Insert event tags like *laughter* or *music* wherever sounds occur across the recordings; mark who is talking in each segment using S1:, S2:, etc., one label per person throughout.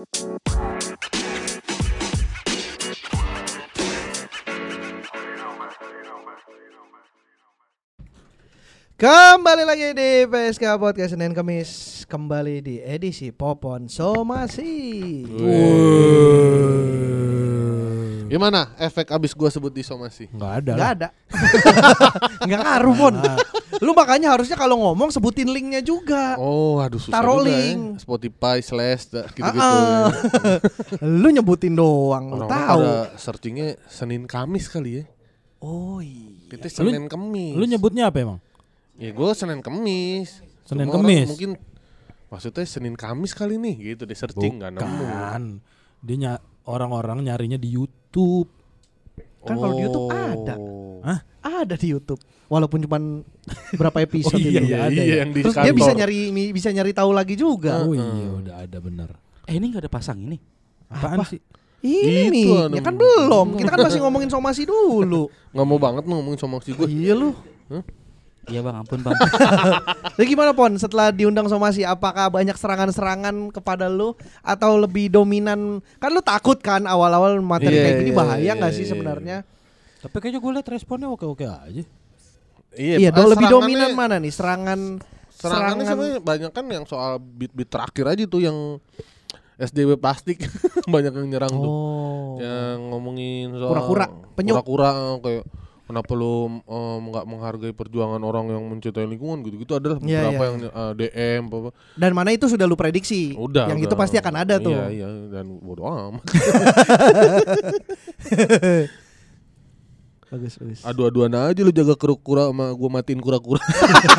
S1: Kembali lagi di PSK Podcast Senin Kamis Kembali di edisi Popon Somasi
S2: Gimana efek abis gua sebut di somasi?
S3: Enggak ada.
S1: Gak ada Nggak *laughs* ngaruh Pon Lu makanya harusnya kalau ngomong sebutin linknya juga
S2: Oh, aduh susah
S1: Taruh
S2: juga
S1: link.
S2: ya. Spotify slash gitu-gitu.
S1: Ah,
S2: ya. *laughs*
S1: Lu nyebutin doang Lu
S2: Orang-orang
S1: tahu
S2: searchingnya Senin Kamis kali ya.
S1: Oh iya
S2: Kita Senin Kamis.
S3: Lu nyebutnya apa emang?
S2: Ya gua Senin Kamis.
S3: Senin
S2: Cuma orang
S3: Kamis?
S2: Mungkin maksudnya Senin Kamis kali nih gitu di searching nggak nemu.
S3: Dia ny- orang-orang nyarinya di YouTube.
S1: Kan kalau di YouTube ada.
S2: Oh.
S3: Hah?
S1: Ada di Youtube Walaupun cuman *laughs* berapa episode
S3: Oh, iya,
S1: itu.
S3: iya, ada
S2: iya,
S3: ya.
S2: yang di
S1: Terus dia bisa nyari bisa nyari tahu lagi juga
S3: Oh iya udah ada bener.
S4: Eh ini gak ada pasang ini.
S3: Apaan
S1: Apa?
S3: sih?
S1: Ini
S2: Itu
S1: ya
S2: ada.
S1: kan belum. Kita kan masih ngomongin somasi dulu.
S2: Nggak mau banget ngomongin sama si gue.
S1: iya lu.
S4: Iya bang, ampun bang. *laughs*
S1: Jadi gimana Pon setelah diundang somasi apakah banyak serangan-serangan kepada lu atau lebih dominan? Kan lu takut kan awal-awal materi
S2: Iya,
S1: kayak gini
S2: iya,
S1: bahaya
S2: iya,
S1: nggak sih
S2: iya.
S1: sebenarnya?
S3: Tapi kayaknya gue liat responnya oke-oke aja.
S1: Iya,
S2: ah,
S1: dong lebih dominan mana nih? Serangan
S2: Serangannya sebenarnya banyak kan yang soal beat-beat terakhir aja tuh yang SDW plastik *laughs* banyak yang nyerang tuh.
S1: Oh.
S2: Yang ngomongin soal
S1: Kura-kura, penyuk.
S2: Kura-kura kayak kenapa lu em, nggak menghargai perjuangan orang yang mencintai lingkungan gitu-gitu adalah
S1: Iya,
S2: beberapa
S1: iya.
S2: yang eh, DM apa, apa.
S1: Dan mana itu sudah lu prediksi?
S2: Udah.
S1: Yang itu
S2: udah.
S1: pasti akan ada tuh.
S2: Iya, iya dan bodo amat. *laughs*
S1: Bagus, bagus.
S2: Adu-aduan aja lu jaga kura-kura sama gua matiin kura-kura.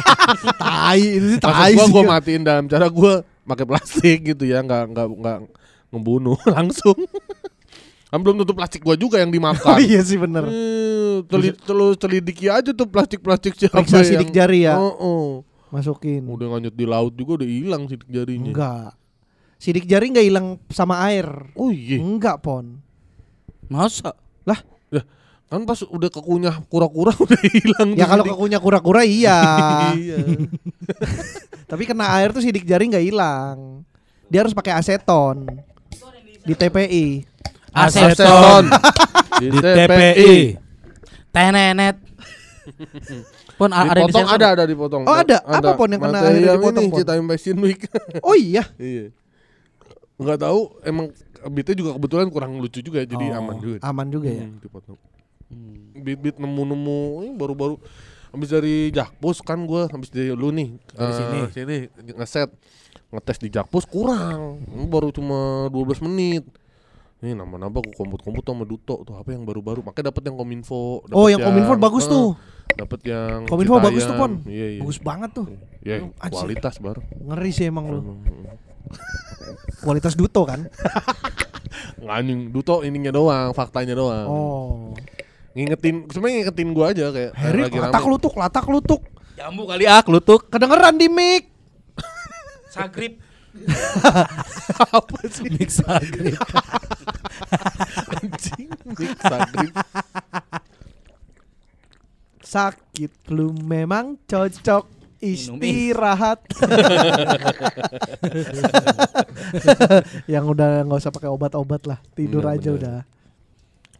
S2: *laughs*
S1: tai itu
S2: Maksud
S1: tai
S2: gua
S1: sih.
S2: gua matiin dalam cara gua pakai plastik gitu ya, nggak nggak nggak ngebunuh *laughs* langsung. Kan belum tentu plastik gua juga yang
S1: Oh
S2: dimakan.
S1: iya sih bener.
S2: Teli, telu selidiki aja tuh plastik-plastik siapa
S1: Periksa
S2: yang
S1: sidik jari ya.
S2: Oh, oh.
S1: Masukin.
S2: Udah nganyut di laut juga udah hilang sidik jarinya.
S1: Enggak. Sidik jari nggak hilang sama air.
S2: Oh iya.
S1: Enggak, Pon.
S4: Masa?
S2: Kan pas udah kekunyah kura-kura *laughs* udah hilang.
S1: Ya
S2: tuh
S1: kalau
S2: sidik-
S1: kekunya kura-kura iya. *laughs*
S2: iya. *laughs*
S1: Tapi kena air tuh sidik jari nggak hilang. Dia harus pakai aseton. Di TPI.
S4: Aseton.
S2: di
S3: Di
S2: TPI.
S4: Tenenet. *laughs* Pon a- ada
S2: Dipotong
S4: disensor.
S2: ada ada dipotong.
S1: Oh, ada. Apa, Pon, yang kena
S2: yang
S1: dipotong,
S2: ini
S1: Pon?
S2: Cita Fashion Week. *laughs*
S1: Oh iya.
S2: iya. Enggak tahu emang beatnya juga kebetulan kurang lucu juga jadi
S1: Oh,
S2: aman juga.
S1: Aman juga ya.
S2: Hmm, dipotong.
S4: Hmm.
S2: Beat-beat nemu-nemu ini baru-baru habis dari Jakpus kan gua habis dari lu nih
S3: Dari
S2: eh,
S3: sini.
S2: sini ngeset ngetes di Jakpus kurang baru cuma 12 menit ini nama-nama aku komput-komput sama Duto tuh apa yang baru-baru makanya dapat yang Kominfo dapet
S1: Oh, yang Kominfo bagus
S2: eh,
S1: tuh.
S2: dapat yang
S1: Kominfo
S2: Citayam.
S1: bagus tuh, Pon.
S2: iya, iya.
S1: Bagus banget tuh.
S2: ya
S1: Anjir.
S2: kualitas baru
S1: Ngeri sih emang lu. Kualitas duto kan? *laughs*
S2: Anjing Duto ininya doang faktanya doang
S1: Oh.
S2: ngingetin sebenarnya ngingetin gua aja kayak
S1: Harry
S2: lagi
S1: latak lutuk, latak lutuk.
S4: Jambu kali ah, kelutuk.
S1: Kedengeran di mic.
S4: Sagrip.
S2: Apa sih
S3: Mix agrip.
S2: anjing Sagrip.
S1: Sakit flu memang cocok istirahat. Yang udah nggak usah pakai obat-obat lah, tidur
S2: Bener,
S1: aja
S2: bener.
S1: udah.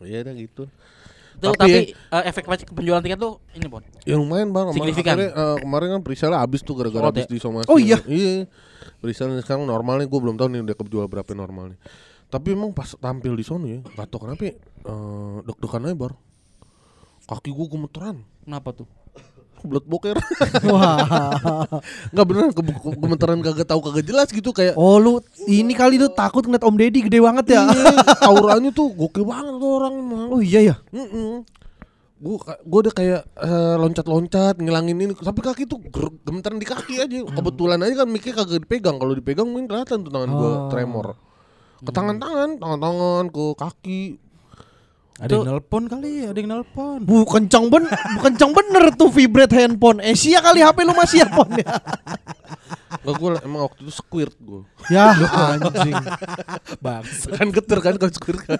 S2: Iya dah gitu.
S4: Tuh,
S2: Tapi
S4: tapi eh, efek penjualan tiket tuh ini Pon.
S2: Ya lumayan bang. Kemarin-
S4: Signifikan.
S2: akhirnya, eh, kemarin kan presale habis tuh gara-gara habis
S4: ya?
S2: di somasi.
S1: Oh iya?
S2: Iya. Presale sekarang normalnya gue belum tahu nih udah kejual berapa normalnya. Tapi emang pas tampil di sono ya, gak tau kenapa ya, eh, deg-degan aja bar. Kaki gue gemeteran,
S4: Kenapa tuh?
S2: Blood boker. *laughs*
S1: Wah.
S2: Nggak beneran ke ke- gemeteran kagak tahu kagak jelas gitu kayak.
S1: Oh lu ini kali lu takut ngeliat Om Deddy gede banget ya?
S2: Iya, *laughs* auranya tuh gokil banget tuh orang emang.
S1: Oh iya ya.
S2: Gue gue udah kayak eh, loncat-loncat ngilangin ini tapi kaki tuh ger- gemeteran di kaki aja kebetulan aja kan mikir kagak dipegang kalau dipegang mungkin kelihatan tuh tangan gue
S1: Oh.
S2: tremor ke tangan-tangan tangan-tangan ke kaki
S3: Ada yang nelpon kali, ada yang nelpon.
S1: Bu kencang ben, bu *laughs* kencang bener tuh vibrate handphone. Eh sia kali HP lu masih pon *laughs* ya.
S2: Gak gue emang waktu itu squirt gue
S1: Ya anjing. *laughs*
S3: Bangsa.
S2: kan geter kan kalau squirt kan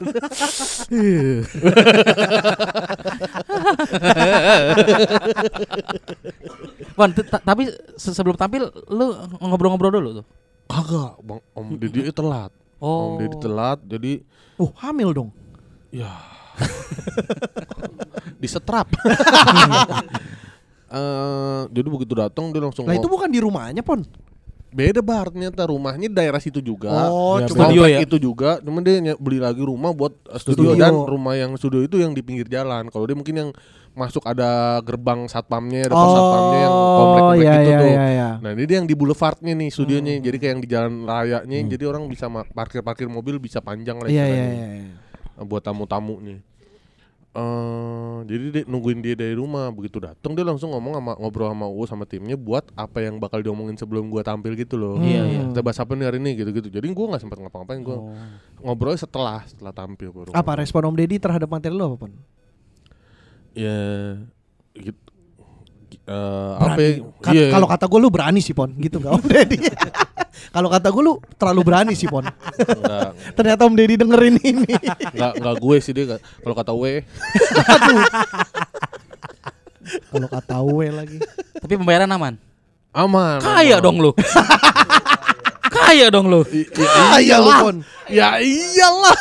S4: t- ta- tapi se- sebelum tampil lu ngobrol-ngobrol dulu tuh.
S2: kagak bang om Didi telat
S4: Oh.
S2: Om Deddy telat jadi
S1: Oh, hamil dong.
S2: ya *laughs* disetrap. *laughs* Eh, jadi begitu datang dia langsung
S1: Lah itu bukan di rumahnya, Pon.
S2: beda bar ternyata rumahnya daerah situ juga.
S1: Oh,
S3: Ya,
S1: cuma
S4: studio ya?
S2: itu juga, cuman dia beli lagi rumah buat uh, studio,
S1: Studio.
S2: dan rumah yang studio itu yang di pinggir jalan. Kalau dia mungkin yang masuk ada gerbang satpamnya, ada pos satpamnya yang komplek-komplek
S1: iya,
S2: itu
S1: iya,
S2: tuh.
S1: iya, iya.
S2: Nah ini dia yang di boulevardnya nih studionya,
S1: Hmm.
S2: jadi kayak yang di jalan rayanya, jadi orang bisa parkir-parkir mobil bisa panjang lah
S1: Iya, iya, iya.
S2: Eh, buat tamu-tamunya. Eh jadi dia nungguin dia dari rumah begitu datang dia langsung ngomong sama ngobrol sama Uus sama timnya buat apa yang bakal diomongin sebelum gua tampil gitu loh.
S4: Iya, iya.
S2: Kita bahas apa nih hari ini gitu-gitu. Jadi gua nggak sempat ngapa-ngapain gua
S4: Oh.
S2: ngobrolnya setelah setelah tampil baru.
S1: Apa respon Om Deddy terhadap materi lo apa, Pon?
S2: Ya gitu. Eh, apa
S1: Berani.
S2: ya?
S1: Ka-
S2: Iya.
S1: Kalau kata gue lu berani sih, Pon. Gitu enggak Om Deddy? *laughs* Kalau kata gue lu terlalu berani sih, Pon. *laughs* Ternyata Om Deddy dengerin ini. *laughs*
S2: enggak, enggak gue sih dia nggak- kalau kata W
S1: Kalau kata gue lagi.
S4: Tapi pembayaran aman.
S2: aman.
S4: Kaya
S2: aman.
S4: dong lu. Kaya dong lu.
S2: I- i-
S1: Kaya lu, Pon.
S2: Ya iyalah.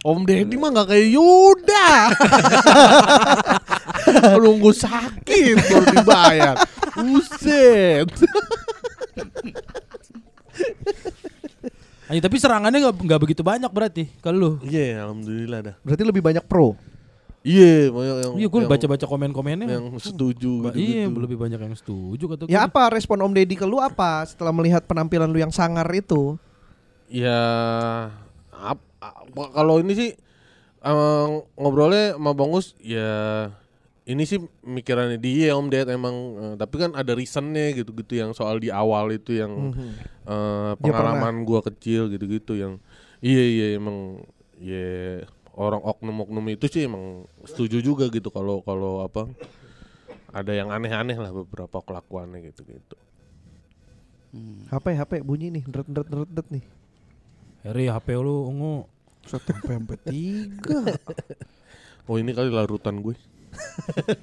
S2: Om Deddy mah gak kayak Yuda. *laughs* Nunggu sakit baru dibayar. Buset.
S3: Ayo, tapi serangannya nggak nggak begitu banyak berarti kalau lu.
S2: Iya, alhamdulillah dah.
S1: Berarti lebih banyak pro.
S2: Iya, banyak yang
S3: Iya, gue baca-baca komen-komennya.
S2: yang setuju
S3: Ba-
S2: gitu.
S3: iya, lebih banyak yang setuju kata gue.
S1: Ya apa respon Om Deddy ke lu apa setelah melihat penampilan lu yang sangar itu?
S2: Ya ap- apa- kalau ini sih eh, ngobrolnya sama Bang Us ya ini sih mikirannya dia Om Ded emang eh, tapi kan ada reasonnya gitu-gitu yang soal di awal itu yang
S1: Mhm.
S2: eh,
S1: Dia
S2: pengalaman gua kecil gitu-gitu yang iya iya emang ya orang oknum-oknum itu sih emang setuju juga gitu kalau kalau apa ada yang aneh-aneh lah beberapa kelakuannya gitu-gitu.
S1: HP HP bunyi nih, deret deret deret deret nih.
S3: Heri HP lu ungu.
S1: Satu sampai sampai tiga.
S2: Oh ini kali larutan gue.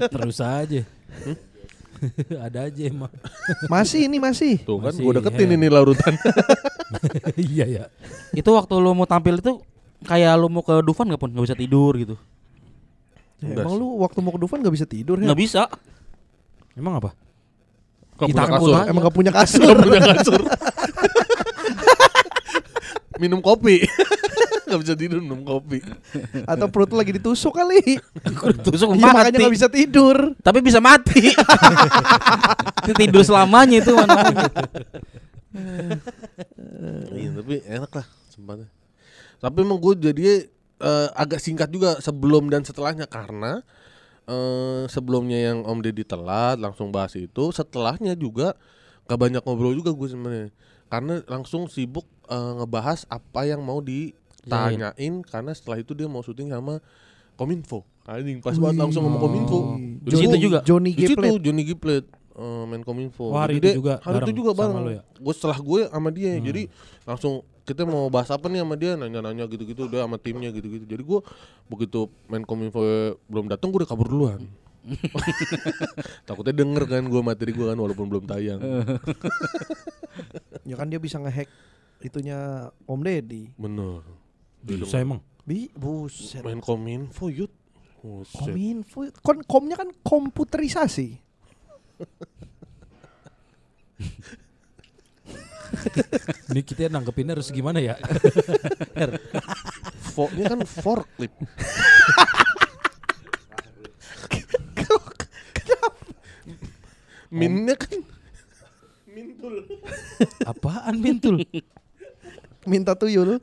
S3: Terus aja. *laughs* Ada aja emang.
S1: Masih ini masih.
S2: Tuh kan gua deketin
S3: he.
S2: ini larutan. *laughs*
S3: iya ya.
S4: Itu waktu lu mau tampil itu kayak lu mau ke Dufan gak pun nggak bisa tidur gitu.
S1: Ya, emang
S2: sih.
S1: lu waktu mau ke Dufan gak bisa tidur ya?
S4: Nggak bisa.
S3: Emang apa?
S1: Di
S2: punya kasur?
S1: Emang gak *laughs* punya kasur.
S2: Gak punya kasur. minum kopi. Gak bisa tidur minum kopi. *laughs*
S1: Atau perut lu lagi ditusuk kali. *laughs*
S4: Tusuk
S1: Iya makanya gak bisa tidur.
S4: Tapi bisa mati. Itu *laughs* tidur selamanya itu namanya.
S2: Iya tapi enak lah sempatnya. Tapi emang gue jadi eh, agak singkat juga sebelum dan setelahnya karena eh, sebelumnya yang Om Deddy telat langsung bahas itu, setelahnya juga gak banyak ngobrol juga gue sebenarnya karena langsung sibuk eh, ngebahas apa yang mau ditanyain karena setelah itu dia mau syuting sama Kominfo. Anjing pas banget langsung sama Kominfo. Jadi
S4: Di situ juga?
S1: Johnny
S2: di situ. Johnny Giplet eh, main kominfo.
S3: Oh, hari
S2: Jadi
S3: itu
S2: dia-
S3: juga
S2: hari itu
S3: bareng
S2: juga
S3: sama
S2: bareng.
S3: lu ya?
S2: Gue setelah gue sama dia, jadi langsung kita mau bahas apa nih sama dia nanya-nanya gitu-gitu dia sama timnya gitu-gitu. Jadi gue begitu main kominfo belum datang gue udah kabur duluan. *laughs* Takutnya denger kan gue materi gue kan walaupun belum tayang. *laughs* *laughs*
S1: Ya kan dia bisa ngehack itunya Om Deddy.
S2: Bener.
S3: Bisa emang.
S1: Bi, buset.
S2: Main kominfo yut. Buset.
S1: Kominfo, kon komnya kan komputerisasi. *laughs*
S3: Ini kita nanggepinnya harus gimana ya? *laughs*
S2: Fo-nya kan forklift. *laughs* Minnya kan mintul.
S3: Apaan mintul?
S1: Minta tuyul. *laughs*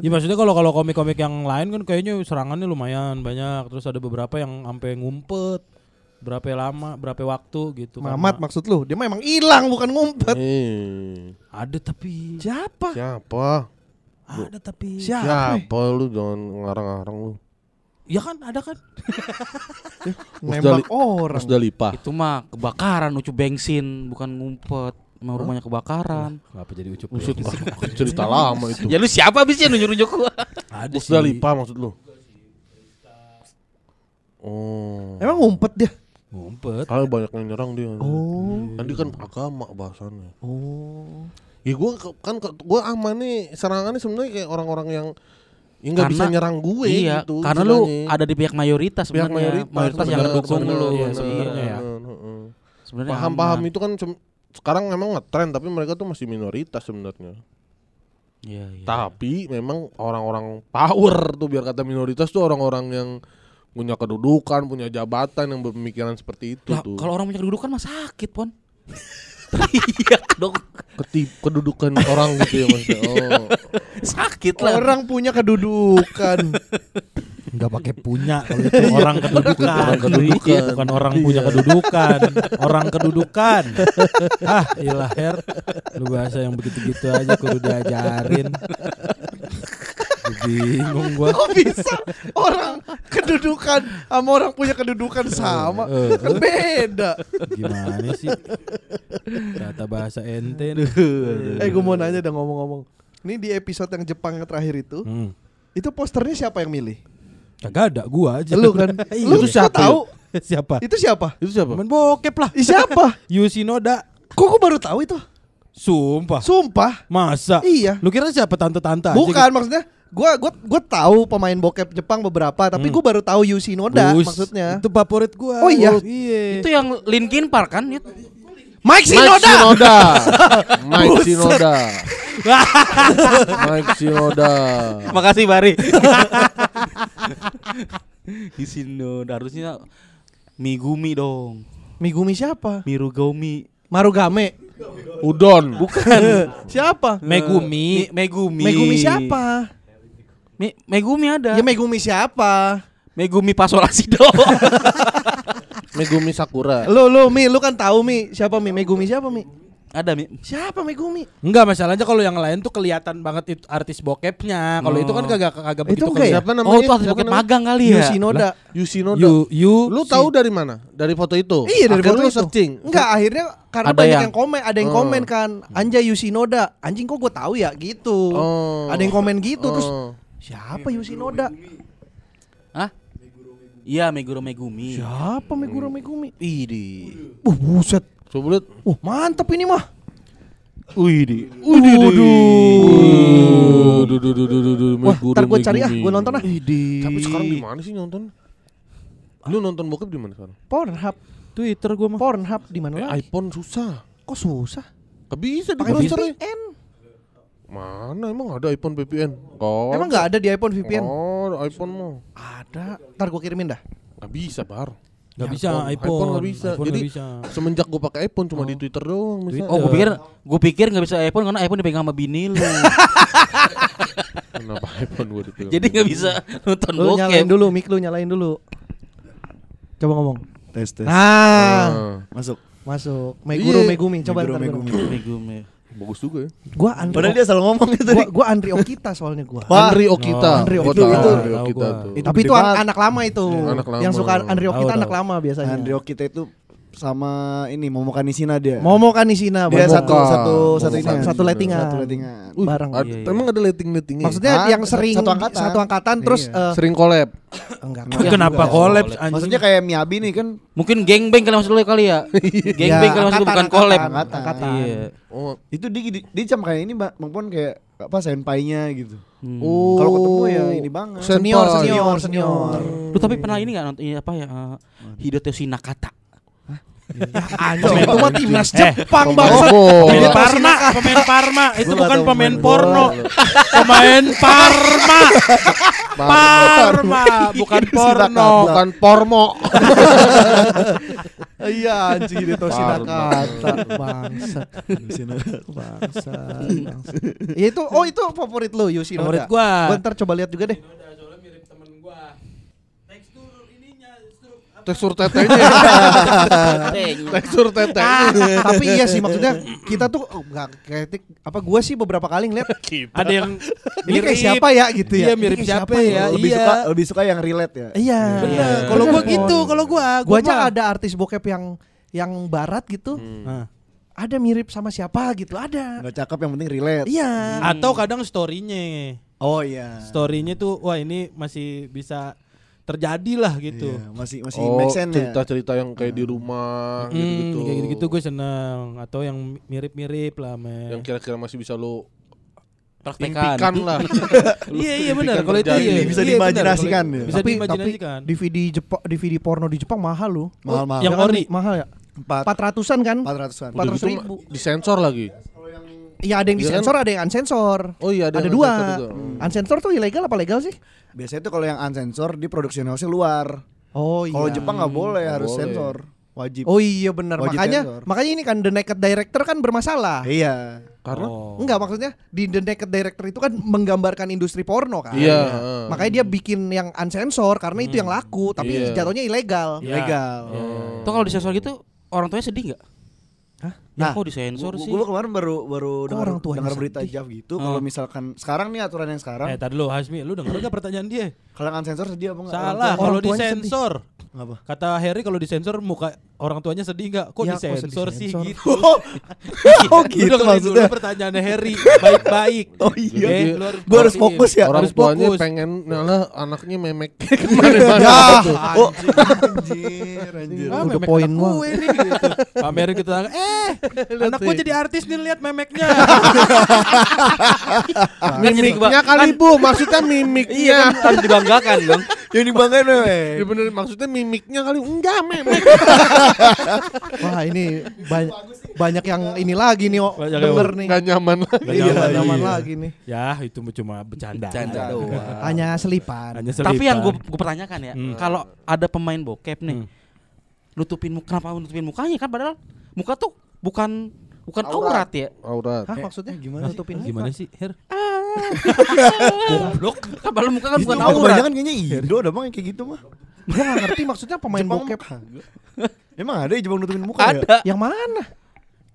S3: Ya maksudnya kalau kalau komik-komik yang lain kan kayaknya serangannya lumayan banyak. Terus ada beberapa yang sampai ngumpet berapa lama, berapa waktu gitu.
S1: Mamat
S3: karena-
S1: maksud lu? Dia mah emang hilang bukan ngumpet.
S2: Eh,
S3: Ada tapi
S1: Siapa?
S2: siapa?
S3: ada tapi
S1: Siapa?
S2: Siapa lu jangan ngarang-ngarang lu.
S3: Ya kan ada kan? *laughs*
S1: Nembak orang.
S2: Mas Dalipa.
S4: Itu mah kebakaran ucu bensin bukan ngumpet. Emang rumahnya kebakaran.
S3: Ngapa jadi ucup?
S2: Maksud
S3: ya? *laughs*
S2: cerita lama itu.
S4: Ya lu siapa abisnya nunjuk-nunjuk gua?
S3: Ada sih.
S2: Dalipa maksud lu. Oh.
S1: Emang ngumpet dia?
S3: Ngumpet.
S2: Kalau banyak yang nyerang dia.
S1: Oh.
S2: Kan dia kan agama bahasannya.
S1: Oh.
S2: Ya gue kan gue aman nih serangannya sebenarnya kayak orang-orang yang nggak bisa
S4: Karena-
S2: nyerang gue
S4: iya,
S2: gitu.
S4: karena lu ada di pihak mayoritas
S2: pihak
S4: sebenarnya.
S2: mayoritas,
S4: mayoritas yang
S2: benar,
S4: lu
S2: benar,
S3: sebenarnya ya.
S4: Sebenarnya
S2: Paham-paham itu kan sekarang memang ngetren tapi mereka tuh masih minoritas sebenarnya.
S4: Iya, iya.
S2: Tapi memang orang-orang power tuh biar kata minoritas tuh orang-orang yang punya kedudukan, punya jabatan yang berpemikiran seperti itu
S4: Lah,
S2: tuh.
S4: kalau orang punya kedudukan mah sakit, Pon. *laughs* Iya dong.
S2: Ketip kedudukan orang gitu ya maksudnya. *laughs* Oh.
S4: Sakit lah.
S1: Orang punya kedudukan. *laughs*
S3: Enggak *laughs* pakai punya kalau itu orang kedudukan.
S2: Orang kedudukan.
S3: Iya, bukan orang punya kedudukan. Orang kedudukan. ah, ilah her. Lu bahasa yang begitu-gitu aja kudu diajarin. Bingung gua.
S1: Kok bisa orang kedudukan sama orang punya kedudukan sama?
S3: Eh,
S1: Kan beda.
S3: Gimana sih? Kata bahasa ente. nih.
S1: Eh gue mau nanya dah ngomong-ngomong. Ini di episode yang Jepang yang terakhir itu,
S3: Hmm.
S1: itu posternya siapa yang milih?
S3: Kagak ada gua aja.
S1: Lu kan? *laughs*
S3: Iya.
S1: Lu
S2: Itu siapa
S1: tahu?
S3: siapa?
S1: Itu siapa?
S2: Itu siapa?
S3: Main bokep lah.
S1: Ih, siapa? *laughs*
S3: Yusinoda.
S1: Kok gue baru tahu itu?
S3: Sumpah.
S1: Sumpah.
S3: Masa?
S1: Iya.
S3: Lu kira siapa tante-tante aja
S1: Bukan
S3: gitu?
S1: maksudnya gua gua gua tahu pemain bokep Jepang beberapa, tapi
S3: Hmm.
S1: gua baru tahu Yushi Noda
S3: Bus.
S1: maksudnya.
S3: Itu favorit gua.
S1: Oh iya?
S3: Iya.
S4: Itu yang Linkin Park kan? Itu.
S1: Mike
S2: Mike
S1: Shinoda.
S2: Shinoda. *laughs* Mike Shinoda. Mike Shinoda.
S4: Makasih Bari. *laughs* Isindo harusnya Migumi dong.
S1: Migumi siapa?
S4: Mirugomi.
S1: Marugame.
S2: Udon.
S4: Bukan. *laughs*
S1: Siapa?
S3: Megumi.
S4: Mi- Megumi.
S1: Megumi siapa?
S4: Mi- Megumi ada.
S1: Ya Megumi siapa?
S4: Megumi Pasolasido. *laughs*
S2: Megumi Sakura.
S1: Lu lu Mi, lu kan tahu Mi, siapa Mi? Megumi siapa Mi?
S4: Ada Mi.
S1: Siapa Megumi?
S3: Enggak masalahnya kalau yang lain tuh kelihatan banget itu artis bokepnya. Kalau
S4: Oh.
S3: itu kan kagak kagak begitu
S1: enggak ya?
S3: kelihatan.
S2: Siapa namanya?
S4: Oh, itu pakai
S2: namanya?
S4: magang kali ya.
S1: Yushi Noda.
S2: Yushinoda.
S3: You you
S2: Lu tahu dari mana? Dari foto itu?
S1: Iya dari
S2: Akhirnya
S1: foto itu.
S2: searching.
S1: Enggak, akhirnya karena
S4: Ada
S1: banyak
S4: yang-
S1: yang, komen, ada yang
S2: Oh.
S1: komen kan, Anjay Yushinoda. Anjing kok gue tahu ya gitu.
S2: Oh.
S1: Ada yang komen gitu terus
S2: Oh.
S1: siapa Yushinoda?
S4: Hah? Iya, Meguro Megumi.
S1: Siapa Meguro Megumi?
S4: Idi.
S1: Uh, buset.
S2: Coba lihat.
S1: Uh, mantep ini mah.
S2: Duh, duh, duh, duh,
S1: Wah, ntar gue cari ah, gue nonton ah.
S2: Tapi sekarang di mana sih nonton? Lu nonton bokep di mana sekarang?
S1: Pornhub,
S3: Twitter gua mah.
S1: Pornhub di mana
S2: Eh,
S1: lagi?
S2: iPhone susah.
S1: Kok susah?
S2: Gak bisa di browser ya.
S1: VPN.
S2: Mana emang ada iPhone VPN? Kok?
S1: Emang nggak ada di iPhone VPN?
S2: Oh, iPhone mau.
S1: Ada. Ntar gue kirimin dah.
S2: Gak bisa, Bar.
S3: Gak
S2: Ya,
S3: bisa
S2: iPhone.
S3: iPhone.
S2: iPhone nggak bisa.
S3: iPhone
S2: Jadi-
S3: nggak bisa.
S2: Semenjak gue pakai iPhone cuma di Twitter doang bisa.
S4: Oh, gue pikir gue pikir nggak bisa iPhone karena iPhone dipegang sama bini lu. *laughs*
S2: Kenapa iPhone gue dipegang?
S4: Jadi nggak bisa nonton
S1: Lu nyalain
S4: bokep.
S1: dulu, mic lu nyalain dulu. Coba ngomong.
S5: Tes tes.
S1: Nah,
S2: Ah,
S5: Masuk.
S1: masuk. Meguro
S2: Iya.
S1: Megumi. Coba
S5: Meguro Megumi.
S4: Megumi.
S2: Bagus juga ya.
S1: Gua Andri.
S5: Padahal dia selalu ngomong itu
S1: gua, gua Andri Okita soalnya gua.
S5: Wah.
S2: Andri Okita.
S1: Andri
S2: Gua
S1: Okita.
S2: tahu
S1: Itu-
S2: Andri Okita tuh.
S5: Itu
S1: Tapi itu an- anak lama itu.
S2: Anak lama.
S1: Yang suka Andri Okita anak lama biasanya.
S5: Andrio kita itu sama ini Momo Kanisina dia.
S1: Momo Kanisina
S5: Dia
S1: Momo.
S5: satu satu satu ini.
S1: Satu lettingan.
S5: Satu lettingan.
S2: Uh,
S1: bareng.
S2: ad-
S4: Iya, iya.
S2: Emang ada letting-lettingnya?
S1: Maksudnya
S5: Ah,
S1: yang
S5: satu-
S1: sering
S5: satu angkatan.
S1: satu angkatan terus
S5: Iya.
S1: eh,
S2: sering collab.
S1: enggak.
S4: Ya,
S3: Kenapa
S4: enggak.
S3: collab anjing?
S5: Maksudnya kayak Miyabi nih kan
S4: Mungkin gangbang kali maksud lu kali ya. gangbang
S1: Ya,
S4: kali maksud lu
S1: angkatan,
S4: bukan collab.
S1: angkatan, angkatan.
S4: Iya.
S2: Oh,
S5: itu dia dia, cam kayak ini Bang Bang Pon kayak apa senpainya gitu.
S4: Hmm.
S2: oh.
S5: Kalau ketemu ya ini banget.
S1: Senior, senior, senior.
S4: Lu tapi pernah ini enggak nonton ini apa ya? Uh, Hideyoshi Nakata.
S1: Anjing itu mah timnas
S3: Eh,
S1: Jepang
S2: pemain
S1: bangsa.
S2: bola.
S3: Pemain Parma, pemain Parma. Itu bukan pemain porno. Pemain Parma. Parma, bukan porno.
S2: Bukan pormo. *laughs*
S1: Iya anjing itu
S2: Parma.
S1: Nakata bangsa. Bangsa. bangsa. Ya itu oh itu favorit lu Yushi
S3: Favorit gua.
S1: Gua ntar coba lihat juga deh.
S2: Tekstur tetenya. Tekstur tetenya.
S1: Tapi iya sih maksudnya kita tuh oh, enggak kritik apa gua sih beberapa kali ngeliat *laughs*
S3: Ada yang
S1: ini kayak siapa ya gitu ya.
S3: Iya, mirip
S1: kayak
S3: siapa ya?
S5: lebih
S3: iya.
S5: suka lebih suka yang relate ya.
S1: Iya.
S3: Bener. Kalau gua gitu, kalau gua,
S1: Gua aja ada artis bokep yang yang barat gitu.
S3: Nah.
S1: Ada mirip sama siapa gitu, ada.
S5: Enggak cakep yang penting relate.
S1: Iya.
S3: Atau kadang story-nya.
S5: Oh iya.
S3: Story-nya tuh wah ini masih bisa terjadi lah gitu.
S5: Iya, masih masih
S2: Oh,
S5: make sense ya.
S2: cerita-cerita yang kayak di rumah
S3: Hmm,
S2: gitu-gitu.
S3: kayak gitu-gitu gue seneng atau yang mirip-mirip lah men.
S2: Yang kira-kira masih bisa lo
S4: Praktekan.
S2: impikan lah. *laughs*
S3: iya iya benar kalau itu iya
S5: Bisa
S3: Iya,
S5: diimajinasikan ya.
S3: Bisa
S1: tapi, tapi
S3: diimajinasikan.
S1: DVD Jepang DVD porno di Jepang mahal loh.
S5: Mahal-mahal.
S3: yang ori.
S1: mahal ya.
S5: Empat
S1: Empat ratusan kan?
S5: empat ratusan.
S2: Udah
S1: 400
S2: gitu
S1: ribu.
S2: disensor lagi.
S1: Iya ada yang
S2: Iya kan?
S1: disensor, ada yang unsensor.
S2: Oh iya ada,
S1: ada dua.
S2: sensor juga.
S1: Unsensor tuh ilegal apa legal sih?
S5: Biasanya tuh kalau yang unsensor di production house luar.
S1: Oh iya.
S5: Kalau Jepang nggak boleh
S2: nggak
S5: harus
S2: boleh.
S5: sensor. Wajib.
S1: Oh iya benar. Makanya
S5: sensor.
S1: makanya ini kan The Naked Director kan bermasalah.
S5: Iya.
S2: Karena
S3: Oh.
S1: Enggak maksudnya di The Naked Director itu kan menggambarkan industri porno kan.
S2: Iya.
S1: Makanya dia bikin yang unsensor karena itu yang laku tapi
S2: Iya.
S1: jatuhnya ilegal.
S3: Iya.
S5: Ilegal.
S4: Tuh kalau disensor gitu orang tuanya sedih nggak?
S1: Hah?
S4: Ya
S5: Nah,
S4: kok disensor sih?
S5: Gue kemarin baru baru dengar
S1: orang tuanya
S5: dengar berita
S1: sedih?
S5: Jav gitu kalau misalkan sekarang nih aturan yang
S3: Eh
S5: sekarang
S3: tadi lu Hasmi, lu denger gak *clears throat* pertanyaan dia?
S5: kalau yang unsensor sedih apa enggak?
S3: Salah, kalau disensor.
S5: Apa?
S3: Kata Harry kalau disensor muka orang tuanya sedih nggak? Kok
S1: Ya, kok
S3: disensor sih
S1: disensor?
S3: gitu? *laughs*
S5: oh
S3: Lu
S5: gitu *laughs*
S3: dengerin
S5: maksudnya.
S3: dulu pertanyaannya Harry baik-baik. *laughs*
S5: Oh iya.
S2: Jadi,
S3: lu harus
S5: Gua harus fokus ya.
S2: orang
S3: harus
S2: tuanya
S3: fokus.
S2: pengen malah anaknya memek ke mana-mana.
S1: Ya,
S5: Oh, anjir, anjir.
S3: Ah,
S1: Udah
S3: memek
S1: poin
S3: gue gitu. Pamerin kita eh *laughs* anak gue jadi artis nih lihat memeknya. *laughs*
S2: Mimiknya kali bu, maksudnya mimiknya.
S4: Iya kan harus dibanggakan dong. *laughs*
S5: Yang dibanggain
S2: Ya bener maksudnya mimiknya kali enggak memek.
S1: Wah ini banyak banyak yang ini lagi nih, oh,
S3: Banyak yang-
S1: denger nih.
S2: Enggak nyaman lah.
S3: Nggak
S1: Iya,
S3: nyaman,
S1: nyaman
S3: iya.
S1: lagi nih.
S3: ya itu cuma bercanda.
S4: Bercanda doang.
S1: Hanya selipan.
S3: Hanya
S4: Tapi yang gue
S3: selipan.
S4: gue pertanyakan ya,
S3: Hmm.
S4: kalau ada pemain bokep nih,
S3: Hmm.
S4: nutupin muka, kenapa nutupin mukanya kan padahal muka tuh bukan bukan
S5: Aurat.
S4: aurat, ya.
S2: Aurat.
S1: Hah maksudnya
S5: gimana sih?
S1: nutupin
S3: Gimana sih, Her?
S4: Goblok. Kan padahal muka kan bukan aurat.
S5: kebanyakan kayaknya Indo ada bang yang kayak gitu mah.
S1: Gua gak ngerti maksudnya pemain
S5: Jepang
S1: bokep.
S5: Emang ada ya Jepang nutupin muka ya?
S4: Ada.
S1: yang mana?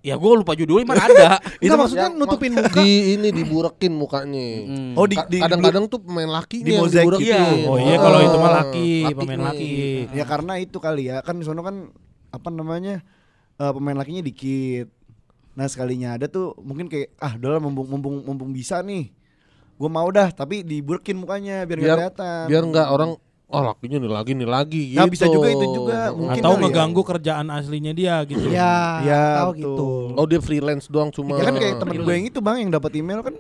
S4: Ya gue lupa judulnya mana ada.
S1: Itu maksudnya nutupin muka.
S2: Di ini diburekin mukanya.
S4: Hmm.
S5: Oh di,
S2: Ka-
S5: di
S2: kadang-kadang tuh pemain lakinya
S5: di
S2: diburekin.
S4: iya.
S3: Oh iya kalau itu mah
S2: Ah,
S3: laki, pemain
S2: nih.
S3: laki.
S5: Ya karena itu kali ya kan di sono kan apa namanya eh, pemain lakinya dikit. Nah sekalinya ada tuh mungkin kayak ah udah mumpung mumpung mumpung bisa nih. Gue mau dah tapi diburkin mukanya biar
S2: Biar
S5: kelihatan.
S2: biar nggak orang oh lakinya nih lagi nih lagi gitu.
S5: Nah, bisa juga itu juga, mungkin
S3: Atau
S5: ya.
S3: ngeganggu kerjaan aslinya dia gitu.
S1: Ya,
S5: Ya,
S1: tahu
S5: betul.
S1: gitu.
S2: Oh dia freelance doang cuma.
S5: Ya kan kayak temen gue yang itu bang yang dapat email kan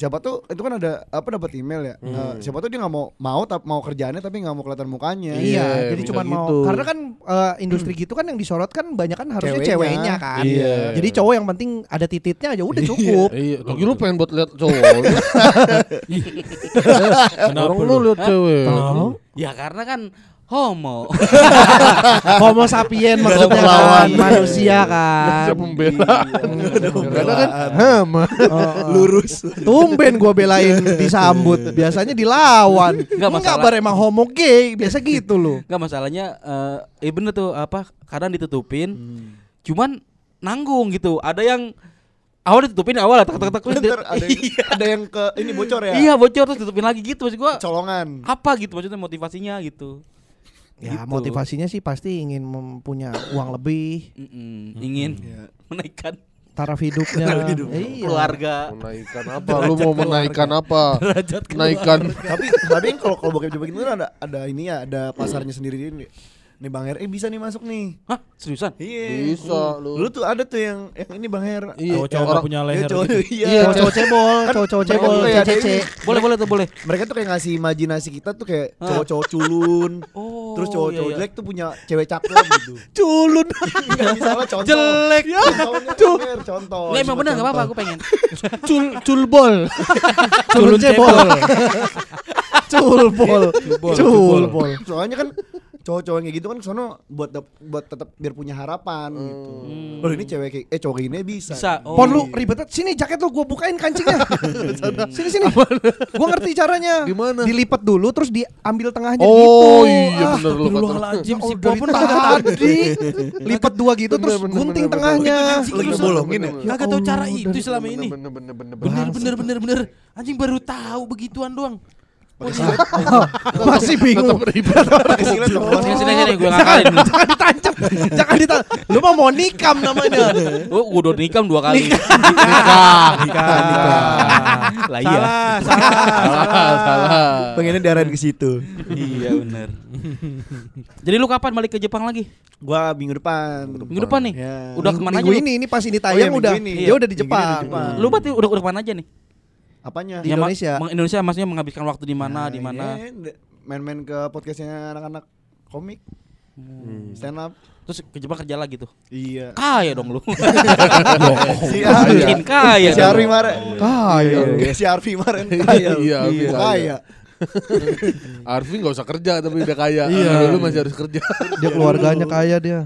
S5: siapa tuh itu kan ada apa dapat email ya Eh, siapa tuh dia nggak mau mau tapi mau kerjaannya tapi nggak mau kelihatan mukanya
S1: Iya,
S2: Iya,
S1: jadi cuma mau
S2: gitu.
S1: karena kan eh, industri gitu kan yang disorot kan banyak kan harusnya
S5: Ceweknya.
S1: ceweknya kan.
S2: Iya.
S1: Jadi cowok yang penting ada tititnya aja udah cukup.
S2: Iya, lagi lu pengen buat lihat cowok. *laughs*
S3: Kenapa
S2: Orang
S3: lu?
S2: lu lihat cewek.
S1: Tahu?
S4: Ya karena kan homo. *laughs*
S1: Homo sapien maksudnya kan
S5: perlawanan.
S1: manusia kan.
S2: Siapa membela? Karena kan hama.
S5: lurus
S1: Tumben gua belain *laughs* disambut, biasanya dilawan.
S4: Nggak
S1: Enggak
S4: masalah.
S1: bar emang homo gay, biasa gitu loh.
S4: Enggak masalahnya eh eh bener tuh apa kadang ditutupin. Cuman nanggung gitu. Ada yang awal ditutupin awal tak tak tak
S5: Ntar ada yang, *laughs* ada yang ke ini bocor ya
S4: Iya bocor terus ditutupin lagi gitu maksud gua.
S5: colongan
S4: Apa gitu maksudnya motivasinya gitu.
S1: Ya
S4: Gitu.
S1: motivasinya sih pasti ingin mempunyai uang lebih,
S4: Mm-mm, ingin
S5: Iya.
S4: menaikkan
S1: taraf hidupnya.
S5: Taraf hidup.
S1: Iya.
S4: keluarga.
S2: Menaikkan apa? Lu mau menaikkan apa? Menaikkan
S5: tapi tapi kan kalau kalau bokep bokep itu kan ada ada ini ya ada pasarnya sendiri ini nih bang Her eh bisa nih masuk nih
S4: Hah, seriusan?
S5: iya
S2: Bisa, lu.
S5: lu tuh ada tuh yang yang ini bang Her
S2: Iya,
S3: Cowok-cowok
S2: orang-
S3: nggak punya
S5: Ya,
S3: leher
S5: cowok,
S3: gitu.
S5: iya.
S1: Cowok-cowok cebol, cowok-cowok
S5: Mereka
S1: cebol,
S5: ada
S1: CCC.
S5: ini.
S4: Boleh boleh tuh boleh.
S5: mereka tuh kayak ngasih imajinasi kita tuh kayak cowok-cowok culun *laughs*
S4: Oh,
S5: terus cowok-cowok
S4: iya, iya.
S5: jelek tuh punya cewek cakep gitu *laughs*
S1: Culun.
S5: Enggak *laughs* misalnya contoh
S3: Jelek.
S5: contohnya contoh
S4: Nggak, emang bener enggak apa-apa aku pengen.
S2: cul culbol.
S1: Culun cebol. Culbol.
S3: Culbol,
S1: Culbol.
S5: soalnya kan cowok-cowok yang kayak gitu kan sono buat buat tetap biar punya harapan gitu.
S4: Hmm.
S5: Oh ini cewek kayak eh cowok gini bisa.
S4: Bisa. Oh.
S1: Pon lu ribet. Sini jaket lu gua bukain kancingnya. *laughs* sini sini. Gua ngerti caranya.
S2: Gimana?
S1: Dilipat dulu terus diambil tengahnya
S2: Oh
S1: gitu.
S2: iya
S1: Ah,
S2: bener lu kata.
S3: Astagfirullahaladzim si
S1: Oh, dari
S3: pun
S1: tadi *laughs* lipat dua gitu
S2: Bener,
S1: terus
S2: bener,
S1: gunting
S2: bener,
S1: tengahnya.
S5: Lagi bolongin ya?
S3: Kagak tahu cara itu selama ini.
S2: Bener bener bener
S3: Bener bener bener bener. Anjing baru tahu begituan doang. *laughs*
S1: Masih bingung. *laughs*
S5: Pakai silet.
S4: Sini sini sini gue ngakalin.
S1: Jangan ditancap. *laughs* Jangan ditancap. Lu mah mau nikam namanya.
S4: Oh, gue udah nikam dua kali.
S3: Nikah, nikah.
S4: Lah iya.
S3: Salah, salah.
S5: Pengennya diarahin ke situ.
S4: Iya benar. Jadi lu kapan balik ke Jepang lagi?
S5: Gua minggu depan.
S4: Minggu depan nih.
S5: Ya.
S4: Udah
S1: ke
S4: mana aja
S1: minggu ini ini pas ini
S5: Oh iya,
S1: tayang udah. Dia udah di Jepang.
S5: Jepang.
S4: Lu berarti udah udah ke mana aja nih?
S5: Apanya?
S1: Di
S4: Ya, ma-
S1: Indonesia.
S4: meng- Indonesia maksudnya menghabiskan waktu di mana, di mana?
S5: Ya, ya, Main-main ke podcastnya anak-anak komik. Stand up.
S4: Terus ke Jepang kerja lagi tuh.
S5: Iya.
S4: Kaya dong lu. *laughs*
S5: Si
S4: kaya.
S5: Si. Arfi kemarin.
S1: Kaya.
S5: Iya, Si Arfi kemarin kaya.
S2: Iya, Arfi kaya.
S5: kaya. *laughs*
S2: Arfi nggak usah kerja tapi udah kaya. Iya. Lu masih harus kerja.
S1: Dia keluarganya *laughs* kaya dia.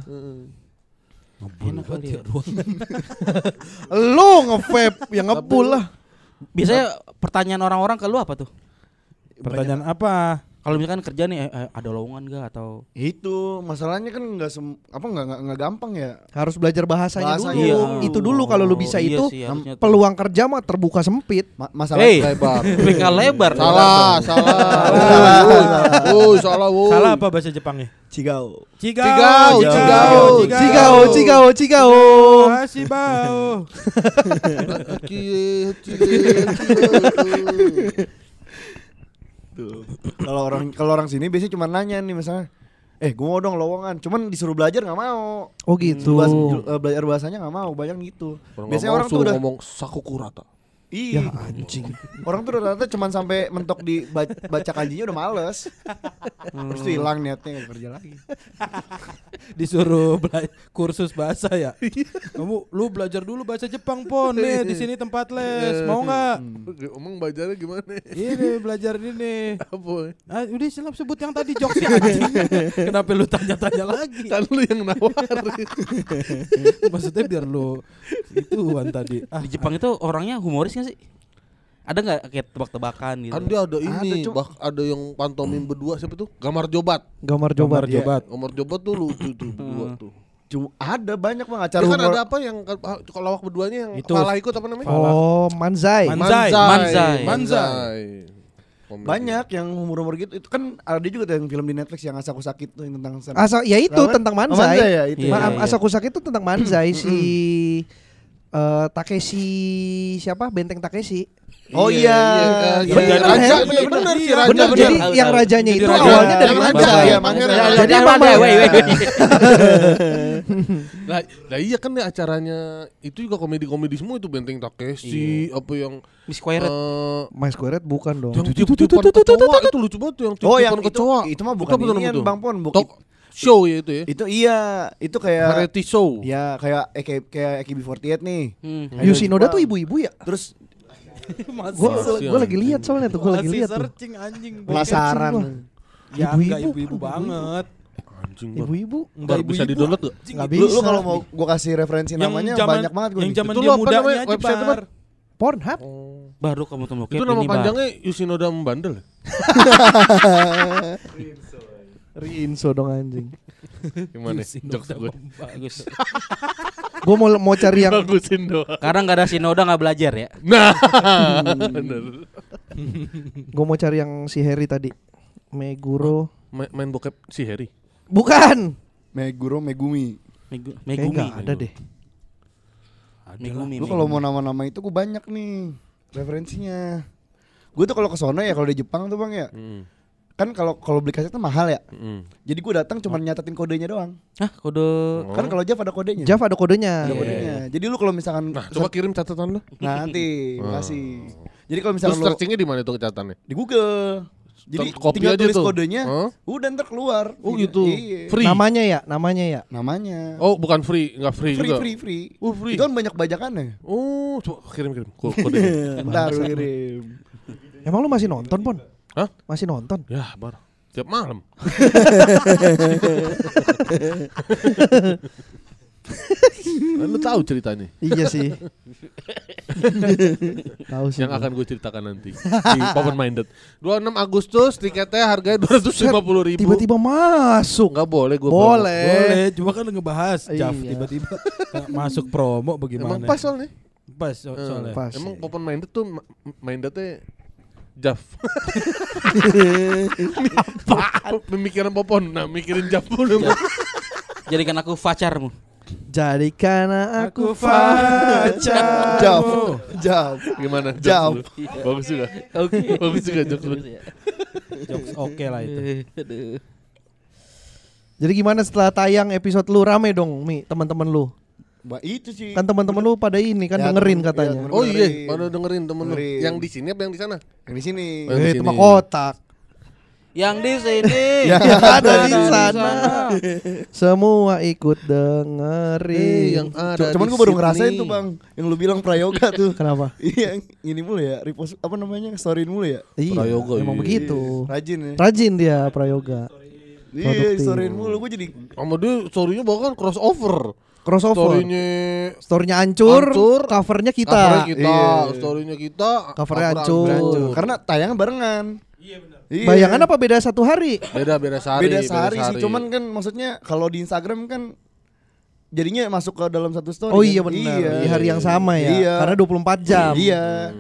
S4: Enak kali ya.
S1: Lu nge-vape yang ngebul lah.
S4: Biasanya pertanyaan orang-orang ke lu apa tuh?
S3: Pertanyaan apa?
S4: Kalau misalkan kerja nih eh, eh, ada lowongan gak atau
S5: Itu masalahnya kan nggak sem apa nggak nggak nggak gampang ya.
S1: Harus belajar bahasanya,
S5: Bahasanya.
S1: dulu.
S4: Iya.
S1: Itu dulu kalau lu bisa
S4: Iya
S1: itu
S4: sih,
S1: peluang kerja mah terbuka sempit.
S5: Ma- masalah
S4: Hey,
S2: Lebar. *laughs*
S4: PK lebar.
S2: Salah, salah. Woi, salah, woi.
S3: Salah apa bahasa Jepangnya?
S5: Cigao.
S3: Cigao,
S2: Cigao,
S1: Cigao, cigao, cigao, cigao.
S3: Kasih bau. *laughs*
S5: Tuh. Kalau orang kalau orang sini biasanya cuma nanya nih misalnya, eh gue mau dong lowongan, cuman disuruh belajar nggak mau.
S1: Oh gitu.
S5: Bahas- eh, belajar bahasanya nggak mau, banyak gitu. Biasanya orang tuh udah
S2: ngomong sakukurata.
S5: Iya.
S1: Ya anjing.
S5: Orang tuh rata-rata cuman sampai mentok di ba- baca kanjinya udah males. Terus tuh hilang niatnya nggak kerja lagi. *laughs*
S3: Disuruh bela- kursus bahasa ya. Kamu lu belajar dulu bahasa Jepang pon nih di sini tempat les. Mau nggak?
S2: Emang belajarnya gimana?
S3: Ini belajar ini.
S2: Apa?
S3: Ah, udah silap sebut yang tadi jokesnya anjing. *laughs* Kenapa lu tanya-tanya lagi?
S2: Kan lu yang nawarin. *laughs*
S3: Maksudnya biar lu ituan tadi. Ah,
S4: Di Jepang itu orangnya humoris gak sih? Ada nggak kayak tebak-tebakan gitu?
S2: Kan dia ada ini,
S5: Ada,
S2: bak ada yang pantomim berdua siapa tuh? Gamar Jobat.
S1: Gambar
S3: Gambar
S1: coba.
S3: jobat.
S2: Gamar Jobat tuh lucu tuh berdua tuh.
S5: Cuma ada banyak bang
S2: Ya
S5: acara
S2: kan
S5: humor.
S2: ada apa yang kalau lawak berduanya yang
S3: Itu.
S2: kepala ikut apa namanya?
S1: Oh, manzai.
S3: Man- Manzai.
S4: Manzai.
S3: Manzai.
S2: Komedi.
S5: Banyak yang humor-humor gitu. Itu kan ada juga tuh yang film di Netflix yang asaku sakit tuh yang tentang
S1: Asa ya itu
S5: Apa?
S1: tentang
S5: Oh,
S1: manzai.
S5: Manzai ya itu.
S4: Iya,
S1: Ma-
S4: iya.
S1: Asaku sakit itu tentang manzai si eh Takeshi siapa? Benteng Takeshi.
S5: Oh
S2: Iya,
S5: iya.
S2: iya,
S5: iya,
S2: iya.
S1: Bener,
S5: iya.
S2: Raja,
S1: Iya,
S2: bener, bener, si
S3: Iya,
S2: Raja.
S1: Bener,
S4: bener.
S1: jadi
S4: Tahu,
S1: yang
S4: tahu.
S1: rajanya
S3: Jadi
S1: itu
S3: raja.
S1: awalnya dari
S2: Yang raja,
S1: manzai.
S2: iya, pangeran.
S1: Jadi
S4: Jadi
S1: emang
S4: apa? Wait, wait, wait.
S2: Lah, lah iya kan nih acaranya itu juga komedi-komedi semua itu Benteng Takeshi, apa yang
S4: Miss Square.
S2: eh
S1: My Square Red bukan dong.
S2: yang titipan kecoa itu lucu banget tuh yang
S5: Oh yang
S2: titipan
S5: itu,
S2: kecoa.
S5: itu mah bukan
S2: apa tuh
S5: ini
S2: namanya tuh?
S5: Bang Pon, bukan
S2: Talk show ya itu ya.
S5: itu iya, itu kayak
S2: Variety show.
S5: ya kayak eh, kayak kayak AKB48 nih.
S4: Hmm.
S5: Jepang.
S1: tuh ibu-ibu ya?
S5: Terus *laughs*
S1: Gue gue lagi lihat soalnya tuh, gue lagi lihat tuh.
S3: searching anjing.
S5: penasaran.
S3: Ya
S1: Ibu-ibu.
S3: ibu-ibu banget.
S2: Anjing banget.
S1: Ibu-ibu.
S3: Enggak
S2: Baru bisa di-download gak?
S1: Nggak
S5: Lu, lu
S1: bisa.
S5: kalau mau gua kasih referensi namanya banyak banget gua
S3: Yang zaman
S2: Itu
S3: dia
S2: namanya?
S3: aja
S2: Website apa?
S3: bar.
S1: Pornhub.
S4: Baru kamu temu
S2: Itu nama panjangnya Yushinoda Membandel. *laughs* *laughs*
S1: Rinso dong anjing. *laughs*
S2: Gimana? Jokes gue.
S4: Bagus. *laughs*
S1: Gue mau mau cari yang
S2: Bagusin doang.
S4: Karena nggak ada Sinoda nggak belajar ya.
S2: Nah, bener.
S1: gue mau cari yang si Harry tadi. Meguro.
S2: Main, main bokep si Harry.
S1: Bukan.
S5: Meguro Megumi.
S4: Megu-
S1: Kayak
S4: Megumi.
S1: nggak ada deh.
S4: Megumi.
S5: Lu kalau mau nama-nama itu gua banyak nih referensinya. Gue tuh kalau ke sono ya kalau di Jepang tuh Bang ya.
S2: Hmm.
S5: Kan kalau kalau beli kasetnya mahal ya.
S2: Hmm.
S5: Jadi gue datang cuma nyatatin kodenya doang.
S4: Hah, kode
S2: Oh.
S5: Kan kalau Jav ada kodenya.
S1: Jav ada kodenya.
S5: ada kodenya. Jadi lu kalau misalkan
S2: Nah, coba kirim catatan lu.
S5: nanti *laughs*
S2: Oh.
S5: kasih. Jadi kalau
S2: Terus
S5: misalkan lu
S2: searchingnya di mana itu catatannya?
S5: di Google. Jadi
S2: copy
S5: tinggal
S2: aja
S5: tulis
S2: tuh.
S5: kodenya,
S2: Hah?
S5: udah ntar keluar.
S2: Oh gitu.
S5: Iya.
S2: Free.
S1: Namanya ya, namanya ya.
S5: Namanya.
S2: Oh, bukan free, enggak free,
S5: free,
S2: juga.
S5: free, free.
S2: Oh, free.
S5: Itu kan banyak bajakannya.
S2: Oh, coba kirim kirim Ko- kodenya. *laughs*
S5: Ntar kirim.
S1: Emang lu masih nonton, Pon?
S2: Hah?
S1: Masih nonton?
S2: Ya, bar. Tiap malam. *laughs* lu tahu ceritanya
S1: iya sih. *laughs* Tahu sih.
S2: yang akan gue ceritakan nanti di Open Minded 26 Agustus tiketnya harganya 250 ribu
S1: tiba-tiba masuk.
S2: nggak boleh gue
S1: Boleh.
S3: Boleh, cuma kan ngebahas Jav
S1: Iya.
S3: tiba-tiba masuk promo bagaimana?
S2: emang pas soalnya
S3: Pas
S2: Eh,
S3: soalnya.
S1: Pas.
S2: emang. Open Minded tuh Mindednya Jaf. Apa? Pemikiran Popon. Nah, mikirin Jaf dulu. *laughs*
S4: Jadikan aku pacarmu.
S1: Jadikan aku
S3: Aku pacar.
S5: Jauh, jauh.
S2: Gimana?
S5: Jaf.
S2: Bagus juga.
S4: Oke.
S2: Bagus juga jokes lu.
S3: Jokes oke lah itu.
S4: Aduh.
S1: Jadi gimana setelah tayang episode lu rame dong Mi teman-teman lu
S5: Ba itu sih.
S1: Kan teman-teman lu pada ini kan
S5: Ya,
S1: dengerin
S5: temen-
S1: katanya
S5: ya, temen-
S2: Oh iya,
S5: Dengerin.
S2: pada dengerin temen lu. Yang di sini apa yang di sana?
S5: Yang di sini.
S2: Oh,
S1: Eh itu mah kotak
S4: Yang di sini. *laughs*
S5: Ya,
S1: Yang ada di sana *laughs* Semua ikut dengerin
S2: Eh, yang ada
S5: Cu- Cuman gue baru ngerasain tuh bang, yang lu bilang prayoga tuh. *laughs*
S1: Kenapa?
S5: Iya, ini mulu ya, repost apa namanya, storyin mulu ya.
S1: Iya
S2: Prayoga,
S1: emang
S2: iya.
S1: begitu
S5: Rajin ya.
S1: Rajin dia prayoga
S5: Iya, storyin mulu, gue jadi
S2: Sama dia story-nya bahkan crossover.
S1: Crossover
S2: Story-nya
S1: Storynya hancur,
S2: Hancur,
S1: Covernya kita
S2: covernya kita,
S5: Iya.
S2: story-nya kita,
S1: Covernya
S2: cover
S1: hancur.
S5: hancur. Karena tayangnya barengan. Iya
S1: Bayangan apa beda satu hari?
S2: Beda beda sehari.
S5: Beda sehari sih, cuman kan maksudnya kalau di Instagram kan jadinya masuk ke dalam satu story.
S1: Oh
S5: kan?
S1: iya benar
S5: Iya.
S1: Di hari yang sama ya
S5: Iya.
S1: Karena 24 jam
S5: Iya.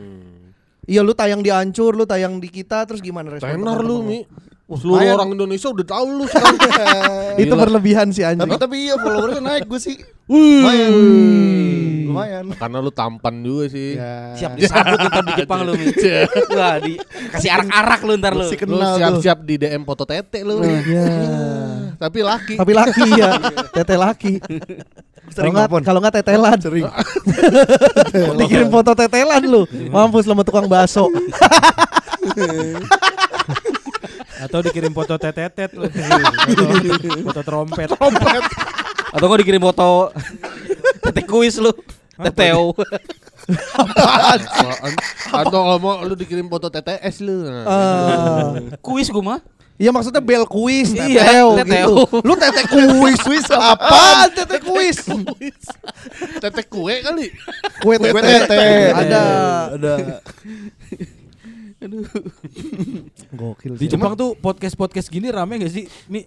S1: Iya lu tayang di hancur, lu tayang di kita Terus gimana respon
S2: tenar lu Mi. Seluruh
S5: lumayan.
S2: orang Indonesia udah tahu lu sekarang. *laughs*
S1: Itu
S2: Gila.
S1: berlebihan sih anjing
S5: Tapi tapi iya followernya naik gue sih.
S2: Wih.
S5: Lumayan. Lumayan.
S2: Karena lu tampan juga sih.
S5: Ya.
S4: Siap disambut ntar di Jepang lu. Wah, di kasih arak-arak lu ntar lu.
S5: Si
S2: Lu siap-siap di DM foto tete lu.
S1: Ya. *laughs*
S2: Tapi laki.
S1: Tapi laki *laughs* ya Tete laki Kalau
S5: Sering
S1: nggak
S5: nelfon.
S1: kalau nggak tetelan
S5: Sering.
S1: Dikirim foto tetelan lu Mampus lu sama tukang bakso
S3: Atau dikirim foto tetetet lu. *laughs* Foto, foto trompet.
S4: Atau kau dikirim foto tete kuis lu. Teteo.
S2: Apaan? Atau kalau mau lu dikirim foto TTS lu. Nah.
S1: Ah.
S4: Kuis gua mah.
S1: Iya maksudnya bel kuis
S4: Iya,
S1: teteo
S4: teteo.
S1: gitu. Lu tete kuis kuis apaan tete kuis?
S2: Tete kue kali.
S1: Kue tete.
S5: Tete.
S1: Ada.
S5: Ada. *laughs*
S1: Gokil
S3: Di
S1: sih.
S3: Jepang tuh podcast-podcast gini rame gak sih? Mi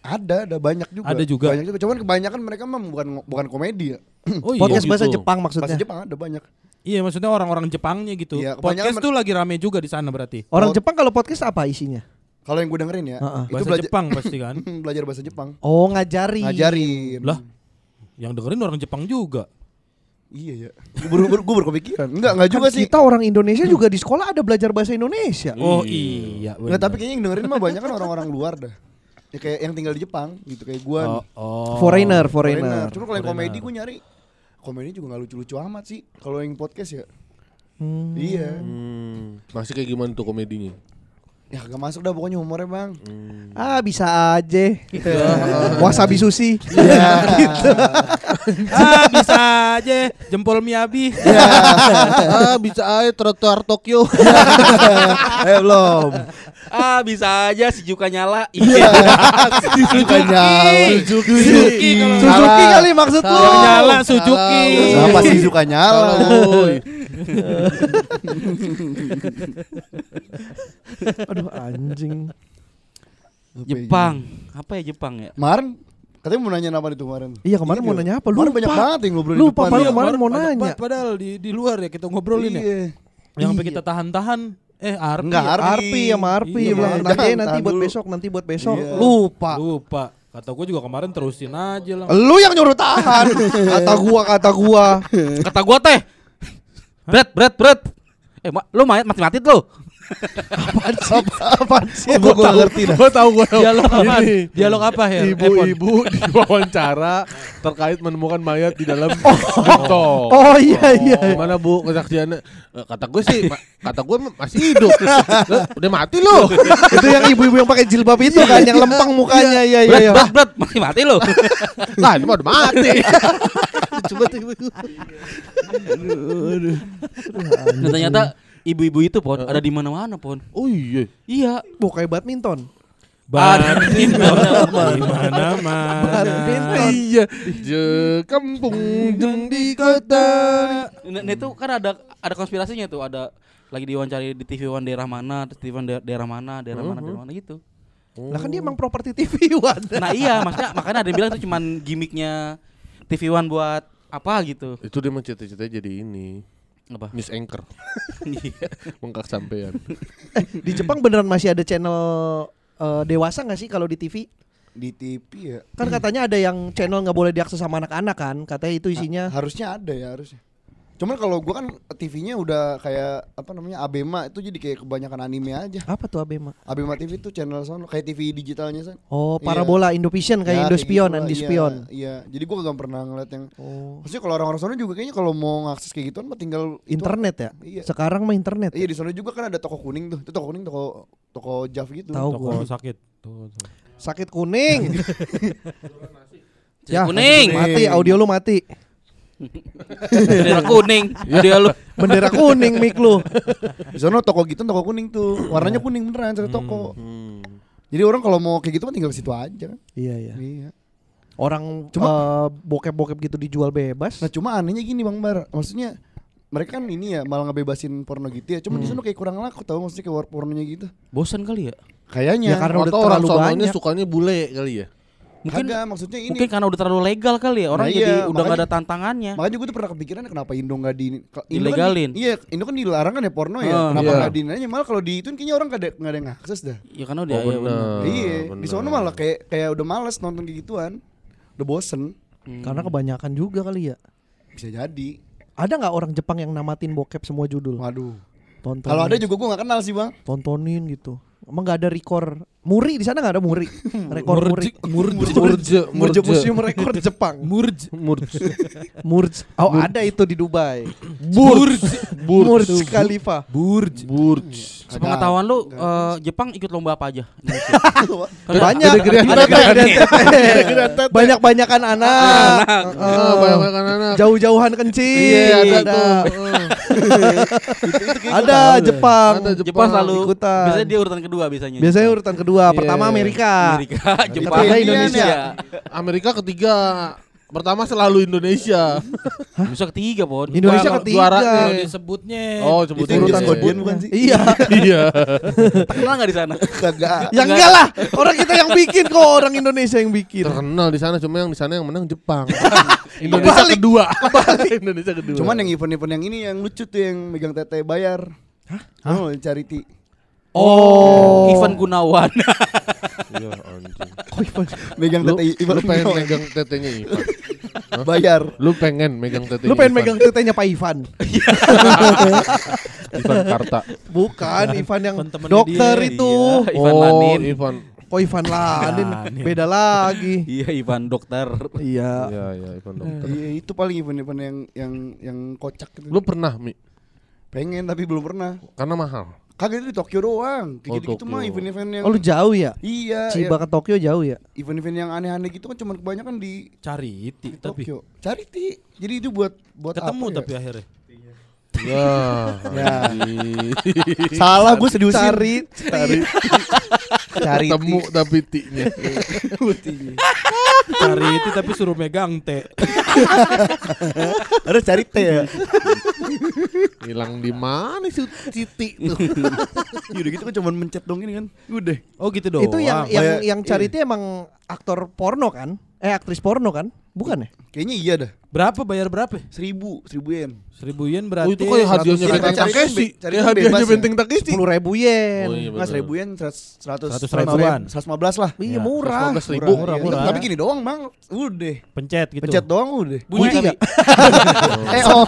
S5: Ada, ada banyak juga.
S3: Ada juga.
S5: Banyak juga. Cuman kebanyakan mereka mah bukan bukan komedi ya. *clears throat*
S3: Oh iya.
S1: Podcast
S2: gitu.
S1: bahasa Jepang
S5: Bahasa
S1: maksudnya.
S5: Jepang ada banyak.
S3: Iya maksudnya orang-orang Jepangnya gitu.
S5: Iya,
S3: Podcast tuh lagi rame juga di sana berarti.
S1: Orang
S5: Oh.
S1: Jepang kalau podcast apa isinya?
S5: Kalau yang gue dengerin ya,
S1: Heeh.
S5: itu
S3: Bahasa
S5: belajar
S3: Jepang *laughs* pasti kan.
S5: belajar bahasa Jepang.
S1: Oh ngajari.
S5: Ngajarin.
S3: Lah, yang dengerin orang Jepang juga.
S5: Iya ya. Gue baru, baru, gue berkepikiran. Enggak, enggak juga
S1: Kan
S5: sih.
S1: Kita orang Indonesia juga di sekolah ada belajar bahasa Indonesia.
S3: Oh iya.
S5: Enggak, tapi kayaknya yang dengerin mah banyak kan orang-orang luar dah. Ya kayak yang tinggal di Jepang gitu kayak gua.
S3: Oh, oh.
S1: Foreigner,
S5: Foreigner.
S1: foreigner.
S5: Cuma kalau yang komedi gue nyari komedi juga nggak lucu-lucu amat sih. Kalau yang podcast ya.
S1: Hmm.
S5: Iya.
S2: Hmm. Masih kayak gimana tuh komedinya?
S5: Ya gak masuk dah pokoknya humornya bang.
S1: Ah bisa aja. Wasabi sushi.
S3: ah bisa aja jempol Miyabi.
S2: ah bisa aja trotoar Tokyo. *laughs*
S5: eh belum.
S4: Ah, bisa aja si Juka nyala. Iya.
S5: Suka nyala.
S2: Suzuki.
S3: Suzuki
S1: Suzuki kali maksud lu.
S3: Nyala Suzuki.
S5: Kenapa sih suka nyala? *laughs* *laughs*
S1: Aduh anjing.
S4: Jepang. Apa ya Jepang ya?
S5: Kemarin katanya mau nanya apa itu kemarin?
S1: Iya kemarin mau nanya apa?
S5: Kemarin
S1: Lupa.
S5: banyak banget yang ngobrol di
S1: Lupa,
S5: depan.
S1: padahal
S5: Iya.
S1: kemarin mau nanya.
S3: pad- Padahal di di luar ya kita ngobrolin ya.
S5: Iya.
S3: Yang sampai
S1: Iya.
S3: kita tahan-tahan. Eh Arpi.
S5: Enggak,
S3: ya?
S5: Arpi.
S1: Arpi sama Arpi
S3: Iya,
S1: bilang
S5: jangan,
S1: nanti nanti
S5: tahan
S1: buat
S5: dulu.
S1: besok nanti buat besok.
S5: Iya.
S1: Lupa.
S3: Lupa. Kata gue juga kemarin terusin aja lah.
S1: Lu yang nyuruh tahan. *laughs* kata gua kata gua.
S4: Kata gua teh. Berat, berat, berat. Eh, ma- lu mati mati lu.
S1: Apaan sih? Apaan sih?
S5: Gua gua ngerti dah.
S2: Gue tahu gue tahu.
S3: Dialog apa?
S2: Ini.
S3: Dialog apa ya?
S2: Ibu-ibu *laughs* diwawancara terkait menemukan mayat di dalam gentong.
S1: Oh iya iya.
S2: Gimana bu kesaksiannya? Eh, Kata gue sih, kata gue masih hidup. *laughs* Udah mati lu. *laughs*
S1: itu yang ibu-ibu yang pakai jilbab itu kan yang lempang mukanya iya iya
S4: Berat,
S1: iya.
S4: berat, berat. Mati mati lu.
S2: Lah ini mah udah mati. Coba tuh.
S4: Nah, ternyata ibu-ibu itu pon ada di mana-mana pon.
S2: Oh iya.
S4: Iya.
S1: Bu kayak badminton.
S3: Badminton di mana-mana.
S1: Badminton.
S2: Iya. Je kampung jeng di kota.
S4: Nah, nah, itu kan ada ada konspirasinya tuh, ada lagi diwawancari di TV One daerah mana, terus TV One daerah, daerah mana, daerah mana, daerah mana gitu.
S1: Lah kan dia emang properti TV One.
S4: Nah iya, maksudnya makanya ada yang bilang itu cuman gimmicknya TV One buat apa gitu.
S2: Itu dia mah cita-citanya jadi ini.
S4: Apa?
S2: Miss Anchor. *laughs*
S4: Iya.
S2: Bengkak sampean. *laughs*
S1: Di Jepang beneran masih ada channel eh, dewasa nggak sih kalau di TV?
S5: Di TV ya.
S1: Kan katanya ada yang channel nggak boleh diakses sama anak-anak kan? Katanya itu isinya.
S5: Harusnya ada ya harusnya. Cuman kalau gua kan TV-nya udah kayak apa namanya Abema itu jadi kayak kebanyakan anime aja.
S1: Apa tuh Abema?
S5: Abema TV itu channel sono kayak TV digitalnya san.
S1: Oh,
S5: Iya.
S1: parabola Indovision kayak
S5: Ya,
S1: Indospion,
S5: gitu lah,
S1: Andispion.
S5: Iya, iya. Jadi gua gak pernah ngeliat yang
S1: Oh.
S5: Maksudnya kalau orang-orang sono juga kayaknya kalau mau ngakses kayak gituan mah tinggal itu-
S1: Internet ya?
S5: Iya.
S1: Sekarang mah internet.
S5: Iya di sana juga kan ada toko kuning tuh. Itu toko kuning toko toko Jav gitu.
S1: Tahu
S3: Toko
S1: gua.
S3: sakit. Tuh, tuh.
S1: Sakit kuning. *laughs*
S4: Ya, kuning.
S1: Mati audio lu mati.
S4: Bendera kuning. Dia lu.
S1: Bendera kuning mic lu.
S5: Di sana toko gitu toko kuning tuh. Warnanya kuning beneran satu toko.
S2: Hmm.
S5: Jadi orang kalau mau kayak gitu mah tinggal ke situ aja kan.
S1: Iya iya.
S5: Iya.
S1: Orang
S5: Cuma-
S1: eh, bokep-bokep gitu dijual bebas.
S5: Nah cuma anehnya gini Bang Bar, maksudnya mereka kan ini ya malah ngebebasin porno gitu ya. Cuma di sana kayak kurang laku tau maksudnya kayak war pornonya gitu.
S4: Bosan kali ya?
S5: Kayaknya.
S1: Ya, karena udah
S2: Atau orang
S1: terlalu banyak.
S2: sukanya bule kali ya.
S4: Mungkin
S5: Kagak, maksudnya ini.
S4: mungkin karena udah terlalu legal kali ya. Orang
S5: Nah,
S4: jadi
S5: iya,
S4: udah nggak
S5: makanya-
S4: ada tantangannya.
S5: Makanya gue tuh pernah kepikiran kenapa Indo nggak di Indo kan- iya, Indo kan dilarang kan ya porno ya.
S4: Ah,
S5: kenapa
S2: iya.
S5: nggak di aja malah kalau di itu kayaknya orang nggak ada nggak ada yang akses dah.
S4: Ya kan udah
S2: Oh,
S4: ya,
S2: bener.
S4: bener.
S5: iya, di
S2: bener.
S5: sana malah kayak kayak udah males nonton kayak gituan. Udah bosen.
S1: Karena kebanyakan juga kali ya.
S5: Bisa jadi.
S1: Ada nggak orang Jepang yang namatin bokep semua judul?
S5: Waduh.
S1: Tontonin.
S5: Kalau ada juga gue nggak kenal sih bang.
S1: tontonin gitu. Emang nggak ada rekor Muri di sana nggak ada Muri. *laughs* Rekor Muri.
S2: Murje,
S1: Murje
S2: murje,
S1: Museum Rekor Jepang.
S3: Murj.
S2: murje. *laughs*
S1: Murj. Oh ada itu di Dubai.
S2: Burj,
S1: Murj Khalifa.
S3: Burj.
S2: burj.
S4: Sepengetahuan lu eh, Jepang ikut lomba apa aja? *laughs*
S1: Banyak.
S2: Tete.
S1: Banyak-banyakan anak.
S2: Ah, banyak anak.
S1: Jauh-jauhan kencing.
S2: Iya, ada
S1: ada. Jepang.
S4: Jepang selalu
S1: ikutan.
S4: Biasanya dia urutan kedua biasanya.
S1: Biasanya urutan kedua, pertama Amerika.
S4: Amerika, Jepang,
S1: Ketiga
S5: Indonesia.
S4: Indonesia.
S2: Amerika ketiga. Pertama selalu Indonesia. *laughs*
S4: Bisa ketiga, Pon.
S1: Indonesia ketiga.
S3: Kalau disebutnya.
S2: Oh,
S5: Itu
S2: sebutnya
S5: yang
S1: urutan.
S5: Kodian bukan sih?
S1: Iya. *laughs*
S2: Iya.
S4: Terkenal nggak di sana?
S5: Kagak.
S1: Ya enggak lah, orang kita yang bikin kok, orang Indonesia yang bikin.
S2: Terkenal di sana cuma yang di sana yang menang Jepang. *laughs* Indonesia
S1: Kebalik.
S2: kedua. Indonesia kedua.
S5: Cuman yang event-event yang ini yang lucu tuh yang megang tete bayar. Hah? Oh, charity.
S1: Oh.
S4: Ivan Gunawan.
S2: Iya *laughs* anjing.
S5: Megang
S2: Lu,
S5: tete
S2: lu pengen
S5: Ivan
S2: megang tetenya Ivan. *laughs*
S5: bayar.
S2: Lu pengen megang tetenya
S1: Lu pengen
S2: Ivan.
S1: megang tetenya Pak Ivan? *laughs*
S2: Ivan Karta.
S1: Bukan, Ivan yang dokter
S3: dia,
S1: itu.
S4: iya. Ivan
S2: oh,
S4: Lanin.
S2: Ivan.
S1: Kok Ivan Lanin? Beda lagi.
S4: Iya, Ivan dokter.
S1: Iya.
S2: Iya, iya, Ivan dokter.
S5: Iya, itu paling event-event yang yang yang kocak gitu.
S2: Lu pernah, Mi?
S5: pengen tapi belum pernah.
S2: Karena mahal.
S5: Kagak itu di Tokyo doang. Kayak
S2: Oh,
S5: gitu-gitu mah event-event yang
S1: Oh lu jauh ya?
S5: Iya,
S1: Chiba
S5: ya,
S1: ke Tokyo jauh ya?
S5: event-event yang aneh-aneh gitu kan cuma kebanyakan di
S3: Cari iti tapi
S5: Tokyo. Charity. Jadi itu buat buat
S3: ketemu
S5: apa ya?
S3: tapi akhirnya.
S2: Ya.
S5: Ya. Salah gue sedih
S1: Cari, cari, *laughs* cari.
S2: Ketemu tapi tinya. *laughs*
S3: Cari iti tapi suruh megang teh. *laughs*
S5: Harus cari teh ya.
S2: Hilang di mana sih Siti tuh? *laughs*
S5: Ya udah gitu kan cuma mencet dong ini kan. Udah.
S3: Oh gitu doang.
S1: Itu yang yang yang cari itu emang aktor porno kan? Eh aktris porno kan? Bukan ya?
S5: Kayaknya iya dah.
S3: berapa bayar berapa?
S5: Seribu, seribu yen.
S3: Seribu yen
S2: Oh,
S3: berarti.
S2: itu kayak hadiahnya
S1: 100
S2: Benteng
S5: cari
S2: Takeshi. Kayak hadiahnya
S5: ya.
S2: Benteng Takeshi.
S1: Sepuluh ribu yen.
S2: Oh, iya,
S5: Nggak seribu yen, seratus, seratus,
S3: Seratus ribuan.
S5: seratus lima belas lah.
S1: Iya
S3: Ya,
S1: murah.
S2: 115 ribu.
S5: Murah,
S3: Murah,
S5: iya.
S3: murah.
S5: Tapi gini doang bang, udah.
S3: Pencet gitu.
S5: Pencet doang udah.
S1: Bunyi nggak? *laughs*
S5: Eh oh,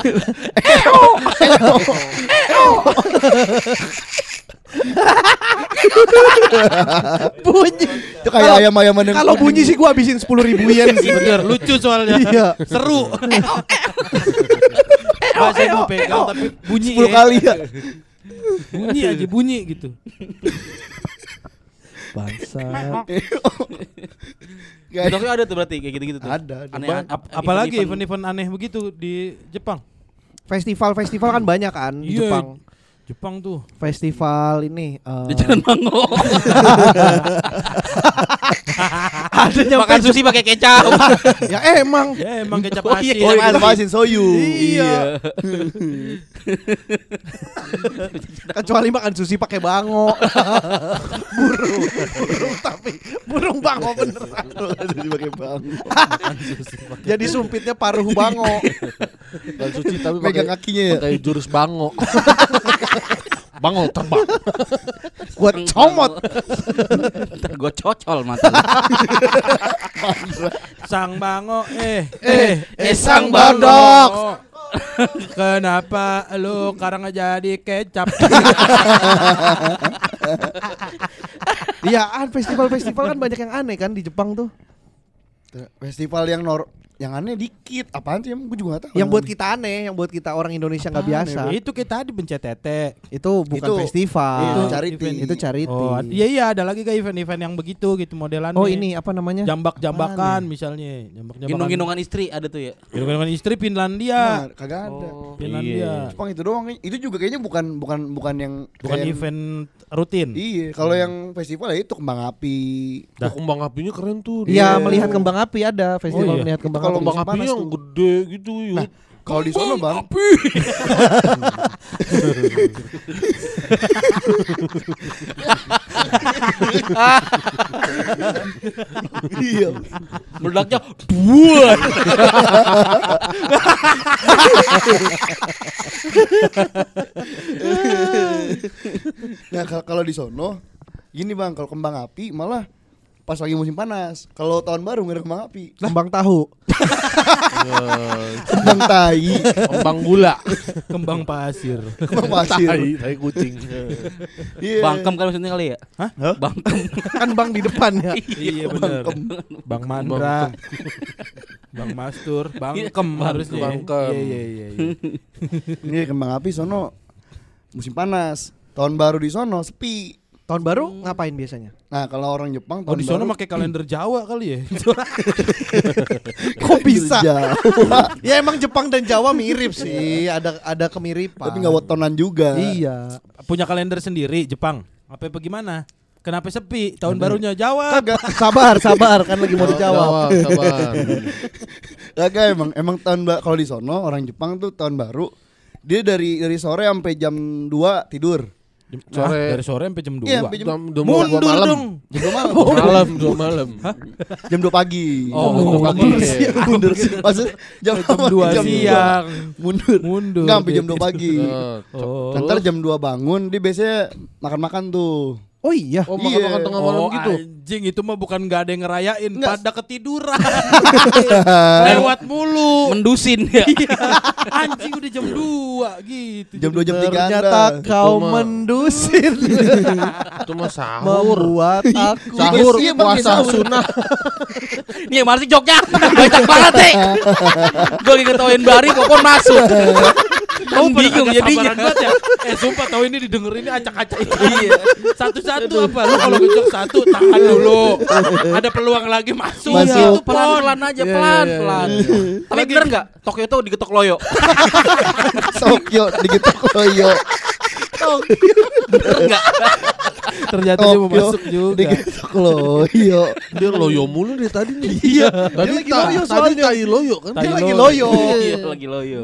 S5: *laughs*
S1: bunyi.
S5: itu kayak ayam-ayaman yang
S1: Kalau bunyi sih gua habisin sepuluh ribu yen sih.
S3: Bener, lucu soalnya.
S1: Iya.
S3: Seru. *laughs* Masa mau pegang tapi bunyi
S5: sepuluh
S3: ya.
S5: kali ya.
S3: Bunyi aja bunyi gitu.
S1: Bangsa. *laughs*
S4: Tokyo ada tuh berarti kayak gitu-gitu tuh.
S5: Ada, ada.
S4: Aneh,
S5: Bang.
S4: ap-
S3: Apalagi
S4: event-event-
S3: event-event aneh begitu di Jepang.
S1: Festival-festival kan banyak kan di
S3: Iya.
S1: Jepang.
S3: Jepang tuh.
S1: Festival ini eh,
S4: di Jalan Mango. *laughs* *laughs*
S1: ada nyampe
S4: Makan sushi pakai kecap. *laughs*
S1: ya emang
S3: Ya emang kecap
S4: Oh iya,
S3: asin.
S5: Oh,
S4: Kecap
S5: itu
S4: asin.
S5: soyu.
S1: Iya. *laughs* kecuali makan sushi pakai bango *laughs* burung burung tapi burung bango beneran
S5: Aduh, pakai bang.
S1: jadi sumpitnya paruh bango
S2: Dan suci tapi
S5: Megang
S2: pakai
S5: kakinya ya.
S2: pakai jurus bango. Bango terbang. *laughs*
S1: gua comot *laughs*
S4: Ntar gue cocol mata. *laughs*
S3: Sang bango eh
S1: eh eh sang
S3: Bango.
S1: badok
S3: Kenapa lu sekarang jadi kecap?
S1: Iya, ah, festival-festival kan banyak yang aneh kan di Jepang tuh.
S5: Festival yang nor yang aneh dikit. Apaan sih emang gue juga gak tahu.
S1: Yang buat kita aneh, yang buat kita orang Indonesia nggak biasa.
S5: ya,
S3: itu kita di pencet tete.
S1: Itu bukan
S5: Itu-
S1: festival.
S5: itu
S1: Itu
S5: charity.
S1: Itu charity.
S3: Oh, iya iya ada lagi kayak event-event yang begitu gitu modelan.
S1: Oh, ini apa namanya?
S3: jambak-jambakan misalnya, jambak-jambakan.
S4: Gendong-gendongan istri ada tuh ya.
S3: Gendong-gendongan istri Finlandia.
S5: Nah, kagak ada.
S4: Oh.
S3: Finlandia.
S5: Jepang itu doang. Itu juga kayaknya bukan bukan bukan yang
S3: Bukan
S5: kayak yang-
S3: event rutin.
S5: Iya, kalau yang festival ya itu kembang api.
S2: Dah kembang apinya keren tuh.
S1: Iya,
S5: Iya.
S1: melihat kembang api ada festival
S3: Oh, iya.
S1: melihat kembang api.
S5: Musim
S2: apinya
S5: panas
S2: yang
S5: tuh.
S2: gede gitu yuk.
S5: Nah, kalau di sono bang, iya.
S4: Meledaknya buat.
S5: Nah kal- kalau di sono, gini bang, kalau kembang api malah pas lagi musim panas. Kalau tahun baru nggak ada kembang api,
S1: Kembang tahu. *laughs*
S5: kembang tai,
S2: Kembang gula.
S3: Kembang pasir.
S5: kembang pasir.
S2: Tai, tai kucing. *laughs*
S5: Iya.
S4: Bangkem kan maksudnya kali ya?
S5: Hah?
S4: Bangkem. *laughs*
S1: kan bang di depan ya.
S3: iya benar. Bang Mandra. Bang Mastur, Bang Kem harusnya.
S2: Bang Kem.
S3: Iya iya iya. iya.
S5: Ini kembang api sono musim panas. Tahun baru di sono sepi.
S1: Tahun baru ngapain biasanya?
S5: Nah kalau orang Jepang
S3: Oh
S5: tahun
S3: di sana pakai kalender Jawa kali ya. *laughs* *laughs*
S1: Kok bisa?
S5: Jawa. *laughs*
S1: ya emang Jepang dan Jawa mirip sih, ada ada kemiripan.
S5: Tapi nggak wetonan juga.
S1: Iya.
S3: Punya kalender sendiri Jepang. Apa bagaimana? Kenapa sepi? Tahun barunya Jawa.
S5: Kagak,
S1: Sabar, sabar kan lagi mau dijawab.
S2: Jawab, sabar.
S5: kagak emang emang tahun kalau di sono orang Jepang tuh tahun baru dia dari dari sore sampai jam 2 tidur.
S3: Jam-
S2: Sore.
S3: Ah, dari sore sampai jam 2.
S5: Iya, sampai jam,
S2: Jam dua
S3: Mundur
S2: dua malam.
S3: dong.
S5: jam 2 malam.
S2: Dua malam, dua malam.
S5: jam 2 pagi.
S3: Oh,
S2: Dua pagi. *laughs*
S5: mundur maksud jam,
S3: Jam 2
S5: jam
S3: siang.
S5: mundur
S3: Mundur.
S5: Enggak sampai jam 2 pagi
S2: Nah,
S3: Oh.
S5: ntar jam 2 bangun dia biasanya makan-makan tuh
S1: Oh iya.
S2: Oh, makan-makan
S5: Iya.
S2: tengah malam
S3: Oh,
S2: gitu.
S3: anjing itu mah bukan gak ada yang ngerayain,
S5: Nggak.
S3: pada ketiduran. *laughs* Lewat mulu.
S4: Mendusin ya. *laughs*
S3: Iya. anjing udah jam 2 gitu.
S5: jam 2 jam 3
S1: Ternyata
S5: anda
S1: kau
S2: Itu mah-
S1: mendusin *laughs*
S2: Itu mah sahur.
S1: membuat aku
S2: Sahur
S5: Iya,
S2: puasa
S5: sahur.
S2: sunnah.
S4: Nih yang masih Jogja. Banyak banget teh. Gue lagi ketawain Bari pokoknya masuk. Kamu bingung jadinya.
S3: ya. Eh sumpah tahu ini didengerin ini acak-acak Iya. Satu-satu apa? Lu kalau ngejok satu tahan dulu. Ada peluang lagi masuk.
S5: Masuk.
S3: Gitu, Pon.
S4: Pelan-pelan aja,
S2: Iya,
S4: pelan-pelan. Tapi bener enggak? Tokyo itu *laughs* digetok loyo.
S5: Tokyo digetok loyo
S4: Bener enggak?
S3: Ternyata dia mau
S5: Tokyo
S3: masuk juga.
S5: digetok loyo
S2: Dia loyo mulu dari tadi nih.
S1: Iya.
S2: Tadi
S1: Dia lagi loyo
S2: tadi
S1: soalnya.
S2: tai loyo kan.
S1: Dia lagi
S3: loyo.
S4: Iya, lagi loyo.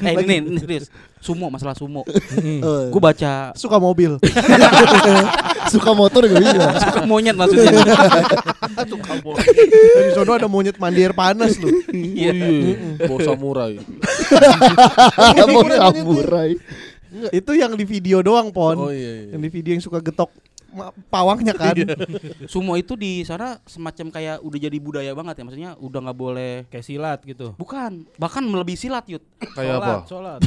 S4: Eh ini nih, ini serius. Sumo masalah sumo.
S5: Eh,
S4: Gue baca
S1: Suka mobil. *laughs*
S5: suka motor gak bisa
S4: suka monyet maksudnya. *laughs*
S1: Di sono ada monyet mandi air panas lu.
S4: Iya.
S2: Bos samurai.
S5: mau samurai
S1: Itu yang di video doang, Pon.
S2: Oh iya iya.
S1: Yang di video yang suka getok pawangnya kan.
S4: Sumo itu di sana semacam kayak udah jadi budaya banget ya. Maksudnya udah nggak boleh
S3: Kayak silat gitu.
S4: Bukan, bahkan melebihi silat yut.
S2: Kayak apa?
S3: Sholat.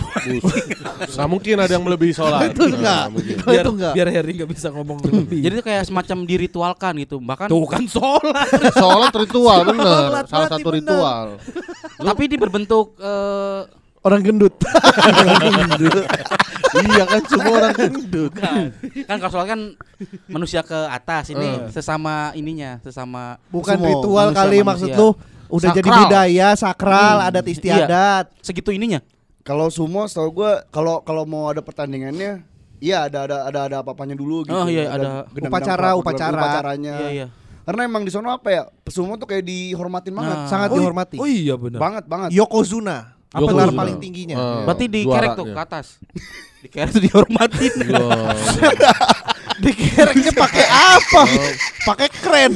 S2: Nggak mungkin ada yang melebihi sholat. *laughs*
S1: Itu enggak.
S3: Biar,
S1: itu enggak.
S3: biar Harry nggak bisa ngomong lebih. *laughs*
S4: Jadi itu kayak semacam diritualkan gitu. Bahkan
S3: Tuh kan sholat.
S2: Sholat ritual bener.
S1: Sholat,
S2: Salah satu
S1: bener.
S2: ritual.
S4: tapi ini berbentuk eh
S1: Orang gendut. iya kan semua orang gendut.
S4: bukan. kan kalau sholat kan manusia ke atas ini sesama ininya, sesama
S1: Bukan
S5: Semua
S1: ritual
S4: manusia-
S1: kali
S4: manusia.
S1: maksud lu. Udah jadi budaya sakral,
S4: Hmm,
S1: adat
S4: iya.
S1: istiadat.
S4: segitu ininya.
S5: kalau sumo setahu gue kalau kalau mau ada pertandingannya Iya ada ada ada ada apa-apanya dulu gitu.
S4: Oh, iya, ada
S1: upacara, upacara.
S5: upacaranya.
S4: Iya iya.
S5: Karena emang di sono apa ya? Sumo tuh kayak dihormatin banget.
S4: Nah.
S1: sangat
S3: Oh,
S1: dihormati.
S3: Oh iya benar.
S5: Banget banget.
S1: Yokozuna,
S2: Yokozuna.
S1: gelar paling tingginya.
S2: Ah,
S4: Berarti dikerek tuh ke atas. *laughs* Dikerek tuh dihormatin.
S2: Iya. *laughs*
S1: Dikereknya pakai apa? pakai kren.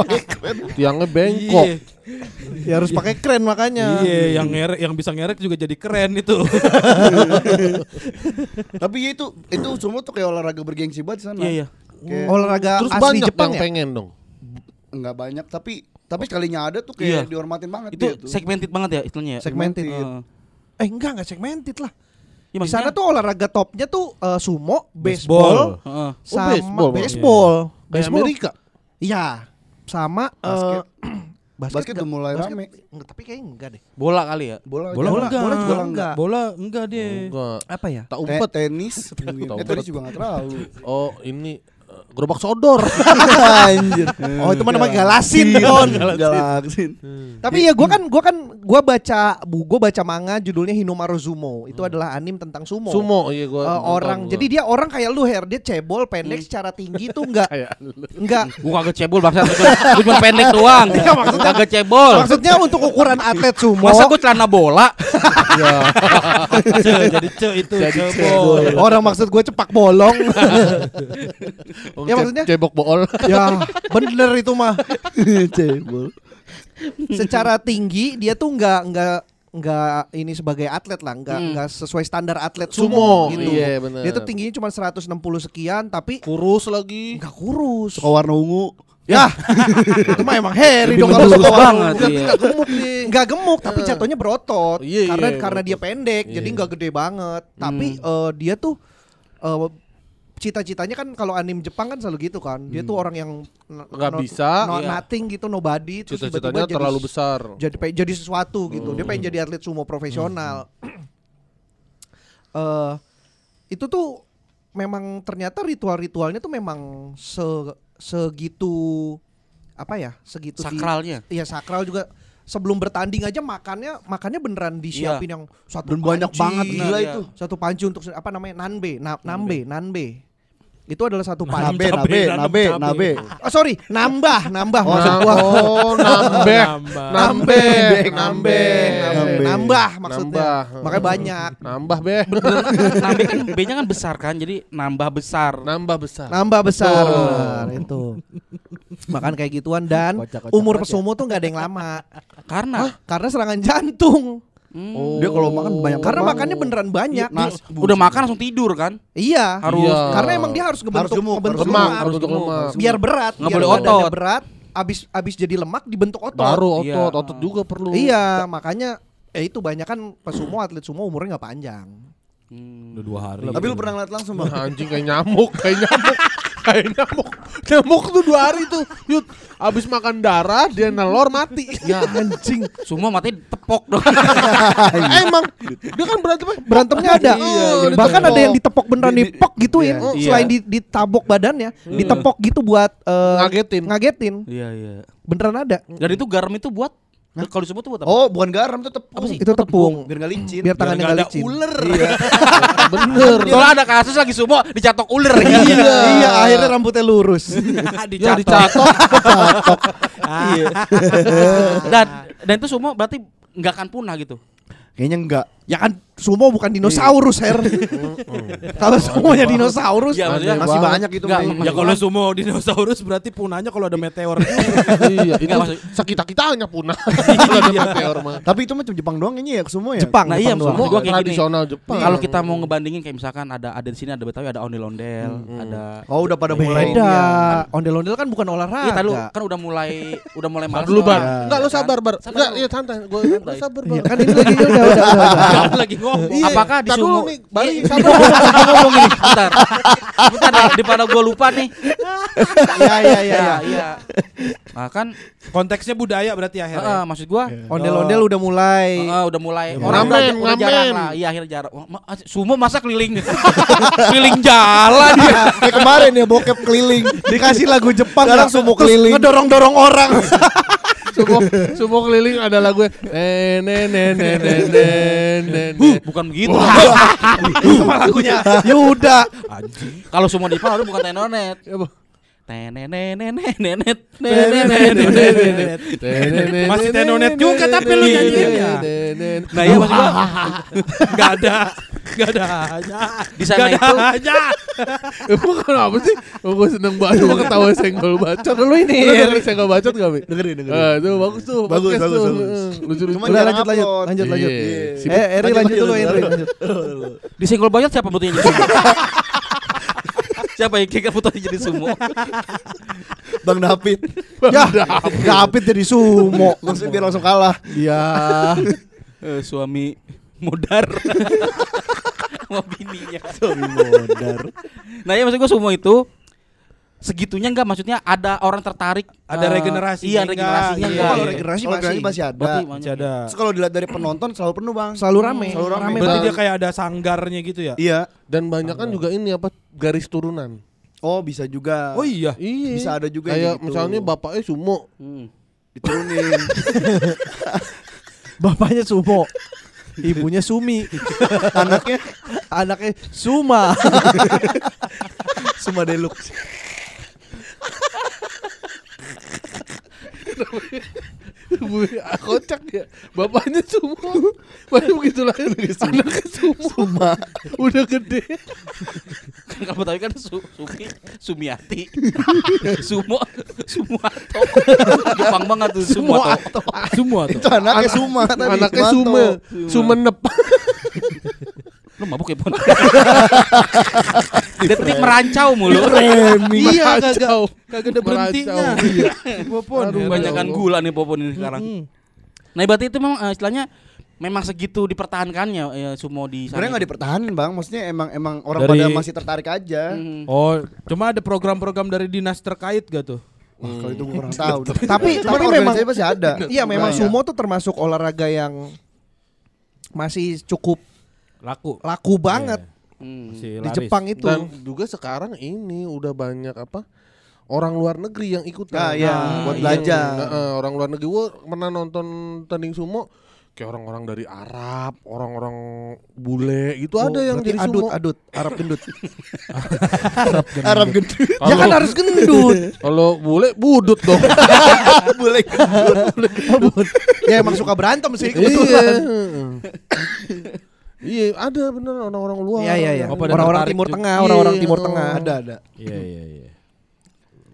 S1: *laughs*
S2: Tiangnya bengkok.
S3: Iya.
S1: ya harus pakai kren makanya.
S3: Iya, yang ngerek yang bisa ngerek juga jadi keren itu.
S5: Tapi ya itu itu sumo tuh kayak olahraga bergengsi banget di sana.
S4: Iya iya.
S5: Kayak
S1: Olahraga
S2: Terus
S1: asli
S2: banyak
S1: Jepang
S2: yang
S1: ya?
S2: pengen dong.
S5: enggak banyak tapi tapi sekalinya ada tuh kayak
S4: Iya.
S5: dihormatin banget
S4: Itu
S5: dia tuh.
S4: segmented banget ya istilahnya ya.
S1: Segmented.
S4: Heeh.
S1: Eh enggak enggak segmented lah.
S4: Ya,
S1: Di sana
S4: maksudnya-
S1: tuh olahraga topnya tuh eh, sumo,
S3: Baseball.
S1: baseball,
S4: Heeh.
S1: sama
S2: baseball malah.
S1: baseball.
S2: Kayak
S1: Baseball.
S2: Amerika.
S1: Iya. Sama
S5: Basket.
S1: eh,
S5: Basket *clears throat* udah mulai rame.
S1: Enggak, tapi kayaknya enggak deh.
S4: Bola kali ya.
S5: Bola
S3: Bola,
S1: Bola-
S3: enggak.
S1: bola juga enggak.
S3: Bola enggak dia.
S2: Enggak.
S1: Apa ya?
S2: Tak umpet.
S5: tenis *laughs* mungkin. Eh, tenis juga enggak terlalu.
S2: Oh, ini eh, gerobak sodor. *laughs*
S5: Anjir.
S1: Oh, itu mah namanya galasin, Don.
S5: Galaksin.
S1: Tapi ya gua kan gua kan gua baca bu gua baca manga judulnya Hinomaru Sumo. Itu adalah anim tentang sumo.
S2: Sumo, iya gua. Nonton
S1: orang
S2: gua.
S1: jadi dia orang kayak lu Her dia cebol pendek secara tinggi tuh enggak enggak *laughs*
S4: Gua kagak cebol bangsa. Gua cuma pendek doang.
S1: maksudnya-
S4: kagak cebol.
S1: maksudnya untuk ukuran atlet sumo
S4: Masa gua celana bola?
S3: Ce, *laughs* jadi ce itu cebol.
S1: orang maksud gue cepak bolong
S2: Oh,
S1: Ya, maksudnya-
S2: cebok bool. *laughs*
S1: ya bener itu mah *laughs*
S5: Cebol.
S1: secara tinggi dia tuh enggak enggak enggak ini sebagai atlet lah enggak
S4: Hmm.
S1: enggak sesuai standar atlet
S2: Sumo,
S1: sumo, gitu
S2: iya, bener.
S1: dia tuh tingginya cuma 160 sekian tapi
S2: Kurus lagi.
S1: enggak kurus
S5: Suka warna ungu.
S1: ya *laughs* itu mah emang Harry dong kalau suka
S4: banget,
S1: banget
S4: iya.
S1: enggak gemuk nih enggak gemuk tapi jatuhnya berotot
S2: Iya,
S1: karena
S2: iya,
S1: karena dia
S2: berotot.
S1: pendek jadi
S2: Iya.
S1: enggak gede banget tapi eh, dia tuh eh, cita-citanya kan kalau anim Jepang kan selalu gitu kan dia tuh orang yang
S2: Nggak
S1: not-
S2: bisa.
S1: not
S4: Iya.
S1: nothing gitu nobody terus
S2: Cita-citanya
S1: tiba-tiba jadi
S2: terlalu besar.
S1: jadi pengen jadi sesuatu gitu. Dia pengen jadi atlet sumo profesional. *clears throat* Eh itu tuh memang ternyata ritual-ritualnya tuh memang se segitu apa ya? Segitu di-
S4: Sakralnya.
S1: Iya sakral juga. Sebelum bertanding aja makannya makannya beneran disiapin yang satu
S5: Dan banyak
S1: panci,
S5: banget gila
S4: iya.
S5: itu.
S1: satu panci untuk apa namanya nanbe, na, nambe, nanbe. Itu adalah satu panci.
S5: Nabe, nabe, nabe,
S3: nabe.
S1: Oh sorry, nambah, nambah
S2: Oh,
S1: maksud gua.
S2: oh, nambah.
S3: Nambah.
S2: Nambah,
S1: nambah,
S2: nambah.
S1: nambah, nambah maksudnya.
S2: Nambah.
S1: Makanya banyak.
S2: Nambah, Beh.
S4: Nambah kan B-nya kan besar kan, jadi nambah besar.
S2: Nambah besar.
S1: Nambah besar itu. Makan kayak gituan dan umur
S5: aja.
S1: pesumo tuh nggak ada yang lama
S4: Karena
S1: karena serangan jantung.
S4: Hmm.
S2: Oh.
S5: Dia kalau makan banyak
S1: Karena
S5: banget.
S1: makannya beneran banyak.
S5: Nas-
S1: Dia-
S4: udah makan langsung tidur kan?
S1: iya.
S4: Harus
S2: Iya.
S1: Karena emang dia harus ngebentuk,
S5: gemuk,
S1: ngebentuk
S5: harus
S2: lemak,
S1: lemak.
S2: harus bentuk lemak.
S1: biar berat.
S4: Nggak
S1: biar
S4: boleh otot.
S1: berat. Abis abis jadi lemak dibentuk otot.
S2: Baru
S4: Iya.
S2: otot, otot juga perlu.
S1: Iya, makanya eh itu banyak kan pesumo atlet sumo umurnya nggak panjang.
S4: Hmm.
S3: Udah dua hari.
S5: Tapi lu pernah ngeliat langsung bang?
S2: Anjing kayak nyamuk, kayak nyamuk, *laughs* kayak nyamuk. Nyamuk tuh dua hari tuh. Yud, abis makan darah dia nelor mati.
S1: Ya anjing.
S4: Semua mati tepok dong. *laughs*
S2: Emang dia kan berantem
S1: Berantemnya ada.
S2: Iya,
S1: Bahkan
S2: ditepok.
S1: ada yang ditepok beneran
S5: Di- di-
S1: dipok gituin.
S5: iya.
S1: Selain di, ditabok badannya, ditepok gitu buat eh,
S2: Ngagetin.
S1: Ngagetin.
S4: Iya iya.
S1: Beneran ada.
S4: Dan itu garam itu buat kalau disebut tuh buat apa?
S5: Oh, bukan garam tuh tepung.
S4: Apa sih?
S1: Itu tepung.
S5: Biar nggak licin.
S1: Biar tangannya
S3: nggak
S1: nggak
S3: ada
S1: licin.
S3: ular. *laughs*
S2: Bener.
S4: Soalnya ada kasus lagi semua dicatok ular.
S1: Iya, iya, akhirnya rambutnya lurus. *laughs*
S2: Ya dicatok. *laughs*
S4: Iya. dan dan itu semua berarti nggak akan punah gitu.
S5: Kayaknya enggak.
S1: Ya kan sumo bukan dinosaurus, Her. *laughs* *laughs* Kalau semuanya dinosaurus,
S4: Iya, maksudnya
S5: Masih
S2: banget.
S5: banyak itu.
S4: Nggak,
S5: Bang.
S4: maksud
S3: Ya kalau sumo dinosaurus berarti punahnya kalau ada meteor. *laughs*
S2: iya, itu sakita kitanya punah. Kalau ada meteor mah.
S5: Tapi itu macam Jepang doang kayaknya ya ke semua ya.
S1: Jepang.
S4: Nah, iya,
S1: doang.
S4: gua kayak gini.
S2: tradisional Jepang.
S4: Kalau kita mau ngebandingin kayak misalkan ada ada di sini ada Betawi ada ondel-ondel, ada
S5: Oh, udah pada mulai ini ya.
S1: Ondel-ondel kan bukan
S4: Iya,
S1: olahraga.
S4: lu kan udah mulai udah mulai malas
S2: dulu. Bar.
S5: Ya.
S2: Enggak, lu sabar, Bar. Enggak, iya santai. Gua
S4: Santai.
S2: sabar,
S1: Iya,
S2: Bar.
S1: kan ini lagi udah udah
S3: Kamu lagi ngomong.
S2: Iya.
S4: Apakah di sumo-
S2: nih, Bari,
S4: Iya.
S2: sabar.
S4: ngomong ini bentar. Bentar deh, daripada gua lupa nih.
S1: Iya, iya, iya.
S4: Iya, iya. Nah, kan
S3: Konteksnya budaya berarti akhirnya.
S4: maksud gua
S1: Ondel-ondel udah mulai.
S4: eh, udah mulai
S2: Ngamen,
S4: orang udah, udah jarang
S2: ngamen.
S4: lah. Iya, akhirnya jarang. Ma- Sumo masa keliling *laughs* keliling jalan ya.
S5: Kayak kemarin ya bokep keliling. *laughs*
S1: Dikasih lagu Jepang ya.
S5: sumo
S1: Terus
S5: keliling.
S1: Ngedorong-dorong orang. *laughs*
S2: Sumo, sumo keliling ada lagu ne ne ne ne ne ne ne.
S4: Huh, bukan begitu.
S1: Sama lagunya. Yuda.
S4: Kalau semua di bukan tenonet.
S3: Masih tenonet juga tapi lu nyanyiinnya.
S4: Nah iya maksud gua
S3: Gak ada, gak ada aja.
S4: Di sana itu-
S3: aja.
S2: Emang kenapa sih? Gue seneng banget mau ketawa senggol bacot.
S1: Lu ini.
S2: Senggol bacot gak?
S5: Dengerin, dengerin.
S2: Itu bagus tuh.
S5: Bagus, bagus, jarang
S1: lanjut lanjut lanjut lanjut. Eh, Eri
S5: Lanjut,
S1: dulu Eri
S5: lanjut.
S4: Di senggol banyak siapa sumo? Siapa yang kick fotonya jadi sumo?
S5: Bang David.
S1: Ya, David jadi sumo.
S5: Maksudnya biar langsung kalah.
S1: Iya.
S4: Eh, suami modar sama bininya.
S5: Suami modar.
S4: Nah ya maksud gue sumo itu segitunya enggak maksudnya ada orang tertarik
S3: Ada
S4: eh,
S3: regenerasinya
S4: iya
S3: enggak?
S4: regenerasinya
S3: Iya,
S4: enggak
S1: Kalau
S3: iya.
S1: regenerasi masih.
S5: regenerasi masih ada.
S4: Berarti
S3: Masih ada.
S5: Kalau dilihat dari penonton selalu penuh bang.
S1: Selalu rame.
S5: Selalu rame.
S3: Berarti
S5: Bang.
S3: dia kayak ada sanggarnya gitu ya?
S5: Iya.
S2: Dan banyak kan juga ini apa garis turunan.
S5: Oh bisa juga.
S3: Oh iya.
S2: Iya.
S5: Bisa ada juga
S2: Kayak
S5: yang gitu.
S2: misalnya bapaknya sumo.
S4: Hmm.
S5: diturunin. *laughs*
S1: Bapaknya sumo. Ibunya Sumi.
S5: Anaknya
S1: Anaknya Suma. *laughs*
S5: Suma Deluxe.
S2: Kocak ya. Bapaknya sumo. Baru begitu lahir. Anaknya sumo.
S5: Suma.
S2: Udah gede.
S4: Kan kamu tahu kan su Sumi Sumiati. *laughs* Sumo Sumato. *laughs* Jepang banget tuh Sumato.
S3: Semua tuh.
S5: Itu anaknya Suma tadi.
S2: Anaknya sume. Sumenep. *laughs*
S4: Lu mabuk ya, Pon? *laughs* Detik merancau mulu.
S3: Iya kagak kagak ada berhentinya.
S2: Iya. *laughs*
S3: Popon.
S4: Kebanyakan gula nih Popon ini sekarang. Nah, berarti itu memang eh, istilahnya memang segitu dipertahankannya ya sumo di sana.
S5: Sebenarnya nggak dipertahanin bang, maksudnya emang emang orang
S3: Dari-
S5: pada masih tertarik aja.
S4: Hmm.
S3: Oh, cuma ada program-program dari dinas terkait gak tuh?
S5: Wah kalau itu gue kurang tahu. *laughs*
S1: Tapi- tapi memang-
S5: masih ada.
S1: Iya memang sumo tuh termasuk olahraga yang masih cukup
S3: Laku.
S1: laku banget
S4: Hmm.
S3: Si
S1: di
S3: laris.
S1: Jepang itu.
S2: Dan juga sekarang ini udah banyak apa orang luar negeri yang ikutan.
S5: Nah, iya, buat belajar.
S2: Nah, eh, orang luar negeri gua pernah nonton tanding sumo kayak orang-orang dari Arab, orang-orang bule gitu
S1: Oh,
S2: ada yang jadi
S1: adut
S2: sumo.
S1: adut Arab gendut. *laughs*
S5: Arab gendut.
S1: ya kan *laughs* harus gendut.
S2: Kalau bule budut dong. *laughs*
S5: Boleh.
S1: ya emang suka berantem sih
S2: iya.
S1: kebetulan.
S2: Iya, ada bener orang-orang luar.
S1: Iya iya iya.
S3: Oh, pada
S1: Orang-orang Timur
S3: juga.
S1: Tengah, orang-orang
S2: Iya,
S1: Timur
S2: oh.
S1: Tengah.
S5: Ada ada.
S3: Iya iya iya.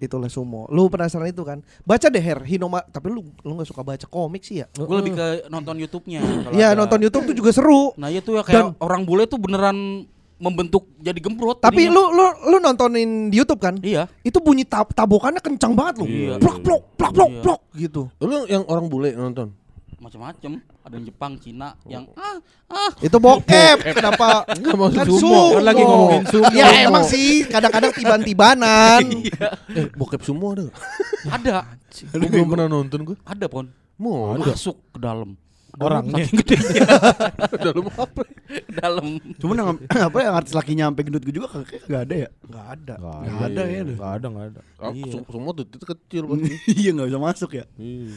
S1: Itulah sumo. Lu penasaran itu kan? Baca deh Her Hinoma, tapi lu lu gak suka baca komik sih ya?
S4: Gue lebih ke nonton YouTube-nya. kalau *laughs*
S1: Iya, nonton YouTube tuh juga seru.
S4: Nah, itu ya kayak
S1: Dan-
S4: orang bule tuh beneran membentuk jadi gembrot.
S1: Tapi lu lu lu nontonin di YouTube kan?
S4: Iya.
S1: Itu bunyi tab tabokannya kencang banget lu.
S4: Iya.
S1: Plok plok plok plok
S4: Iya.
S1: plok gitu.
S2: Lu yang orang bule nonton?
S4: Macam-macam. Ada yang Jepang, Cina,
S1: Oh.
S4: yang ah ah
S1: Itu bokep. Kenapa? *laughs*
S2: Enggak maksud
S1: Kan
S2: sumo.
S1: sumo.
S3: Kan lagi ngomongin sumo.
S1: Ya emang sih kadang-kadang tiban-tibanan. *laughs*
S2: Eh, bokep sumo ada. nggak?
S4: ada.
S2: Belum pernah nonton gua.
S4: Ada, Pon.
S2: Mau
S4: Masuk ke dalam.
S3: Orangnya.
S4: Saking *laughs* gedenya *laughs*
S2: dalam apa?
S4: dalam.
S5: Cuman yang *clears throat* apa yang artis lakinya sampai gendut juga kayak gak ada ya?
S1: Enggak ada.
S5: Nggak ada ya.
S3: Enggak ada, enggak ada.
S2: Ah, su- Sumo tuh itu kecil pasti. *laughs*
S5: Iya nggak bisa masuk ya.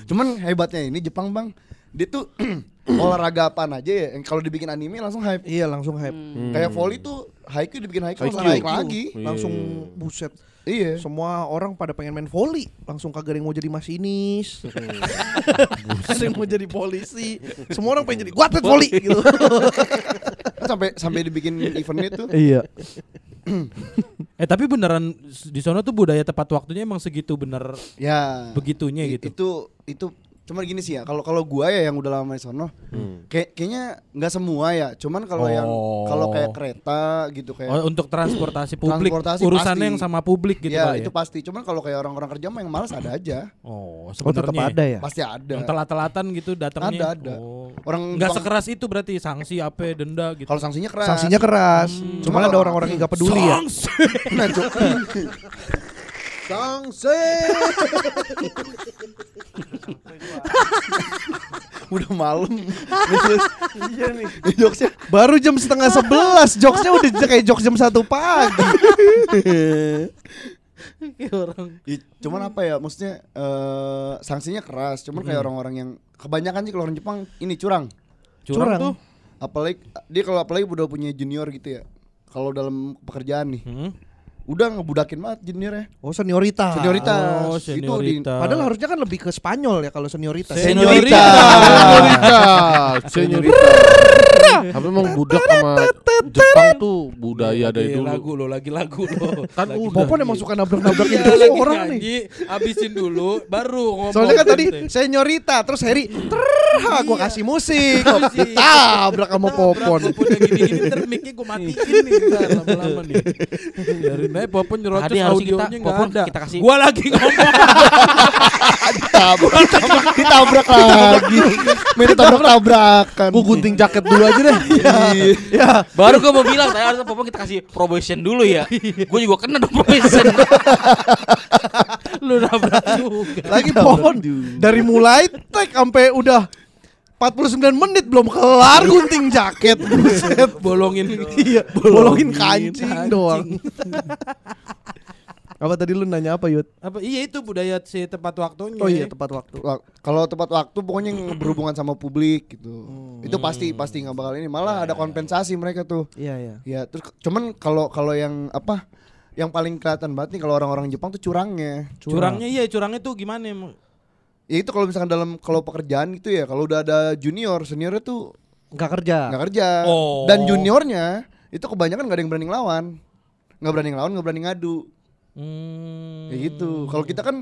S5: Cuman hebatnya ini Jepang bang, dia tuh *clears throat* olahraga apaan aja ya. Yang kalau dibikin anime langsung hype.
S1: Iya langsung hype.
S5: Kayak volley tuh Haikyuu dibikin Haikyuu langsung naik lagi.
S1: Langsung buset.
S5: Iya.
S1: Semua orang pada pengen main volley, langsung kagak ada yang mau jadi masinis. *laughs* ada yang mau jadi polisi. Semua orang pengen jadi gua atlet volley gitu. *laughs*
S5: Sampai sampai dibikin eventnya tuh.
S1: iya. *clears throat*
S3: Eh tapi beneran di sana tuh budaya tepat waktunya emang segitu bener
S5: Ya.
S3: begitunya gitu.
S5: Itu itu cuman gini sih ya. Kalau kalau gua ya yang udah lama di sono, kayak kayaknya nggak semua ya. Cuman kalau yang
S3: Oh.
S5: kalau kayak kereta gitu kayak
S3: Oh, untuk transportasi publik,
S5: Transportasi
S3: urusannya
S5: pasti.
S3: yang sama publik gitu
S5: ya
S3: kali
S5: itu
S3: ya.
S5: pasti. Cuman kalau kayak orang-orang kerja mah yang malas ada aja.
S3: Oh,
S1: Oh tetap
S3: sebenarnya.
S1: ada ya.
S5: Pasti ada.
S3: Yang telat-telatan gitu datangnya.
S5: Ada, ada.
S3: Oh.
S5: Orang
S3: Nggak
S5: bang-
S3: sekeras itu berarti sanksi apa denda gitu.
S5: Kalau sanksinya keras.
S1: Sanksinya keras.
S5: Cuma
S1: Cuma ada
S5: kalau-
S1: orang-orang yang gak peduli ya.
S5: Nah, *laughs*
S2: Sangse.
S5: udah malam. iya nih. Jokesnya
S1: Baru jam setengah sebelas, jokesnya udah kayak jokes jam satu pagi.
S5: Ya, cuman apa ya maksudnya eh sanksinya keras cuman kayak orang-orang yang kebanyakan sih kalau orang Jepang ini curang
S3: Curang,
S1: Curang.
S3: tuh.
S5: apalagi dia kalau apalagi udah punya junior gitu ya kalau dalam pekerjaan nih
S3: Hmm.
S5: Udah ngebudakin banget juniornya.
S1: Oh senioritas.
S5: Senioritas.
S3: Oh,
S5: Itu di
S3: senioritas.
S1: Padahal harusnya kan lebih ke Spanyol ya kalau senioritas.
S3: Senioritas.
S2: Senioritas, senioritas. Tapi emang budak sama Jepang tuh budaya dari
S3: Lagi
S2: dulu.
S3: Lagu lo, lagi lagu lo. *laughs*
S2: Kan
S3: Lagi-
S2: udah.
S1: Popon emang suka nabrak-nabrakin
S3: Iya,
S1: terus
S3: lagi
S1: orang nih.
S3: Habisin dulu, baru ngomong.
S1: Soalnya kan tadi senyorita terus Harry terha gua kasih musik. Tabrak sama Popon.
S3: Popon yang gini-gini ntar mic-nya gue matiin nih ntar lama-lama nih. *laughs* Dari naik Popon nyerocos
S4: Tadi harusnya kita- Popon
S3: ada.
S4: kita kasih-
S3: Gua lagi ngomong.
S5: Ditabrak, ditabrak lagi. Main tabrak-tabrakan.
S2: Gua gunting jaket dulu aja deh.
S1: Ya,
S4: Baru gue mau bilang, saya harusnya Popon kita kasih probation dulu ya. gue juga kena dong probation.
S3: Lu nabrak juga.
S1: lagi Popon dari mulai tek sampai udah 49 menit belum kelar gunting jaket. *laughs* Buset.
S3: Bolongin.
S1: Iya, bolongin kancing doang. *laughs* apa tadi lu nanya apa Yud?
S3: Apa iya itu budaya si tepat waktunya.
S1: Oh iya tepat waktu.
S5: Wak- Kalau tepat waktu pokoknya yang berhubungan sama publik gitu. Itu pasti pasti nggak bakal ini. Malah ada kompensasi mereka tuh.
S1: Iya iya.
S5: Ya terus cuman kalau kalau yang apa yang paling kelihatan banget nih kalau orang-orang Jepang tuh curangnya.
S3: Curangnya iya, curangnya tuh gimana emang?
S5: Ya itu kalau misalkan dalam kalau pekerjaan itu ya kalau udah ada junior, seniornya tuh
S1: Enggak kerja.
S5: nggak kerja.
S3: Oh.
S5: Dan juniornya itu kebanyakan nggak ada yang berani ngelawan. Nggak berani ngelawan, nggak berani ngadu.
S3: Hmm.
S5: Kayak gitu. Kalau kita kan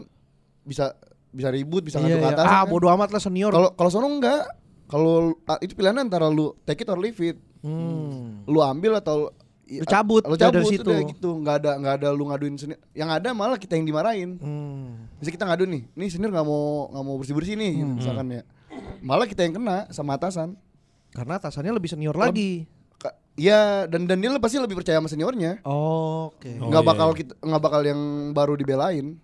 S5: bisa bisa ribut, bisa
S1: Iya,
S5: ngadu ke
S1: iya.
S5: atas.
S1: Ah,
S5: kan.
S1: bodo amat lah senior.
S5: Kalau kalau sono enggak. Kalau ah, itu pilihan antara lu take it or leave it.
S1: Hmm.
S5: Lu ambil atau
S1: Lu cabut,
S5: lu
S1: udah
S5: cabut
S1: dari situ.
S5: udah gitu. Enggak ada enggak ada lu ngaduin senior. Yang ada malah kita yang dimarahin.
S1: Hmm.
S5: Bisa kita ngadu nih. Nih senior nggak mau nggak mau bersih-bersih nih gitu, misalkan ya. Malah kita yang kena sama atasan.
S1: Karena atasannya lebih senior lagi.
S5: Ka- Iya, dan dan dia pasti lebih percaya sama seniornya.
S1: Oke.
S3: Oh,
S5: nggak
S3: iya,
S5: bakal
S3: iya.
S5: kita nggak bakal yang baru dibelain.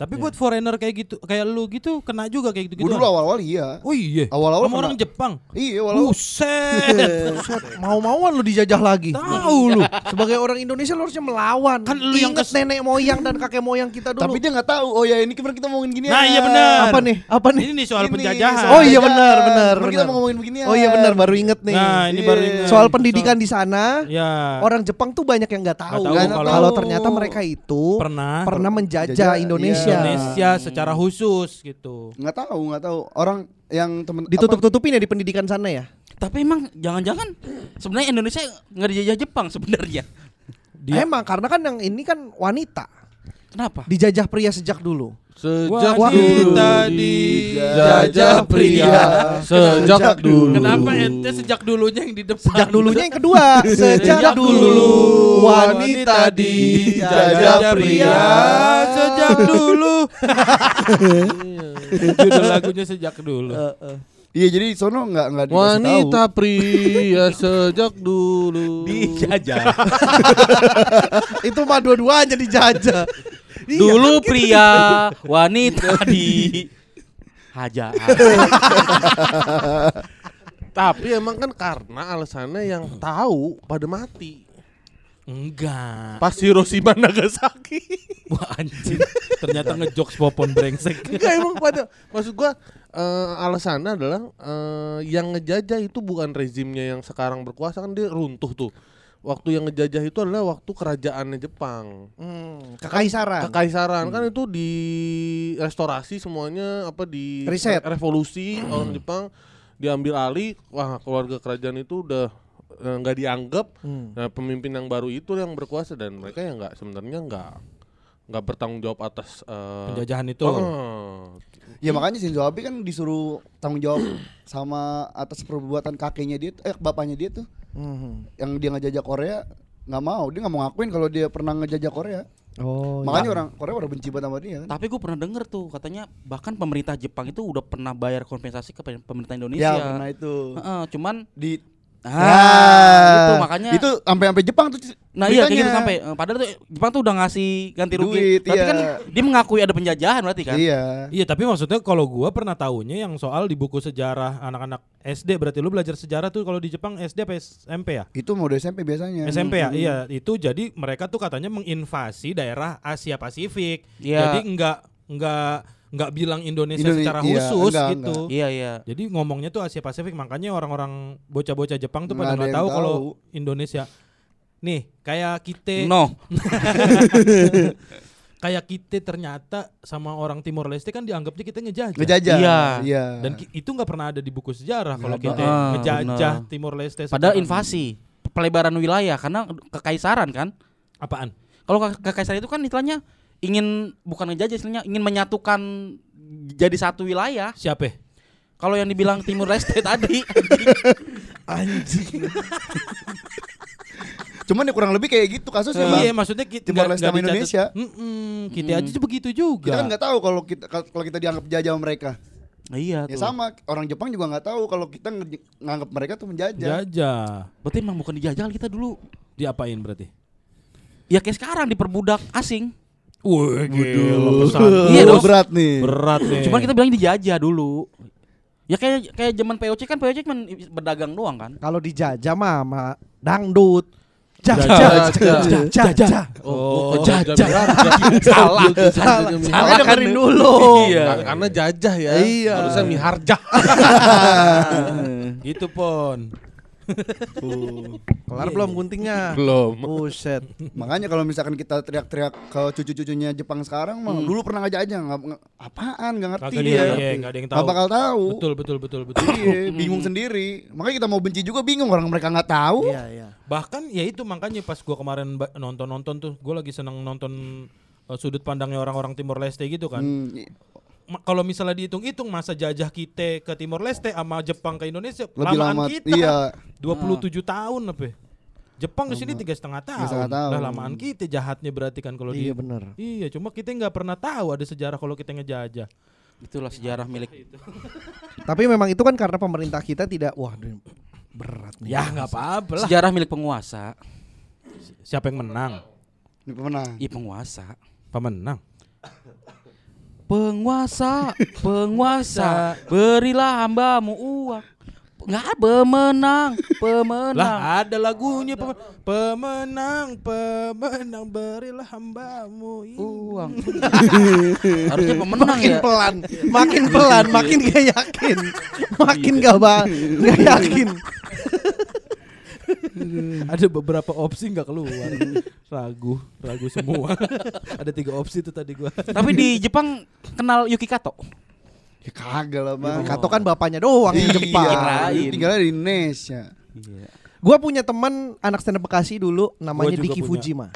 S3: Tapi buat foreigner kayak gitu, kayak lu gitu kena juga kayak gitu-gitu.
S5: Gue dulu awal-awal iya.
S3: Oh iya.
S5: Awal-awal
S3: Sama
S5: kena-
S3: orang Jepang.
S5: Iya, awal-awal.
S3: Buset. *laughs*
S1: Buset, mau-mauan lu dijajah lagi.
S3: Tahu lu.
S1: Sebagai orang Indonesia lu harusnya melawan.
S3: Kan lu yang kes-
S1: nenek moyang dan kakek moyang kita dulu.
S5: Tapi dia nggak tahu. Oh ya ini kemarin kita ngomongin gini.
S3: Nah, iya benar.
S1: apa nih? Apa nih?
S3: Ini nih soal
S5: Ini,
S3: penjajahan.
S5: soal
S1: Oh iya benar, benar,
S5: Kemarin kita mau ngomongin begini
S1: Oh iya benar, baru inget nih.
S3: Nah, ini
S5: Iya.
S3: baru ingat.
S1: Soal pendidikan di sana,
S3: Ya.
S1: orang Jepang tuh banyak yang nggak tahu,
S3: kalau-
S1: kalau ternyata mereka itu
S3: pernah
S1: pernah menjajah
S5: Jajah,
S1: Indonesia.
S5: Iya.
S3: Indonesia secara khusus gitu.
S5: Nggak tahu, nggak tahu. Orang yang temen
S1: Ditutup-tutupin ya di pendidikan sana ya.
S4: Tapi emang jangan-jangan sebenarnya Indonesia nggak dijajah Jepang sebenarnya.
S3: Dia-
S1: Emang karena kan yang ini kan wanita
S4: Kenapa?
S1: dijajah pria sejak dulu.
S2: Sejak
S3: Wanita
S2: dulu
S3: dijajah pria.
S2: Sejak dulu.
S3: Kenapa ente sejak dulunya yang di depan?
S1: Sejak dulunya yang kedua, *laughs* sejak dulu wanita dijajah pria.
S3: Sejak dulu. *laughs* Judul lagunya sejak dulu.
S5: Iya jadi sono nggak nggak dikasih
S2: Wanita
S5: tahu.
S2: pria *laughs* sejak dulu.
S4: Dijajah. *laughs*
S1: Itu mah dua-duanya dijajah. Iya,
S4: Dulu
S1: kan gitu.
S4: pria, wanita *laughs* di haja.
S2: Tapi emang kan karena alasannya yang tahu pada mati.
S3: Enggak.
S2: Pas Hiroshima Nagasaki. *laughs*
S3: Wah anjing. Ternyata ngejokes popon brengsek.
S2: Enggak emang pada maksud gua eh, alasannya adalah eh, yang ngejajah itu bukan rezimnya yang sekarang berkuasa kan dia runtuh tuh. Waktu yang ngejajah itu adalah waktu kerajaannya Jepang.
S1: Hmm, kekaisaran.
S2: Kekaisaran kan itu di restorasi semuanya apa di
S1: Riset.
S2: re- revolusi *clears throat* orang Jepang diambil alih. Wah, keluarga kerajaan itu udah nggak dianggap.
S1: Hmm.
S2: Nah, pemimpin yang baru itu yang berkuasa dan mereka yang nggak sebenarnya nggak nggak bertanggung jawab atas eh,
S3: Penjajahan itu.
S2: Oh,
S5: Ya makanya Shinzo Abe kan disuruh tanggung jawab sama atas perbuatan kakeknya dia, eh bapaknya dia tuh,
S1: Hmm.
S5: yang dia ngejajah Korea nggak mau, dia nggak mau ngakuin kalau dia pernah ngejajah Korea.
S1: Oh,
S5: Makanya orang Korea udah benci banget sama dia kan.
S4: Tapi gue pernah denger tuh katanya bahkan pemerintah Jepang itu udah pernah bayar kompensasi ke pemerintah Indonesia.
S5: Ya pernah itu.
S4: Heeh, cuman
S5: Di
S4: ah, itu makanya
S5: itu sampai sampai Jepang tuh.
S4: Nah iya kayak gitu sampai eh, padahal tuh Jepang tuh udah ngasih ganti rugi.
S5: Duit,
S4: Tapi
S5: iya.
S4: kan dia mengakui ada penjajahan berarti kan?
S5: Iya.
S3: Iya tapi maksudnya kalau gua pernah tahunya yang soal di buku sejarah anak-anak SD berarti lu belajar sejarah tuh kalau di Jepang SD apa SMP ya?
S5: Itu mode SMP biasanya.
S3: SMP ya,
S5: Hmm.
S3: iya itu jadi mereka tuh katanya menginvasi daerah Asia Pasifik.
S4: Iya.
S3: Jadi enggak enggak enggak bilang Indonesia
S5: Indone-
S3: secara
S5: iya,
S3: khusus
S5: enggak,
S3: gitu.
S4: Iya iya.
S3: Jadi ngomongnya tuh Asia Pasifik makanya orang-orang bocah-bocah Jepang tuh
S5: Nggak
S3: pada
S5: ada
S3: nggak tahu kalau. Indonesia. nih kayak kita
S4: No. *laughs*
S3: kayak kita ternyata sama orang Timor Leste kan dianggapnya kita ngejajah.
S5: Ngejajah.
S4: Iya.
S5: Iya.
S3: Dan itu nggak pernah ada di buku sejarah kalau kita
S4: Ah,
S3: ngejajah
S4: benar.
S3: Timor Leste.
S4: Padahal invasi, pelebaran wilayah karena kekaisaran kan.
S3: Apaan?
S4: Kalau ke- kekaisaran itu kan istilahnya ingin bukan ngejajah istilahnya ingin menyatukan jadi satu wilayah.
S3: Siapa?
S4: Kalau yang dibilang Timur Leste *laughs* tadi,
S5: Anjing. Cuman ya kurang lebih kayak gitu kasusnya, Bang.
S3: Iya, maksudnya kita
S5: Timor Leste sama Indonesia.
S3: kita aja tuh begitu juga.
S5: Kita kan nggak tahu kalau kita kalau kita dianggap jajah sama mereka.
S4: iya
S5: Ya
S4: tuh.
S5: sama orang Jepang juga nggak tahu kalau kita nge- nganggap mereka tuh menjajah.
S3: Jajah.
S4: Berarti emang bukan dijajah kita dulu.
S3: Diapain berarti?
S4: Ya kayak sekarang diperbudak asing.
S3: Wah,
S5: Waduh.
S3: pesan.
S4: Iya dong.
S5: berat nih.
S3: Berat nih.
S4: Cuman kita bilang dijajah dulu. Ya kayak kayak zaman POC kan POC cuma berdagang doang kan.
S1: Kalau dijajah mah sama dangdut.
S3: Jajah.
S1: Jajah. Jajah.
S3: Oh,
S2: jajah.
S4: Salah.
S2: Salah.
S1: Salah dengerin dulu.
S4: Iya.
S2: Karena jajah ya.
S1: Iya.
S2: Harusnya miharjah.
S3: gitu pon.
S1: Kelar belum guntingnya?
S2: Belum.
S1: Buset.
S5: Makanya kalau misalkan kita teriak-teriak ke cucu-cucunya Jepang sekarang mah dulu pernah ngajak aja nggak nggak- apaan nggak ngerti
S3: Kagak
S5: dia.
S3: dia, iya, nggak ada yang tahu.
S5: Nggak bakal tahu.
S3: Betul, betul, betul, betul.
S5: Iya, bingung sendiri. Makanya kita mau benci juga bingung orang mereka nggak tahu.
S1: Iya, iya.
S3: Bahkan ya itu makanya pas gua kemarin nonton-nonton tuh, gua lagi seneng nonton uh, sudut pandangnya orang-orang Timor Leste gitu kan.
S5: Hmm,
S3: kalau misalnya dihitung-hitung masa jajah kita ke Timor Leste sama Jepang ke Indonesia
S5: lebih
S3: lamaan
S5: lama.
S3: kita
S5: Iya.
S3: 27 tahun apa ya? Jepang di sini tiga setengah tahun.
S5: setengah tahun.
S3: Lah lamaan kita jahatnya berarti kan kalau
S1: Iya
S3: dia.
S1: benar.
S3: Iya, cuma kita nggak pernah tahu ada sejarah kalau kita ngejajah.
S4: Itulah sejarah milik *laughs*
S1: Tapi memang itu kan karena pemerintah kita tidak wah berat nih.
S3: Ya nggak apa-apa lah.
S4: sejarah milik penguasa.
S3: Siapa yang menang?
S5: Ini pemenang.
S4: Iya penguasa.
S3: Pemenang.
S4: Penguasa, penguasa, berilah hambamu uang. Nggak pemenang, pemenang.
S3: Lah ada lagunya pem- pemenang, pemenang berilah hambamu ini.
S4: uang. *laughs* Harusnya pemenang
S1: makin
S4: ya.
S1: pelan, makin pelan, makin gak yakin, makin gak ba, gak yakin. *laughs* *laughs*
S3: ada beberapa opsi nggak keluar. ragu, ragu semua. *laughs* ada tiga opsi tuh tadi gua.
S4: Tapi di Jepang kenal Yuki Kato.
S5: Ya kagak lah bang.
S1: Kato kan bapaknya doang di
S5: Iya,
S1: Jepang.
S5: tinggalnya di Indonesia.
S4: Iya.
S1: Gua punya teman anak stand up Bekasi dulu namanya Diki
S3: punya.
S1: Fujima.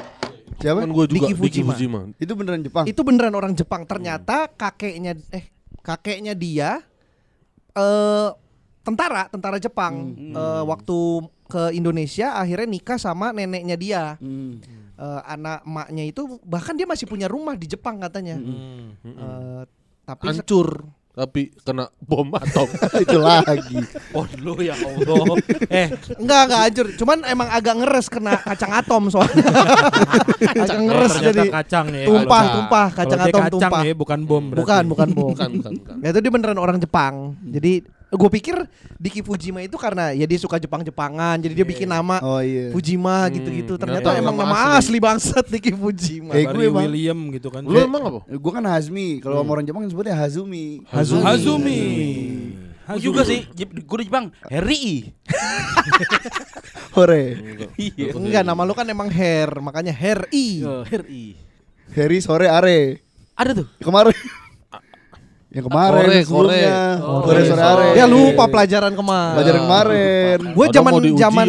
S5: Siapa?
S2: Kan juga
S1: Diki
S2: Diki
S1: Fujima.
S2: Fujima.
S5: Itu beneran Jepang.
S1: Itu beneran orang Jepang. Ternyata kakeknya eh kakeknya dia eh tentara, tentara Jepang. Eh, waktu ke Indonesia akhirnya nikah sama neneknya dia.
S5: Hmm.
S1: Eh, anak emaknya itu bahkan dia masih punya rumah di Jepang katanya.
S3: Hmm.
S1: Eh, tapi se-
S2: Hancur. Tapi kena bom atom. *laughs*
S5: itu lagi.
S3: Oh lu ya Allah. *laughs* eh,
S1: enggak enggak hancur, cuman emang agak ngeres kena kacang atom soalnya. *laughs* agak ngeres jadi
S3: kacang ya.
S1: tumpah
S3: kalau-
S1: tumpah
S3: kalau
S1: kacang
S3: dia
S1: atom
S3: kacang
S1: tumpah.
S3: ya, bukan bom berarti.
S1: Bukan bukan bom.
S2: bukan, bukan, bukan.
S1: Ya itu dia beneran orang Jepang. Jadi gue pikir Diki Fujima itu karena ya dia suka Jepang-Jepangan, jadi dia bikin nama
S5: Oh iya.
S1: Fujima gitu-gitu. Ternyata
S2: ternyata
S1: emang
S2: nama asli.
S1: asli bangsat Diki Fujima.
S5: Kayak gue.
S3: William gitu kan.
S2: Lu emang apa?
S5: Gue kan Hazmi. Kalau sama orang Jepang sebutnya Hazumi.
S3: Hazumi. Hazumi.
S4: Gua juga sih, gue di Jepang, Heri. *laughs*
S5: Hore.
S4: Iya.
S1: Enggak, nama lu kan emang Her, makanya Her I.
S4: Heri.
S5: Heri sore are.
S4: Ada tuh.
S5: Kemarin. Yang kemarin
S2: Kore,
S5: sebelumnya.
S4: Kore.
S5: Kore sore are.
S1: Dia lupa pelajaran kemarin.
S5: Pelajaran kemarin.
S1: Gue zaman zaman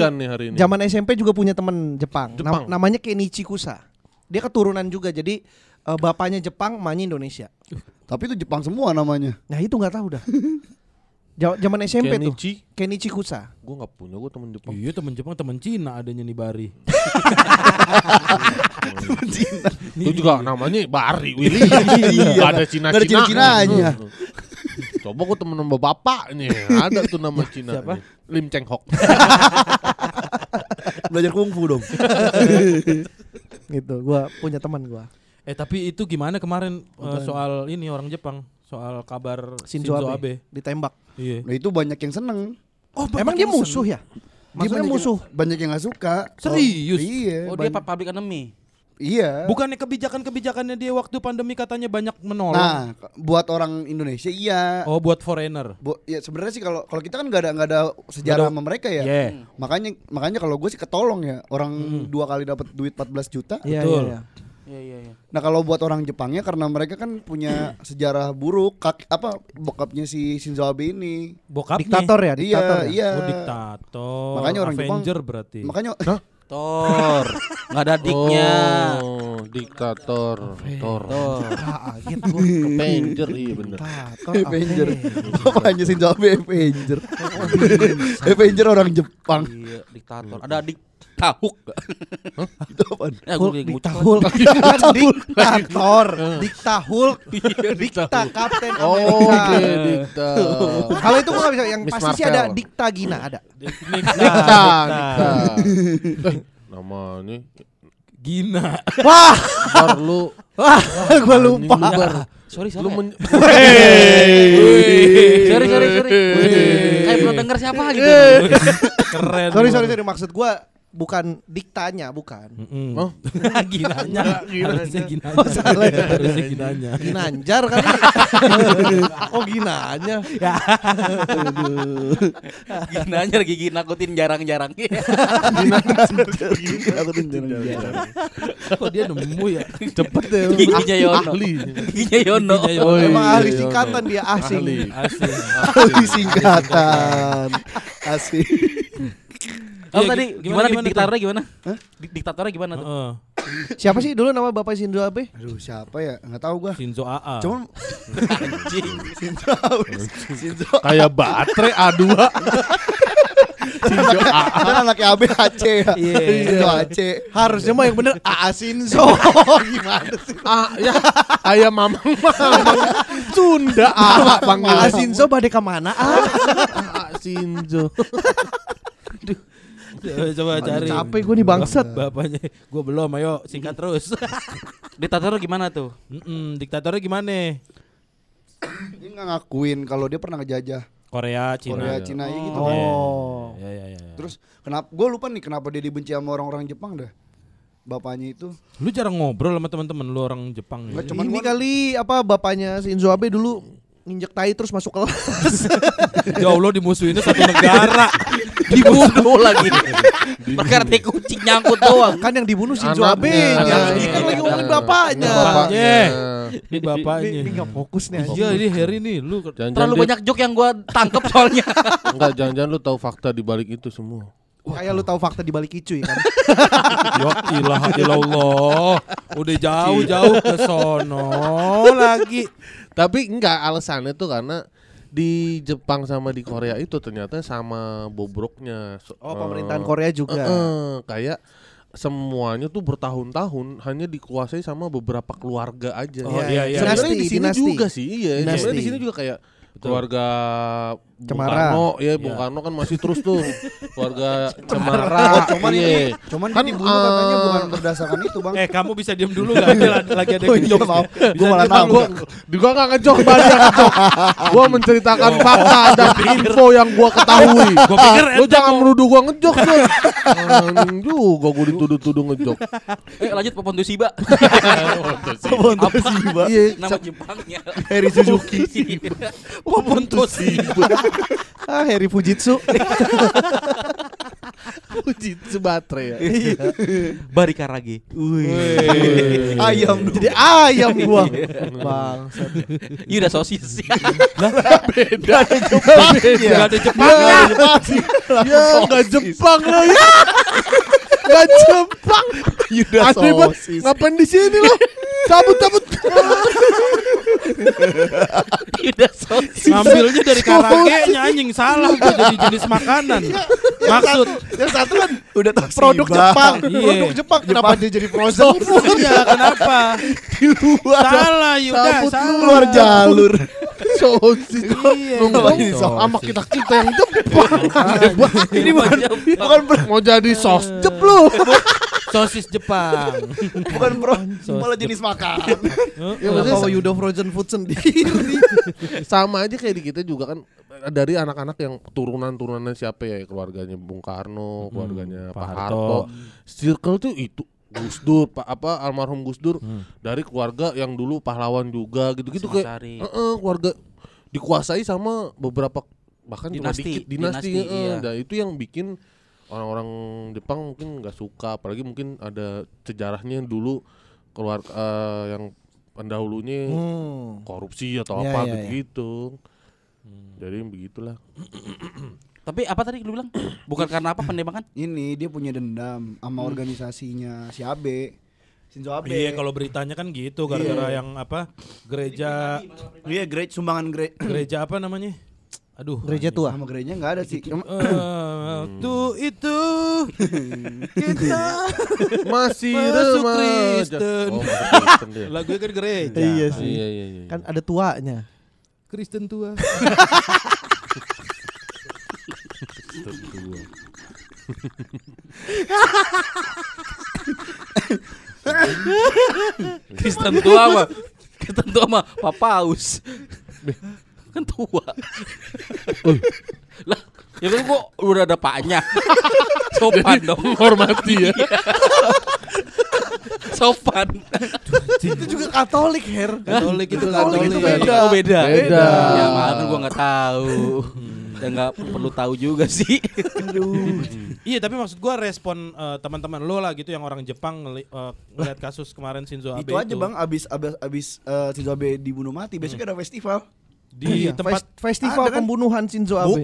S1: zaman SMP juga punya temen Jepang. Nam-
S2: Jepang.
S1: namanya Kenichi Kusa. Dia keturunan juga. Jadi eh, bapaknya Jepang, emaknya Indonesia.
S5: Tapi itu Jepang semua namanya.
S1: Nah itu nggak tahu dah. *laughs* Ja- Zaman SMP tuh.
S2: Kenichi.
S1: Kenichi Kusa.
S2: Gue gak punya, gue temen Jepang.
S3: Iya temen Jepang temen Cina adanya nih Bari. *laughs*
S2: Itu juga namanya Bari Willy. Gak ada Cina
S5: Nggak ada Cina-Cinanya.
S2: Coba gue temen sama bapaknya. Ada tuh nama Cina.
S3: Siapa?
S2: Lim Cheng Hok. *laughs*
S5: Belajar kungfu dong. *laughs*
S1: Gitu. Gua punya teman gua.
S3: Eh tapi itu gimana kemarin eh, soal ini orang Jepang soal kabar
S1: Shinzo,
S3: Shinzo,
S1: Abe.
S3: Abe.
S1: ditembak.
S3: Iya.
S5: Nah itu banyak yang seneng.
S3: Oh,
S1: Emang dia musuh ya?
S5: Dia
S1: Maksudnya
S5: banyak
S1: musuh.
S5: Yang, banyak yang gak suka.
S3: Serius?
S5: Oh, iya.
S4: Oh dia
S5: banyak.
S4: public enemy.
S5: Iya.
S3: Bukannya kebijakan-kebijakannya dia waktu pandemi katanya banyak menolong.
S5: Nah, buat orang Indonesia iya.
S3: Oh, buat foreigner.
S5: Bu, ya sebenarnya sih kalau kalau kita kan nggak ada nggak ada sejarah
S3: ada-
S5: sama mereka ya.
S3: Yeah.
S5: Makanya makanya kalau gue sih ketolong ya orang dua kali dapat duit 14 juta.
S1: Iya,
S3: Betul.
S1: iya, iya.
S4: Iya iya iya.
S5: Nah kalau buat orang Jepangnya karena mereka kan punya *clears throat* sejarah buruk kak apa bokapnya si Shinzo Abe ini.
S3: Bokapnya.
S1: Diktator ya, diktator.
S5: iya
S1: ya?
S5: iya.
S3: Oh, diktator.
S5: Makanya orang Jepang-
S3: Avenger berarti.
S5: Makanya
S4: Thor. Nggak ada diknya.
S2: Oh, diktator. Tor.
S1: Ah, ah, *laughs* gitu.
S2: Avenger iya bener.
S1: Diktator,
S5: Avenger.
S1: Avenger.
S5: Bapaknya Shinzo Abe Avenger. Avenger orang Jepang.
S4: Iya, diktator. Ada dik tahuk. *laughs*
S5: Itu apaan?
S4: Ya,
S1: Hulk,
S4: gue *laughs* *laughs*
S1: Dikta Hulk, diktator, Dikta Hulk, Dikta Kapten
S2: Oh,
S1: Amerika.
S2: Diktator.
S1: Kalau itu gua nggak bisa, yang
S2: Miss
S1: pasti sih ada Dikta Gina ada.
S2: Dikta. Dikta. Eh, namanya
S3: Gina.
S1: Wah,
S2: Bar lu
S1: wah, gua
S2: anjing
S1: lupa.
S2: lu, Bar.
S4: Sorry,
S2: Lu
S4: sorry.
S2: men-
S4: Sorry, sorry, sorry. Kayak pernah denger siapa gitu.
S3: Keren.
S1: Sorry, sorry, sorry. Maksud gua bukan diktanya, bukan.
S3: Mm-mm.
S2: Oh. *laughs*
S3: ginanya. Harusnya ginanya.
S1: Oh, salah ya.
S3: Harusnya ginanya.
S1: Ginanjar kan? *laughs* oh, ginanya. *laughs*
S4: Ginanya lagi gigi nakutin jarang-jarang.
S5: Aku tuh jarang-jarang.
S3: Kok dia nemu ya?
S2: cepet deh. lu.
S4: Giginya Yono.
S2: Ahli.
S4: Giginya Yono.
S3: Yono.
S2: Oh, iya,
S1: Emang ahli
S2: iya,
S1: singkatan dia asing.
S2: Ahli.
S3: Asing.
S5: Ahli singkatan. Asik.
S4: Oh
S3: Iya,
S4: tadi
S3: gimana,
S4: gimana,
S3: gimana
S4: diktatornya gimana? Dik- Diktatornya gimana tuh?
S1: Siapa sih dulu nama Bapak Shinzo Abe?
S5: Aduh siapa ya? Nggak tahu gua.
S3: Shinzo AA.
S5: Cuman
S4: Anjing. *laughs*
S5: Shinzo Shinzo
S2: Kayak baterai A2. *laughs* Shinzo A.
S5: Kan anaknya Abe Aceh ya. *laughs*
S3: Iya.
S5: Shinzo Aceh.
S1: Harusnya mah yang bener AA Shinzo. Gimana sih?
S2: Ah, ya ayam mamang mamang Sunda A panggil
S1: AA Shinzo bade ke mana? Ah,
S2: A Shinzo. *laughs*
S3: Coba, coba cari.
S1: capek gua nih bangsat. *laughs*
S3: Bapaknya. Gua belum, ayo singkat terus. *laughs*
S4: Diktatornya gimana tuh?
S3: Mm-mm, diktatornya gimana?
S5: Dia nggak ngakuin kalau dia pernah ngejajah
S3: Korea, Cina.
S5: Korea, Cina ya gitu.
S1: Oh.
S3: Ya, ya, ya, ya.
S5: Terus kenapa? Gue lupa nih kenapa dia dibenci sama orang-orang Jepang dah. Bapaknya itu.
S3: lu jarang ngobrol sama teman-teman lu orang Jepang ya?
S5: Cuman
S1: Ini
S5: gua-
S1: kali apa bapaknya Shinzo Abe dulu nginjek tai terus masuk kelas.
S3: Ya Allah dimusuhinnya satu negara.
S4: Dibunuh lagi. Perkara tai kucing nyangkut doang.
S1: kan yang dibunuh Shinzo Abe-nya.
S3: anaknya.
S1: Ini kan lagi ngomongin bapaknya.
S3: Bapaknya.
S1: Ini,
S3: Ini bapaknya.
S1: ini nggak fokus nih.
S3: Iya, ini Harry nih, lu
S4: Terlalu banyak joke yang gua tangkep soalnya. *laughs*
S2: Enggak, jangan-jangan lu tahu fakta di balik itu semua.
S1: Kayak lu tahu fakta di balik Icuy kan. *laughs*
S3: Ya ilaha illallah. Udah jauh-jauh ke sono lagi.
S2: Tapi enggak alasannya tuh karena di Jepang sama di Korea itu ternyata sama bobroknya.
S1: Oh,
S2: eh,
S1: pemerintahan Korea juga.
S2: eh, eh, kayak semuanya tuh bertahun-tahun hanya dikuasai sama beberapa keluarga aja.
S3: Oh, iya, iya.
S2: Sebenarnya
S1: Dinasti,
S2: di sini juga sih, iya. Sebenarnya di sini juga kayak keluarga Bung
S1: Cemara.
S2: Karno, ya Bung
S3: Iya.
S2: Karno kan masih terus tuh keluarga *laughs* Cemara.
S5: Oh, cuman
S2: iya.
S5: ini, cuman
S2: Kan,
S5: dibunuh katanya
S2: eh,
S5: bukan berdasarkan itu bang.
S3: Eh, kamu bisa diam dulu *laughs* enggak? Ada lagi ada
S5: Oh
S3: yang
S5: iya,
S3: ngejok.
S5: maaf. Gua malah tahu.
S3: dulu
S2: gua gua gak ngejok banyak ngejok. Gua menceritakan fakta dan info yang gua ketahui. *laughs*
S3: Gua pikir
S2: Lu jangan menuduh gua ngejok lu. Juga gua dituduh-tuduh ngejok.
S4: Eh lanjut Popon.
S5: Apa sih mbak?
S2: Iya,
S4: Nama Jepangnya.
S5: Harry Suzuki.
S4: Popon Toshiba.
S1: Ah, Harry Fujitsu.
S2: Fujitsu baterai ya.
S4: Bari Karage.
S5: Ayam dong.
S1: Jadi ayam gua. Bangsat.
S4: Iya udah sosis.
S2: Beda ada
S3: Enggak ada Jepangnya.
S2: Ya enggak Jepang lo ya. Enggak Jepang. *laughs*
S5: Yuda
S2: Asli
S5: sosis.
S2: Ngapain di sini lo? Cabut cabut. *laughs*
S4: Iya udah sosis.
S3: Ngambilnya dari karage anjing salah gua jadi jenis makanan. Maksud
S1: Yang satu kan
S5: Udah tahu
S1: produk
S5: Shiba.
S1: Jepang.
S3: Iya.
S1: Produk Jepang kenapa dia jadi frozen?
S3: iya kenapa? *laughs*
S5: Di luar.
S3: Salah Yuda, salah.
S5: Keluar jalur.
S2: Sosis.
S3: Iya,
S2: Nunggu
S3: iya.
S2: sama kita kita yang Jepang.
S5: Ini bukan bukan
S2: Mau jadi sos jep lu.
S3: Sosis Jepang.
S5: bukan pro, malah jenis makan.
S2: Ya,
S1: Kenapa
S2: maksudnya
S1: Yudo frozen food sendiri? *laughs*
S2: sama aja kayak di kita juga kan dari anak-anak yang turunan-turunannya siapa ya keluarganya Bung Karno, keluarganya
S3: Pak
S2: Pak
S3: Harto.
S2: Harto. Circle tuh itu Gus Dur, Pak apa almarhum Gus Dur
S3: Hmm.
S2: dari keluarga yang dulu pahlawan juga gitu-gitu kayak
S4: Singosari.
S2: Heeh, keluarga dikuasai sama beberapa bahkan cuma
S4: Dinasti,
S2: dikit dinasti,
S4: dinasti,
S2: heeh.
S4: iya.
S2: Dan itu yang bikin orang-orang Jepang mungkin nggak suka apalagi mungkin ada sejarahnya dulu keluar eh, yang pendahulunya
S1: Hmm.
S2: korupsi atau
S1: Iya,
S2: apa
S1: iya, iya.
S2: gitu jadi begitulah
S4: Tapi apa tadi lu bilang? Bukan karena apa penembakan? *clears throat*
S5: Ini dia punya dendam sama organisasinya si Abe. Shinzo Abe.
S3: Iya kalau beritanya kan gitu gara-gara yang apa gereja
S5: Iya, great sumbangan great. *clears throat*
S3: gereja apa namanya? Aduh.
S1: Gereja tua.
S5: Nama gerejanya enggak ada sih. Cuma-
S3: Eh, tuh itu kita *laughs*
S2: masih
S3: Masuk. Kristen.
S2: oh, masuk Kristen dia.
S3: lagunya kan gereja.
S1: Iya
S2: Ah,
S1: sih.
S2: iya iya iya
S1: Kan ada tuanya.
S3: Kristen tua. *laughs*
S4: Kristen tua mah. Kristen tua mah papaus. kan tua. Lah, ya kan kok udah ada paknya. *laughs* Sopan dong.
S2: menghormati ya
S4: Sopan.
S1: itu juga Katolik, Her.
S3: Katolik itu
S1: Katolik itu beda.
S4: Oh beda.
S2: Beda.
S4: Ya maaf gua nggak tahu. Dan *laughs* nggak perlu tahu juga sih.
S3: Iya tapi maksud gua respon eh, teman-teman lo lah gitu yang orang Jepang ngeli- eh, ngeliat kasus kemarin Shinzo Abe
S5: itu aja Bang, abis abis abis eh, Shinzo Abe dibunuh mati, besok ada festival.
S3: Di
S1: Iya,
S3: tempat
S1: fes- festival
S5: Ada kan?
S1: pembunuhan Shinzo Abe.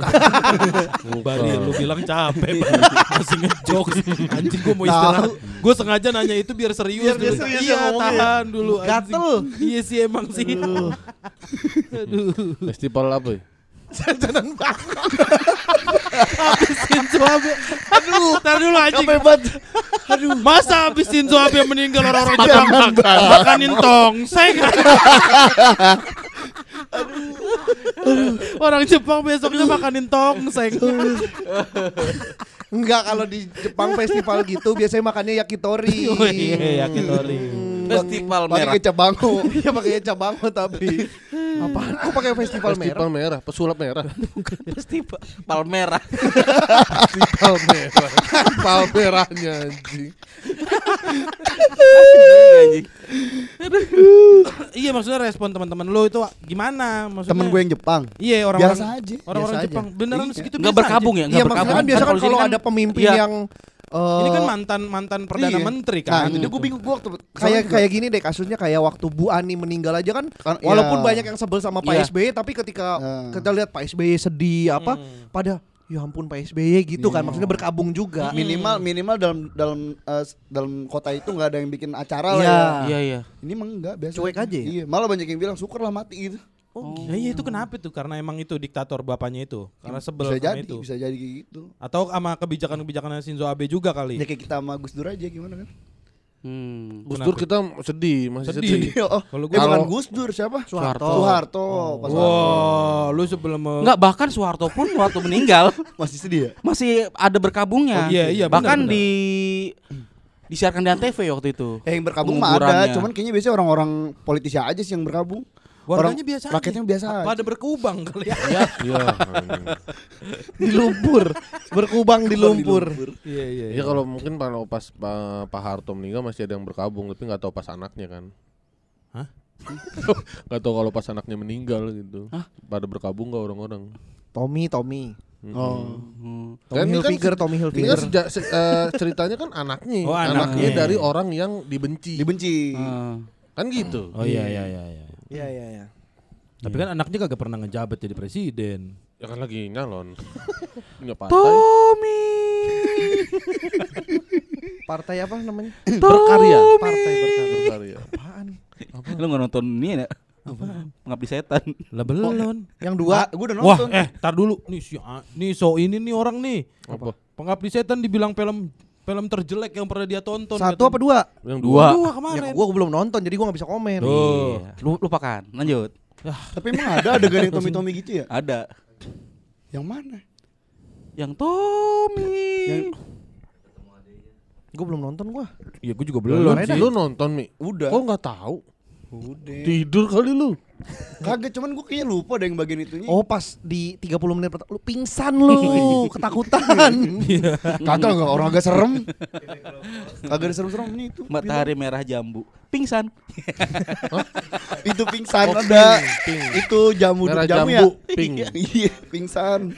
S3: Bali *laughs* lu bilang capek Bali. masih ngejokes anjing gua mau istirahat gua sengaja nanya itu biar serius
S1: Biar
S3: dulu.
S1: serius
S3: iya
S1: ya
S3: tahan dulu anjing.
S1: Gatel.
S3: iya sih emang sih *laughs* aduh
S2: festival apa ya?
S1: Jajanan banget.
S3: habis Shinzo Abe aduh tar dulu anjing
S5: Capek banget.
S3: aduh masa habis Shinzo Abe meninggal orang-orang Jepang makanin tongseng *laughs* Orang Jepang besoknya makanin tongseng.
S1: Enggak kalau di Jepang festival gitu biasanya makannya yakitori.
S3: Oh iya, yakitori.
S4: Festival
S5: Pakai
S4: merah.
S5: kecap bango. *laughs*
S1: Iya pakai cabango tapi apaan kok pakai festival,
S2: festival
S1: merah?
S2: merah pesulap merah *laughs*
S4: Festival Palmerah.
S2: festival merah palmerahnya anjing
S4: Anjing.
S3: Iya maksudnya respon teman-teman lo itu gimana? Maksudnya
S5: Temen gue yang Jepang.
S3: Iya orang-orang
S5: Biasa aja.
S3: Orang-orang
S1: Biasa
S3: Jepang
S1: aja.
S3: beneran
S5: Iya.
S3: segitu
S4: Nggak
S3: biasa
S4: berkabung
S3: aja.
S4: ya?
S1: Iya
S4: Nggak
S1: maksudnya
S4: berkabung.
S1: kan biasa kan
S4: Kalau
S1: ada pemimpin
S4: iya.
S1: yang eh,
S3: Ini kan mantan mantan perdana
S5: Iya.
S3: menteri
S5: Nah,
S3: kan.
S5: itu dia gue bingung gue waktu
S1: kayak kayak gini deh kasusnya kayak waktu Bu Ani meninggal aja kan
S5: Kan,
S1: walaupun
S5: iya.
S1: banyak yang sebel sama Pak
S4: Iya.
S1: SBY tapi ketika
S5: Nah.
S1: kita lihat Pak SBY sedih apa
S3: Hmm.
S1: pada ya ampun Pak SBY gitu kan
S5: Iya.
S1: maksudnya berkabung juga
S5: minimal minimal dalam dalam eh, dalam kota itu nggak ada yang bikin acara lah
S1: Iya.
S5: ya.
S4: Iya iya.
S5: Ini emang enggak biasa.
S1: Cuek aja ya?
S5: Iya, malah banyak yang bilang syukur lah mati gitu.
S3: Oh, iya itu kenapa tuh? Karena emang itu diktator bapaknya itu. Karena sebel
S5: bisa
S3: sama
S5: jadi,
S3: itu.
S5: bisa jadi kayak gitu.
S3: Atau sama kebijakan-kebijakan Shinzo Abe juga kali.
S5: Ya kayak kita sama Gus Dur aja gimana kan?
S4: Hmm.
S2: Gus Dur kita sedih masih
S3: Sedih.
S2: sedih, *laughs*
S5: oh,
S3: Kalau
S5: eh, bukan Gus Dur siapa?
S1: Soeharto.
S5: Soeharto. Pas
S3: Wah, lu sebelum
S4: Enggak bahkan Soeharto pun waktu meninggal *laughs*
S5: masih sedih ya?
S4: masih ada berkabungnya.
S3: Oh, iya, iya,
S4: Bahkan
S3: benar,
S4: di disiarkan di Antv waktu itu.
S5: Eh, yang berkabung mah ada, cuman kayaknya biasanya orang-orang politisi aja sih yang berkabung.
S3: Warganya
S5: Orang-
S3: biasa aja.
S5: rakyatnya biasa aja.
S3: Pada berkubang kali ya.
S2: iya anjing.
S1: di lumpur berkubang di lumpur
S3: Iya iya.
S2: Iya kalau mungkin kalau pas Pak Harto meninggal masih ada yang berkabung tapi nggak tahu pas anaknya kan.
S3: Hah? *laughs*
S2: Nggak tahu kalau pas anaknya meninggal gitu. Pada berkabung nggak orang-orang.
S1: Tommy Tommy
S5: Oh.
S4: Hmm.
S1: Tommy
S2: Kan kan
S1: Hilfiger
S2: se-
S1: Tommy
S2: Ini kan
S1: Hilfiger
S2: seja- se- eh, ceritanya kan anaknya,
S3: Oh,
S2: anaknya
S3: anaknya.
S2: dari orang yang dibenci.
S5: Dibenci.
S4: Ah.
S2: Kan gitu.
S3: Oh iya iya iya iya.
S1: Iya iya iya
S3: Tapi kan anaknya kagak pernah ngejabat jadi presiden.
S2: Ya kan lagi nyalon. *laughs* Punya partai.
S4: Tommy. *laughs*
S1: partai apa namanya
S2: Berkarya.
S1: partai berkarya
S2: Berkarya.
S1: apaan
S4: Lu nggak nonton ini ya? Pengabdi setan.
S3: Lah belum.
S1: yang dua
S5: gue udah
S3: Wah,
S5: nonton.
S3: eh, tar dulu. Nih si nih so ini nih orang nih.
S2: Apa?
S3: Pengabdi setan dibilang film film terjelek yang pernah dia tonton.
S1: satu apa dua
S2: Yang
S4: Dua.
S2: dua.
S3: Dua
S1: ya
S3: kemarin.
S1: gua belum nonton jadi gua nggak bisa komen
S3: Tuh.
S4: Iya. Lu lupakan. Lanjut.
S5: Tapi emang ada adegan yang Tommy Tommy gitu ya?
S4: Ada.
S5: Yang mana?
S4: Yang Tommy.
S5: Yang-
S1: gua belum nonton gua
S3: Iya, gue juga
S2: Lu,
S3: belum.
S2: Lu nonton Mi?
S5: Udah.
S2: Kok nggak tahu?
S5: Udah.
S2: Tidur kali lu.
S5: Kagak cuman gue kayaknya lupa ada yang bagian itunya.
S1: Oh pas di 30 menit pertama lu pingsan lu, *laughs* ketakutan. *laughs*
S5: kagak enggak orang agak serem. kagak ada serem-seremnya itu.
S4: Matahari merah jambu. Pingsan. *laughs*
S5: itu pingsan ada. Itu jamu
S2: Merah
S5: jamu
S2: jambu,
S5: ya.
S2: pink.
S5: Iya, pingsan.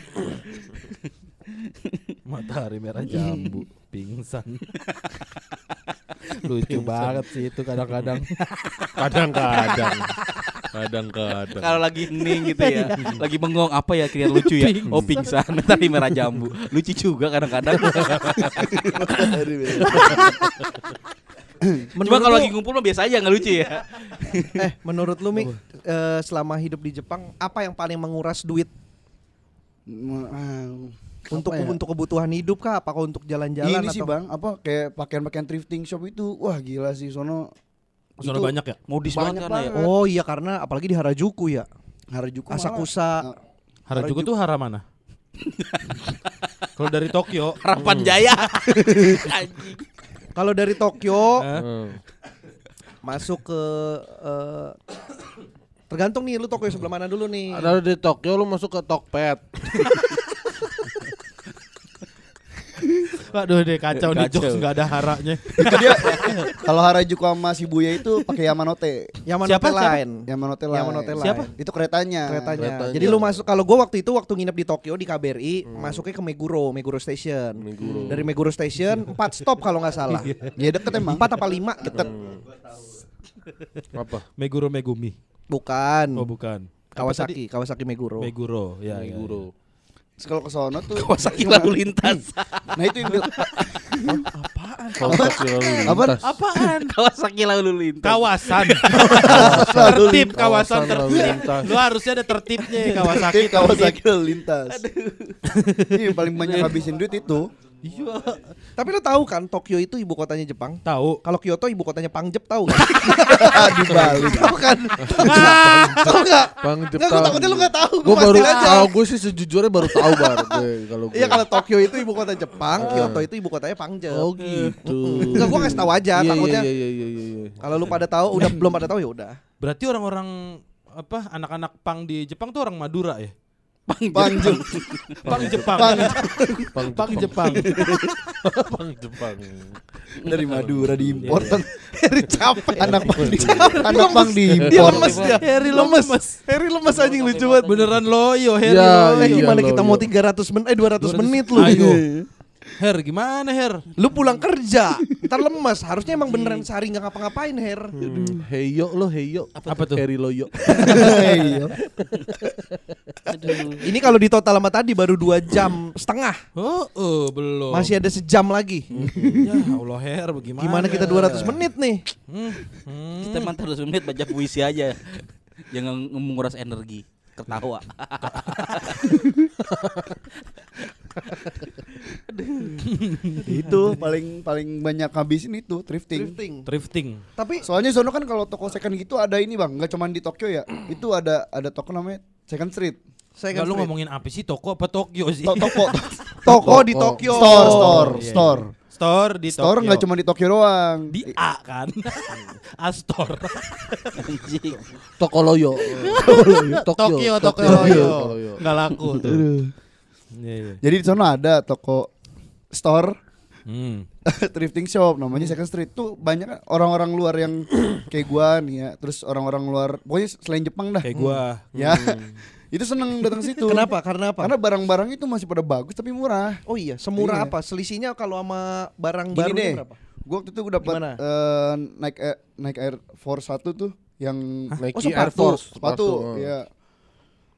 S3: Matahari merah jambu, pingsan. *laughs* Lucu banget sih itu kadang-kadang. *laughs*
S2: Kadang-kadang. Kadang-kadang.
S4: Kalau lagi hening gitu ya, *laughs* lagi bengong apa ya kira lucu ya? Oh pingsan, matahari merah jambu. Lucu juga kadang-kadang. Cuma kalau lagi ngumpul mah biasa aja nggak lucu ya.
S1: eh menurut lu Mik eh, selama hidup di Jepang apa yang paling menguras duit untuk
S5: ya?
S1: untuk kebutuhan hidup kah? Apakah untuk jalan-jalan
S5: Ini
S1: atau
S5: sih bang, apa kayak pakaian-pakaian thrifting shop itu, wah gila sih sono. Itu
S3: banyak ya.
S4: Modis
S5: Banyak
S4: banget ya.
S5: banget.
S1: Oh iya karena apalagi di Harajuku ya.
S5: Harajuku
S1: Asakusa.
S5: Nah,
S3: Harajuku tuh hara mana? Kalau dari Tokyo,
S4: Harapan Jaya. Anjing. *laughs*
S1: Kalau dari Tokyo
S2: Hmm.
S1: masuk ke eh, tergantung nih lu Tokyo sebelah mana dulu nih.
S2: Ada di Tokyo lu masuk ke Tokped. *laughs*
S3: waduh deh kacau nih
S4: Kacau.
S3: jokes nggak ada haranya.
S5: itu dia *laughs* kalau Harajuku sama Shibuya itu pakai Yamanote.
S1: Yamanote
S3: Siapa? Siapa?
S1: Line.
S5: Yamanote Line.
S1: Yamanote Line.
S3: Siapa?
S5: Itu keretanya.
S1: Keretanya.
S2: Keretanya.
S1: Jadi lu masuk kalau gua waktu itu waktu nginep di Tokyo di KBRI masuknya ke Meguro, Meguro Station.
S2: Meguro.
S1: Dari Meguro Station 4 stop kalau nggak salah. *laughs*
S5: Ya deket emang.
S1: 4 apa 5 deket.
S2: Apa?
S3: Meguro Megumi.
S1: Bukan.
S3: Oh bukan.
S1: Kawasaki, Kawasaki Meguro.
S3: Meguro, ya. ya,
S2: Meguro.
S5: Terus kalau ke sono tuh
S4: Kawasaki lalu lintas.
S5: Nah itu yang bil-
S2: Kawasaki lalu
S5: Apa?
S2: lintas.
S3: Apaan? *laughs*
S4: Kawasaki lalu lintas.
S3: Kawasan. *laughs* Tertib kawasan tertib.
S2: lintas.
S3: Lu harusnya ada tertibnya Kawasaki.
S5: Tapi Kawasaki lalu lintas. Ini yang paling banyak habisin duit itu.
S3: Iya.
S1: Tapi lu tahu kan Tokyo itu ibu kotanya Jepang?
S3: Tahu.
S1: Kalau Kyoto ibu kotanya Pangjep tahu kan? *laughs*
S5: Di Bali.
S1: tahu kan? *laughs* tahu enggak?
S2: Bang
S1: Enggak, gue takutnya lu enggak tahu.
S2: Gue
S1: Gua
S2: baru tahu gue sih sejujurnya baru tahu bar *laughs* gue kalau gue.
S1: Iya kalau Tokyo itu ibu kota Jepang, Kyoto itu ibu kotanya Pangjep.
S2: Oh gitu.
S1: Enggak gua kasih tahu aja
S2: Iya,
S1: takutnya.
S2: Iya iya iya iya. iya.
S1: Kalau lu pada tahu udah belum pada tahu ya udah.
S3: Berarti orang-orang apa anak-anak pang di Jepang tuh orang Madura ya?
S5: Panjang.
S3: Pang *laughs* Jepang.
S2: Pang
S3: Pang Jepang. *laughs*
S2: Pang Jepang.
S5: Dari Madura diimpor.
S1: Harry capek.
S5: Anak pang di anak pang
S1: Dia
S5: diimpor.
S1: lemes dia.
S3: Harry
S1: lemes. Harry lemes anjing lucu banget.
S3: Beneran loyo Harry.
S2: Ya,
S3: loyo.
S1: Eh,
S2: iya,
S1: gimana kita
S2: iya.
S1: mau 300 menit eh 200 menit lu.
S3: Ayo. Her gimana Her?
S1: Lu pulang kerja, ntar lemes. Harusnya emang beneran sehari nggak ngapa-ngapain, Her.
S2: Hmm, Heyo lo Heyo.
S3: Apa tuh?
S2: Heri Loyo. *laughs*
S5: Iya.
S1: Ini kalau di total sama tadi baru dua jam setengah.
S3: Oh, oh belum.
S1: Masih ada sejam lagi.
S3: ya Allah Her bagaimana?
S1: Gimana kita 200 menit nih?
S3: Hmm. Hmm.
S4: Kita emang terus menit baca puisi aja. Jangan menguras energi. Ketawa. *laughs*
S5: itu paling paling banyak habisin itu thrifting.
S1: Drifting.
S3: Drifting.
S1: Tapi
S5: Soalnya sono kan kalau toko second gitu ada ini bang, nggak cuma di Tokyo ya. Itu ada ada toko namanya Second Street.
S1: kan
S3: lu ngomongin apa sih toko apa Tokyo sih?
S5: To- toko *laughs*
S1: toko di Tokyo.
S5: store store
S3: iya, iya.
S5: store.
S3: Store di
S5: Store
S3: Tokyo.
S5: nggak cuma di Tokyo doang.
S3: di A kan. *laughs* Astor.
S4: Anjing.
S2: Toko Loyo.
S3: Tokyo, Tokyo,
S2: Tokyo.
S3: Loyo. Enggak laku tuh. Iya, iya.
S5: Jadi di sana ada toko store
S3: Hmm. *laughs*
S5: thrifting shop namanya Second Street tuh banyak kan orang-orang luar yang *coughs* kayak gua nih ya terus orang-orang luar pokoknya selain Jepang dah
S3: Kayak gua.
S5: ya *laughs* itu seneng datang situ
S1: Kenapa? Karena apa?
S5: karena barang-barang itu masih pada bagus tapi murah
S1: Oh iya, semurah
S5: Iya.
S1: apa? Selisihnya kalau sama barang
S5: gini
S1: baru
S5: deh
S1: berapa?
S5: gua waktu itu gua dapat
S1: Gimana?
S5: eh, Nike Air, Nike Air Force 1 tuh yang
S2: Nike
S1: Oh, sepatu.
S2: Air Force.
S5: sepatu
S2: oh.
S5: ya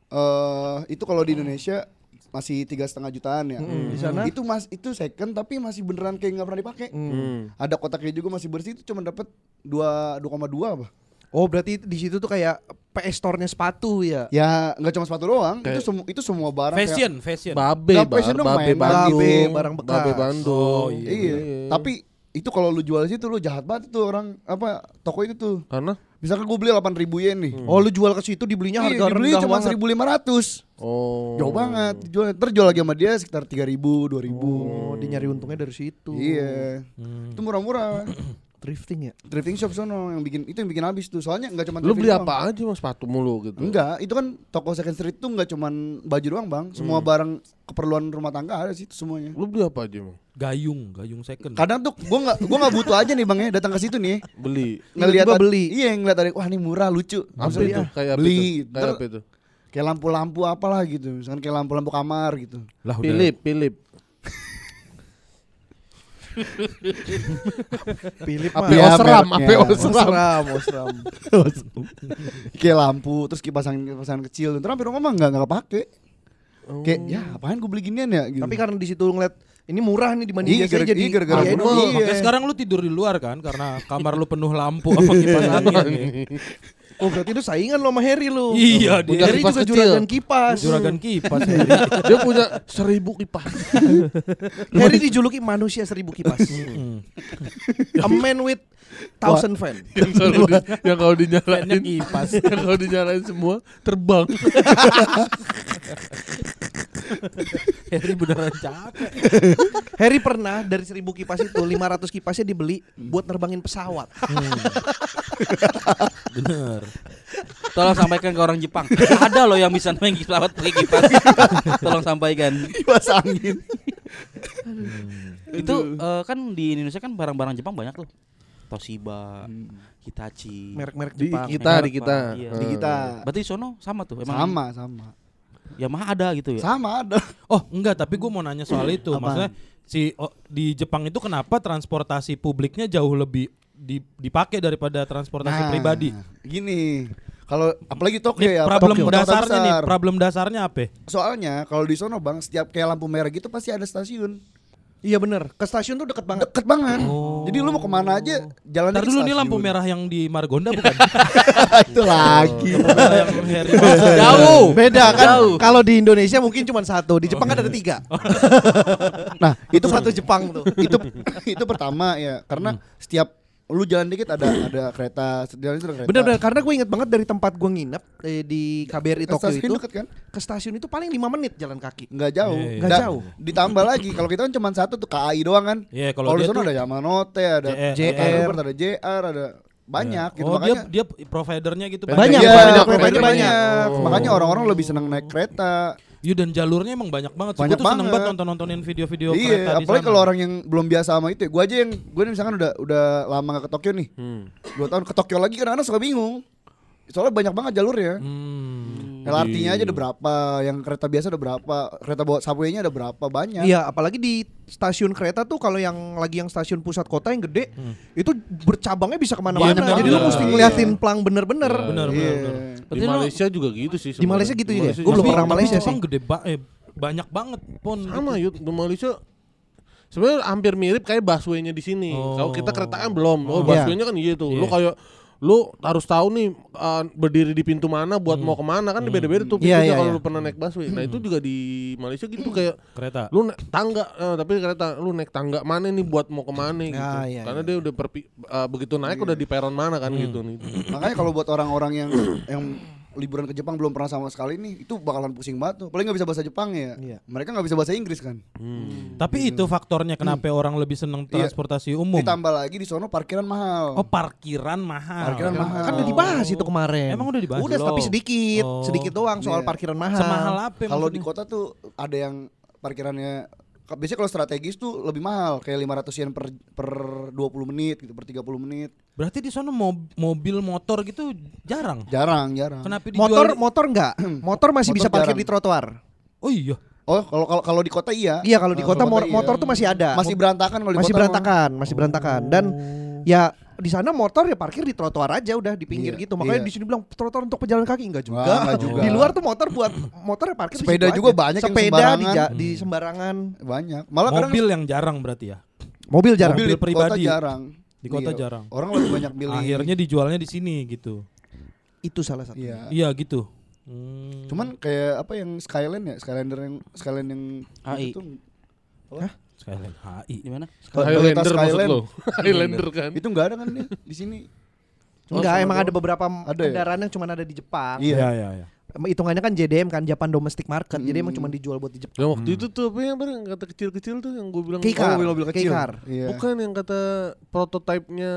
S5: eh itu kalau di Indonesia masih tiga setengah jutaan ya
S1: di sana?
S5: itu mas itu second tapi masih beneran kayak nggak pernah dipakai
S2: Hmm.
S5: ada kotaknya juga masih bersih itu cuma dapat dua dua koma dua apa
S1: Oh, berarti di situ tuh kayak PS Store-nya sepatu ya.
S5: Ya nggak cuma sepatu doang,
S2: Kayak-
S5: itu semua itu semua barang. kayak-
S3: Fashion, fashion.
S2: Babe, bar,
S5: fashion
S2: babe
S5: main
S2: Bandung,
S1: babe, barang bekas.
S2: Babe Bandung.
S3: Oh, iya.
S5: iya. Tapi itu kalau lu jual situ lu jahat banget tuh orang apa toko itu tuh.
S2: Karena
S5: Misalkan gue beli 8000 yen nih.
S1: Oh, lu jual ke situ dibelinya
S5: Iya,
S1: harga
S5: dibeli
S1: rendah
S5: cuma
S1: banget.
S5: 1500.
S2: oh
S5: Jauh banget dijual. Terjual lagi sama dia sekitar 3000, 2000.
S1: Oh, dia nyari untungnya dari situ.
S5: Iya.
S3: Hmm.
S5: Itu murah-murah. *clears throat*
S1: Drifting ya.
S5: Drifting shop sono yang bikin itu yang bikin habis tuh. Soalnya nggak cuma
S2: Lu beli
S5: doang.
S2: apa aja mas sepatu mulu gitu?
S5: Enggak, itu kan toko second street tuh enggak cuman baju doang, Bang. Semua barang keperluan rumah tangga ada sih itu semuanya.
S2: Lu beli apa aja emang?
S3: Gayung, gayung second.
S5: Kadang tuh gua nggak gua nggak butuh aja nih, Bang ya, datang ke situ nih.
S2: Beli.
S5: Ngelihat
S1: Tiba-tiba beli.
S5: Iya, ngeliat ada wah ini murah, lucu.
S2: Apa
S5: Maksudnya,
S2: itu?
S5: ah,
S2: Kayak apa
S5: beli.
S2: itu? Kayak
S5: Ntar
S2: apa itu?
S5: Kayak lampu-lampu apalah gitu. Misalkan kayak lampu-lampu kamar gitu.
S3: Lah udah.
S2: Philip, Philip.
S1: Philip
S2: Apa
S5: Iya,
S2: Osram,
S5: mereknya.
S2: apa Osram.
S1: Osram, Osram. *laughs*
S5: kayak lampu terus kipasan kipasan kecil. Ntar sampai rumah mah enggak enggak kepake. Kayak ya apain gue beli ginian ya gitu.
S1: Tapi karena di situ ngeliat ini murah nih dibanding
S5: Iya,
S1: biasanya
S5: gara-
S1: jadi
S5: iya, gara-gara
S1: iya,
S5: murah.
S1: iya.
S3: Makanya sekarang lu tidur di luar kan karena kamar lu penuh lampu sama kipas *laughs* angin. *laughs*
S1: Oh berarti itu saingan lo sama Harry lu.
S3: Iya,
S2: Punya
S3: dia
S1: Harry juga
S2: kecil.
S1: juragan kipas.
S3: juragan kipas. *laughs*
S2: Dia punya seribu kipas. *laughs*
S1: Harry dijuluki manusia seribu kipas. *laughs* A man with thousand fan.
S2: yang selalu di, yang kalau dinyalain
S3: kipas.
S2: yang kalau dinyalain semua terbang. *laughs*
S3: Harry beneran capek. *laughs*
S1: Harry pernah dari seribu kipas itu 500 kipasnya dibeli buat nerbangin pesawat.
S3: Bener.
S4: Tolong sampaikan ke orang Jepang. Ada loh yang bisa main pesawat pakai kipas. Tolong sampaikan.
S5: kipas angin.
S4: Itu eh, kan di Indonesia kan barang-barang Jepang banyak tuh. Toshiba, Hitachi.
S1: Merek-merek
S2: Di
S1: Jepang.
S2: kita, di kita.
S4: Iya.
S5: Di kita
S4: Berarti sono sama tuh emang.
S5: sama sama.
S4: Yamaha ada gitu ya.
S5: Sama ada. *laughs*
S3: Oh enggak, tapi gue mau nanya soal itu.
S5: Apaan?
S3: Maksudnya si oh, di Jepang itu kenapa transportasi publiknya jauh lebih di- dipakai daripada transportasi
S5: Nah,
S3: pribadi?
S5: Gini, kalau apalagi Tokyo
S3: Nih,
S5: ya,
S3: problem
S5: Tokyo,
S3: dasarnya nih, problem dasarnya apa?
S5: Soalnya kalau di sono Bang, setiap kayak lampu merah gitu pasti ada stasiun.
S1: Iya bener. Ke stasiun tuh deket banget.
S5: Deket banget. Jadi lu mau ke mana aja jalan
S3: Ntar dulu nih *laughs* lampu merah yang di Margonda bukan?
S5: itu lagi.
S4: Jauh.
S1: Beda kan? Kalau di Indonesia mungkin cuma satu, di Jepang kan ada tiga. *laughs*
S5: Nah,
S1: Itu satu Jepang tuh.
S5: itu *laughs* itu pertama ya, karena setiap lu jalan dikit ada *clears throat* ada kereta, jalan itu kereta.
S1: Bener-bener karena gue inget banget dari tempat gue nginep eh, di KBRI Tokyo
S5: stasiun
S1: itu
S5: deket kan?
S1: ke stasiun itu paling 5 menit jalan kaki.
S5: Nggak jauh.
S3: Iya, iya.
S1: Nggak
S5: Da-
S1: jauh.
S5: Ditambah lagi kalau kita kan cuma satu tuh KAI doang kan.
S3: Iya, kalau
S5: Kalau di sana ada Yamanote, ada
S3: JR.
S5: Ada JR, ada banyak gitu
S3: oh
S5: makanya
S3: dia dia providernya gitu
S1: Banyak, provider-
S5: provider
S1: provider
S5: banyak.
S1: banyak.
S2: Oh.
S5: Makanya orang-orang lebih senang naik kereta.
S3: Iya dan jalurnya emang banyak banget.
S5: Banyak
S3: Gue tuh
S5: banget.
S3: banget nonton nontonin video-video kereta
S5: Iya,
S3: di
S5: apalagi kalau orang yang belum biasa sama itu. ya. Gua aja yang gue misalkan udah udah lama gak ke Tokyo nih.
S2: Hmm.
S5: Dua tahun ke Tokyo lagi kadang-kadang suka bingung. Soalnya banyak banget jalurnya.
S3: Hmm.
S5: LRT-nya aja ada berapa, yang kereta biasa ada berapa, kereta bawa subway-nya ada berapa banyak.
S1: Iya, apalagi di stasiun kereta tuh kalau yang lagi yang stasiun pusat kota yang gede, itu bercabangnya bisa ke mana-mana.
S3: Iya, bener
S1: Jadi lu
S3: banget.
S1: mesti
S5: Iya.
S1: ngeliatin pelang bener-bener.
S3: Bener,
S5: Iya.
S3: bener, bener.
S2: Di
S4: lu-
S2: Malaysia juga gitu sih.
S1: Di Malaysia gitu juga ya? Gua belum pernah Malaysia sih.
S3: gede ba eh, banyak banget pon.
S2: Sama
S3: gitu.
S2: yuk di Malaysia sebenarnya hampir mirip kayak busway-nya di sini.
S3: Oh.
S2: Kalau kita kereta kan belum. Oh,
S3: Oh.
S2: busway-nya kan iya tuh. Lu
S3: Iya.
S2: kayak lu harus tahu nih uh, berdiri di pintu mana buat mau ke mana kan beda-beda tuh
S1: Iya,
S2: pintunya
S1: iya,
S2: kalau
S1: iya.
S2: lu pernah naik busway. Nah, itu juga di Malaysia gitu kayak
S3: kereta.
S2: lu naik tangga eh, tapi kereta lu naik tangga mana nih buat mau ke mana gitu.
S1: Ya, iya,
S2: Karena dia udah perpi- uh, begitu naik udah di peron mana kan gitu nih.
S5: Makanya kalau buat orang-orang yang yang liburan ke Jepang belum pernah sama sekali nih, itu bakalan pusing banget tuh. Paling nggak bisa bahasa Jepang ya.
S1: Iya.
S5: Mereka nggak bisa bahasa Inggris kan.
S3: Tapi itu faktornya kenapa orang lebih seneng
S5: Iya.
S3: transportasi umum.
S5: Ditambah lagi di sono parkiran mahal.
S3: Oh parkiran mahal.
S5: Parkiran mahal.
S1: Kan udah dibahas itu kemarin.
S3: Emang udah dibahas?
S1: Udah,
S3: Belum.
S1: tapi sedikit,
S3: Oh.
S1: sedikit doang soal
S5: Iya.
S1: parkiran mahal.
S3: Semahal apa?
S5: Kalau di kota tuh ada yang parkirannya biasanya kalau strategis tuh lebih mahal kayak 500 yen per per 20 menit gitu per 30 menit.
S3: Berarti di sana mob- mobil motor gitu jarang.
S5: Jarang, jarang.
S3: Kenapa dijual?
S1: Motor
S3: di-
S1: motor enggak? Motor masih
S5: Motor
S1: bisa parkir
S5: jarang.
S1: di trotoar.
S3: Oh iya.
S5: Oh, kalau kalau kalau di kota iya.
S1: Iya, kalau di kota
S5: di
S1: mo-
S5: iya.
S1: motor tuh masih ada.
S5: Masih berantakan kalau di
S1: masih
S5: kota.
S1: berantakan, masih berantakan. Dan ya di sana motor ya parkir di trotoar aja udah di pinggir
S5: Iya,
S1: gitu. Makanya
S5: iya.
S1: di sini bilang trotoar untuk pejalan kaki enggak juga.
S5: Wah, enggak juga.
S1: Di luar tuh motor buat motor ya parkir di
S5: Sepeda juga
S1: aja.
S5: banyak yang
S1: Sepeda di,
S5: sembarangan.
S1: ja- di sembarangan.
S5: emang. banyak. Malah kadang
S3: Mobil yang jarang berarti ya.
S1: Mobil jarang.
S5: mobil di
S3: mobil pribadi.
S5: kota jarang.
S3: Di kota
S5: Iya.
S3: jarang.
S5: Orang lebih banyak milih.
S3: Akhirnya dijualnya di sini gitu.
S1: Itu salah satu.
S5: Iya.
S3: Iya gitu. Hmm.
S5: Cuman kayak apa yang Skyline ya, Skylander yang Skyline yang
S4: HI.
S5: itu
S3: Skyline HI.
S4: Di mana?
S2: Highlander maksud
S5: Skyline.
S2: lo. *laughs* Highlander kan.
S5: itu enggak ada kan dia di sini.
S1: Enggak,
S5: Oh,
S1: emang ada beberapa
S5: Ada ya?
S1: kendaraan yang cuma ada di Jepang.
S5: Iya.
S3: Iya iya iya.
S1: hitungannya kan JDM kan Japan Domestic Market. Jadi emang cuma dijual buat di Jepang.
S2: Yang waktu itu tuh apa yang apa yang kata kecil-kecil tuh yang gue bilang
S1: Kei-car.
S2: oh,
S5: mobil-mobil kecil. Iya.
S2: Bukan yang kata prototipenya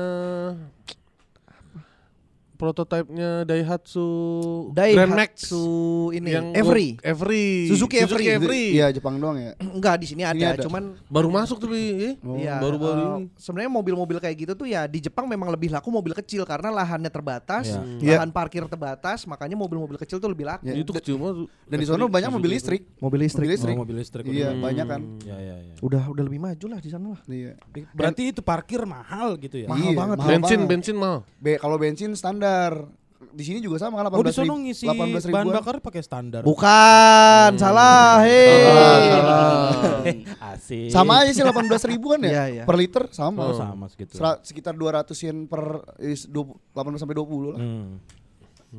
S2: prototipenya Daihatsu Grand Max
S1: Daihatsu ini
S2: yang
S1: Every.
S2: Every
S1: Suzuki Every.
S2: Every.
S5: Iya Jepang doang ya.
S1: Enggak di sini ada,
S5: Ini ada.
S1: cuman
S2: baru masuk tuh. Eh,
S1: Iya,
S2: baru-baru
S1: eh,
S2: ini
S1: Sebenarnya mobil-mobil kayak gitu tuh ya di Jepang memang lebih laku mobil kecil karena lahannya terbatas,
S3: Iya.
S1: lahan parkir terbatas, makanya mobil-mobil kecil tuh lebih laku.
S5: Ya,
S2: itu kecil banget
S5: Dan di sono banyak mobil listrik.
S1: Mobil listrik.
S5: Mobil listrik.
S3: Oh, mobil listrik.
S5: Iya,
S3: udah.
S5: banyak kan.
S3: Ya, ya, ya.
S1: Udah udah lebih maju lah di sana lah.
S5: Iya.
S3: Berarti itu parkir mahal gitu ya?
S5: Iya,
S1: Mahal banget.
S5: mahal
S2: bensin
S5: banget.
S2: bensin mahal
S5: Be kalau bensin standar. Di sini juga sama kan
S3: Oh di
S5: 18
S3: sono
S5: ribu,
S3: ngisi
S5: 18
S3: bahan
S5: ribuan.
S3: bakar pakai standar.
S1: Bukan, salah. Hei. *laughs*
S3: Asik.
S5: Sama aja sih 18 ribuan ya
S1: Iya, iya.
S5: per liter sama.
S3: Oh, sama segitu.
S5: Sera- sekitar 200 yen per is, 20, 18 sampai 20 lah.
S3: Hmm.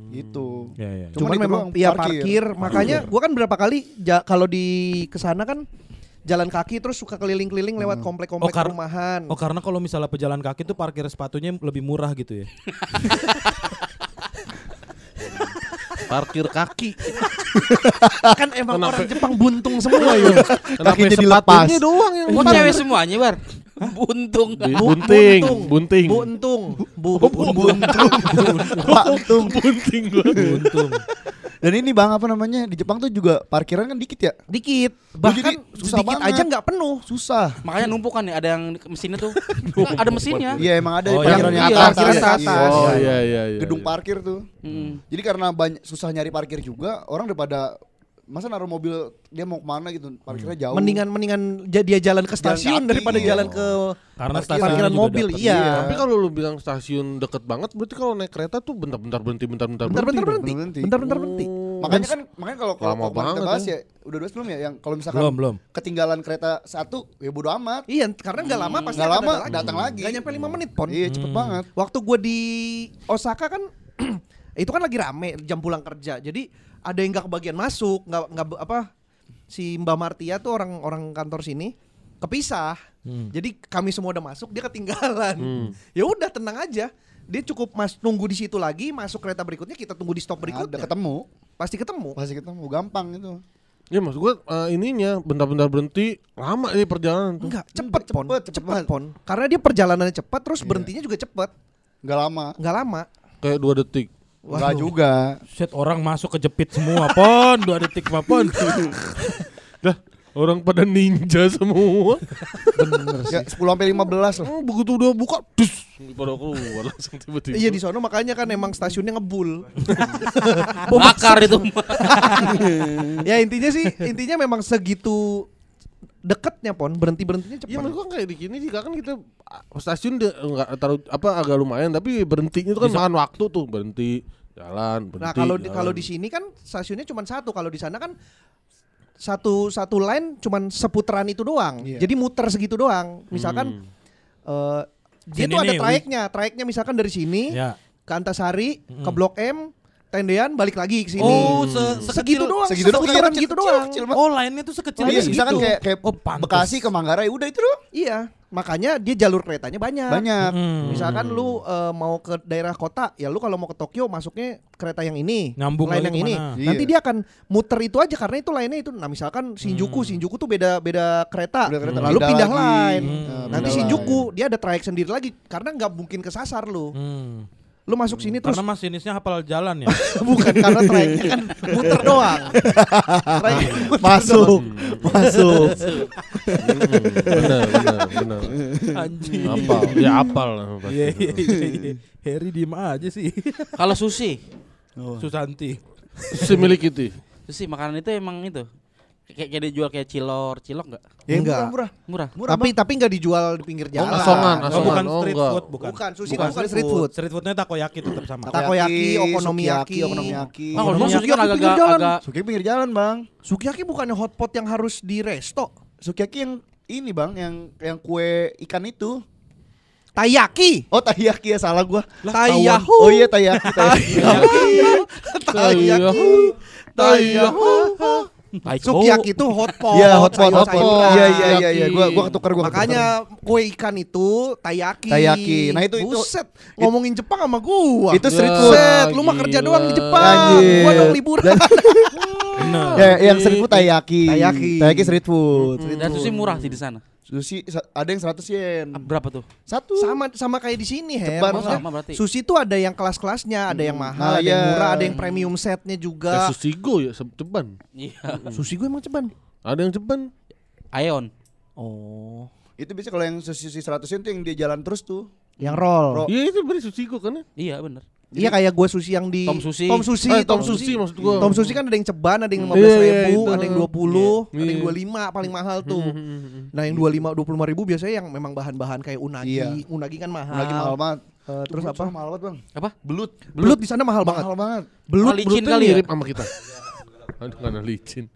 S5: Gitu.
S3: Ya, ya.
S1: Cuman
S5: itu
S1: memang ya parkir, makanya gua kan berapa kali ja- kalau di ke sana kan jalan kaki terus suka keliling-keliling lewat komplek-komplek
S3: Oh, kar-
S1: perumahan.
S3: Oh karena kalau misalnya pejalan kaki tuh parkir sepatunya lebih murah gitu ya? *laughs*
S2: parkir kaki *laughs*
S1: kan emang
S2: Kenapa?
S1: orang Jepang buntung semua ya.
S2: kenapa
S5: Kakinya
S2: sepatunya
S5: dilepas.
S2: doang yang
S4: Oh cewek semuanya bar Buntung
S2: Bu- bunting
S1: buntung.
S2: bunting
S1: Buntung. Bu,
S5: Oh,
S1: buntung.
S5: Patung. *laughs*
S2: bunting gua
S3: Untung.
S5: Dan ini Bang apa namanya? Di Jepang tuh juga parkiran kan dikit ya?
S1: Dikit.
S5: Oh, jadi
S1: Bahkan
S5: susah
S1: sedikit
S5: banget.
S1: aja nggak penuh.
S5: Susah.
S4: Makanya numpuk kan ya Ada yang mesinnya tuh *laughs* Nggak, Ada mesinnya
S5: Iya emang ada
S3: Oh,
S5: parkiran
S1: yang-
S5: yang
S1: iya,
S5: atas.
S1: parkiran
S5: iya,
S1: atas.
S5: iya.
S2: oh iya iya iya
S5: Gedung
S2: iya.
S5: parkir tuh.
S4: Hmm.
S5: Jadi karena banyak susah nyari parkir juga, orang daripada masa naruh mobil dia mau ke mana gitu, parkirnya jauh.
S1: Mendingan mendingan dia jalan ke stasiun
S5: kaki,
S1: daripada
S5: iya.
S1: jalan ke
S3: Karena
S5: Parkiran
S3: stasiunnya
S1: parkiran
S3: juga
S1: mobil.
S3: dapet.
S1: Iya.
S2: Tapi kalau lu bilang stasiun deket banget, berarti kalau naik kereta tuh bentar-bentar berhenti, bentar-bentar
S1: Bentar-bentar
S2: berhenti.
S1: berhenti.
S5: berhenti.
S1: Bentar-bentar berhenti.
S5: Makanya kan makanya kalau kalau kita
S2: banget
S5: bahas
S2: ya.
S5: ya, udah bahas belum ya yang kalau misalkan
S3: Belum, belum.
S5: ketinggalan kereta satu ya bodo amat.
S1: Iya, karena nggak lama pasti
S5: Nggak lama datang lagi.
S1: Nggak nyampe 5 menit pon.
S5: Iya, cepet banget.
S1: Waktu gue di Osaka kan *clears throat* itu kan lagi rame jam pulang kerja. Jadi ada yang nggak kebagian masuk, nggak nggak apa si Mbak Martia tuh orang orang kantor sini kepisah. Jadi kami semua udah masuk, dia ketinggalan. Ya udah tenang aja. Dia cukup mas nunggu di situ lagi, masuk kereta berikutnya kita tunggu di stop
S5: Ada
S1: berikutnya.
S5: ketemu,
S1: Pasti ketemu.
S5: pasti ketemu, gampang itu.
S2: Ya maksud gua eh, ininya bentar-bentar berhenti lama ini perjalanan tuh.
S1: Enggak, cepet pon.
S5: cepet,
S1: Cepet,
S5: cepet
S1: pon. Karena dia perjalanannya cepat terus berhentinya juga cepet.
S5: Nggak lama.
S1: Nggak lama.
S2: Kayak dua detik.
S5: Enggak juga.
S3: Set orang masuk kejepit semua pon, dua detik mah pon. *laughs*
S2: Dah, orang pada ninja semua.
S5: Ya 10 sampai 15 lah.
S2: Oh, begitu udah buka, dus, pada keluar langsung tiba-tiba.
S1: Iya di sono makanya kan emang stasiunnya ngebul. *laughs*
S4: Bakar itu *laughs*
S1: ya intinya sih intinya memang segitu deketnya pon berhenti berhentinya cepat.
S2: Iya, maksud gua kayak di sini juga kan kita ah, stasiun dia enggak taruh apa agak lumayan tapi berhentinya itu kan makan waktu tuh, berhenti jalan, berhenti.
S1: nah kalau di, kalau di sini kan stasiunnya cuma satu kalau di sana kan satu satu line cuman seputaran itu doang.
S5: Iya.
S1: Jadi muter segitu doang. Misalkan eh dia
S3: Sini
S1: tuh ada
S3: nih,
S1: trayeknya, trayeknya misalkan dari sini
S3: ya.
S1: ke Antasari, ke Blok M, tendean balik lagi ke sini.
S3: Oh, se-
S1: segitu doang,
S5: segitu doang, iya,
S1: gitu
S5: kecil,
S1: doang.
S5: kecil banget.
S3: Oh, lainnya tuh sekecil
S5: Iya,
S3: gitu.
S5: misalkan kayak kayak
S3: Oh, pantes.
S5: Bekasi ke Manggarai udah itu doang.
S1: Iya, makanya dia jalur keretanya banyak.
S5: Banyak.
S3: Hmm.
S1: Misalkan lu eh, mau ke daerah kota, ya lu kalau mau ke Tokyo masuknya kereta yang ini,
S3: Nyambung
S1: lain yang ini.
S3: ke mana.
S1: Nanti
S5: Iya.
S1: dia akan muter itu aja karena itu lainnya itu. Nah, misalkan Shinjuku, Shinjuku tuh beda beda kereta.
S5: Beda kereta,
S1: Lalu
S5: pindah
S1: pindah
S5: lagi.
S1: line.
S5: Hmm.
S1: Nanti Shinjuku dia ada trayek sendiri lagi karena nggak mungkin kesasar lu.
S3: Hmm.
S1: Lu masuk sini terus
S3: Karena masinisnya hafal jalan ya. *laughs*
S1: bukan karena trayeknya kan muter doang. Trayeknya muter doang.
S5: Masuk. Masuk.
S2: benar, benar, benar.
S3: Anjing.
S2: Apal, ya apal lah pasti.
S3: Iya, iya, iya, iya. Harry diem aja sih.
S4: Kalau sushi
S3: Susanti.
S2: Semilik itu.
S4: Sushi makanan itu emang itu Kayak, kayak dijual kayak cilor Cilok nggak?
S5: Ya,
S1: Enggak.
S5: murah,
S4: Murah
S5: murah.
S1: Tapi tapi nggak dijual di pinggir jalan.
S2: asongan,
S3: Oh,
S2: asongan.
S3: bukan
S2: oh,
S3: street
S2: enggak.
S3: food, bukan.
S1: Bukan, sushi
S3: Bukan
S1: itu bukan street food.
S3: Street foodnya takoyaki tetap sama.
S1: Takoyaki, okonomiyaki.
S5: sukiyaki, okonomiyaki.
S4: Ah, kalau kan
S1: di
S4: agak
S1: pinggir jalan.
S4: agak
S5: Sukiyaki pinggir jalan, Bang.
S1: Sukiyaki bukannya hotpot yang harus di resto.
S5: Sukiyaki yang ini, Bang, yang yang kue ikan itu.
S1: Taiyaki.
S5: Oh, taiyaki ya salah gua.
S1: Taiyahu.
S5: Oh iya taiyaki. taiyaki.
S1: Taiyaki. Taiyaki.
S4: Taiko.
S1: Sukiyaki itu hot pot.
S5: Iya, hot pot, hot pot. Iya, iya, iya, iya. Gua gua ketukar gua.
S1: Makanya kue ikan itu taiyaki.
S5: Taiyaki. Nah, itu- itu-
S1: Buset, ngomongin Jepang sama gua.
S5: Itu street food.
S1: Buset, lu mah kerja
S2: gila.
S1: doang di Jepang.
S5: Anjir.
S1: Gua dong liburan.
S3: Bener. *laughs*
S5: Ya, yang street food taiyaki.
S1: Taiyaki.
S5: Taiyaki street food.
S4: Dan sushi murah sih di sana.
S5: Sushi ada yang 100 yen.
S4: Ah, Berapa tuh?
S5: Satu.
S1: sama sama kayak di sini Her.
S5: Ceban.
S1: Maksudnya,
S4: Sama berarti.
S1: Sushi itu ada yang kelas-kelasnya, ada yang mahal,
S5: Nah,
S1: ada yang
S5: iya.
S1: murah, ada yang premium setnya
S2: Kayak
S1: juga.
S2: Ya se- ceban.
S4: Iya.
S1: Sushi gue emang ceban.
S2: Ada yang ceban.
S4: Aeon.
S1: Oh.
S5: Itu bisa kalau yang sushi 100 yen tuh yang dia jalan terus tuh.
S1: Yang roll.
S2: Iya itu beri Susigo kan ya?
S4: Iya bener.
S1: Iya kayak gue sushi yang di
S4: Tom Sushi.
S1: Tom Sushi,
S2: Eh, Tom Sushi maksud gua.
S1: Tom Sushi kan ada yang ceban, ada yang
S2: Iya,
S1: 15
S2: iya,
S1: ribu,
S2: itu.
S1: ada yang 20,
S2: Iya.
S1: ada yang
S2: Iya.
S1: 25 paling mahal tuh.
S2: Hmm,
S1: Nah yang 25, 25 ribu biasanya yang memang bahan-bahan kayak unagi.
S5: Iya.
S1: Unagi kan mahal.
S5: Lagi mahal banget.
S1: Eh, terus
S5: Belut
S1: apa?
S5: Mahal banget, Bang.
S4: Apa?
S5: Belut.
S1: Belut di sana mahal, banget.
S5: Mahal banget.
S1: Belut,
S4: licin
S2: Belutnya
S4: kali ya?
S2: mirip sama kita. *laughs* Aduh karena licin.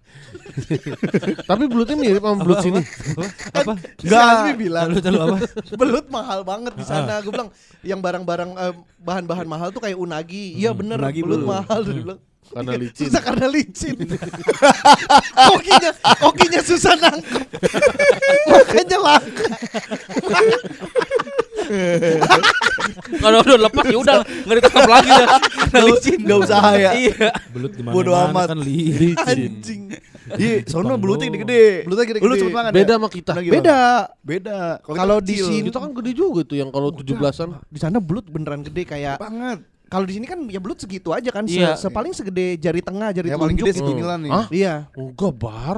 S2: *laughs* Tapi belutnya mirip sama belut sini.
S3: Apa?
S1: Enggak, Azmi bilang.
S3: Lalu lalu apa? *laughs*
S1: belut mahal banget di sana. Gue bilang yang barang-barang eh, bahan-bahan mahal tuh kayak unagi. Iya bener,
S5: unagi
S1: belut
S5: belut.
S1: mahal. Dia bilang.
S2: Karena licin.
S1: Susah karena licin. *laughs* kokinya, kokinya susah nangkep. *laughs* Makanya langka.
S4: Kalau udah lepas ya udah nggak ditangkap lagi ya. Karena licin.
S5: Nggak usaha ya.
S4: Iya.
S3: Belut di
S5: Bodo amat.
S3: kan li.
S1: Anjing.
S5: Iya, sono
S3: Jepang
S5: belutnya gede-gede.
S1: Belutnya gede-gede.
S5: Lu cepet banget
S2: Beda
S5: ya?
S2: sama kita.
S1: Beda.
S5: Beda.
S1: Kalau di sini-
S2: Kita kan gede juga tuh yang kalau 17-an.
S1: Di sana belut beneran gede kayak
S5: banget.
S1: Kalau di sini kan ya belut segitu aja kan. Se-
S4: Iya.
S1: Sepaling segede jari tengah, jari
S5: Ya paling
S1: telunjuk.
S5: gede nih.
S2: Hah?
S1: Iya.
S2: Enggak bar.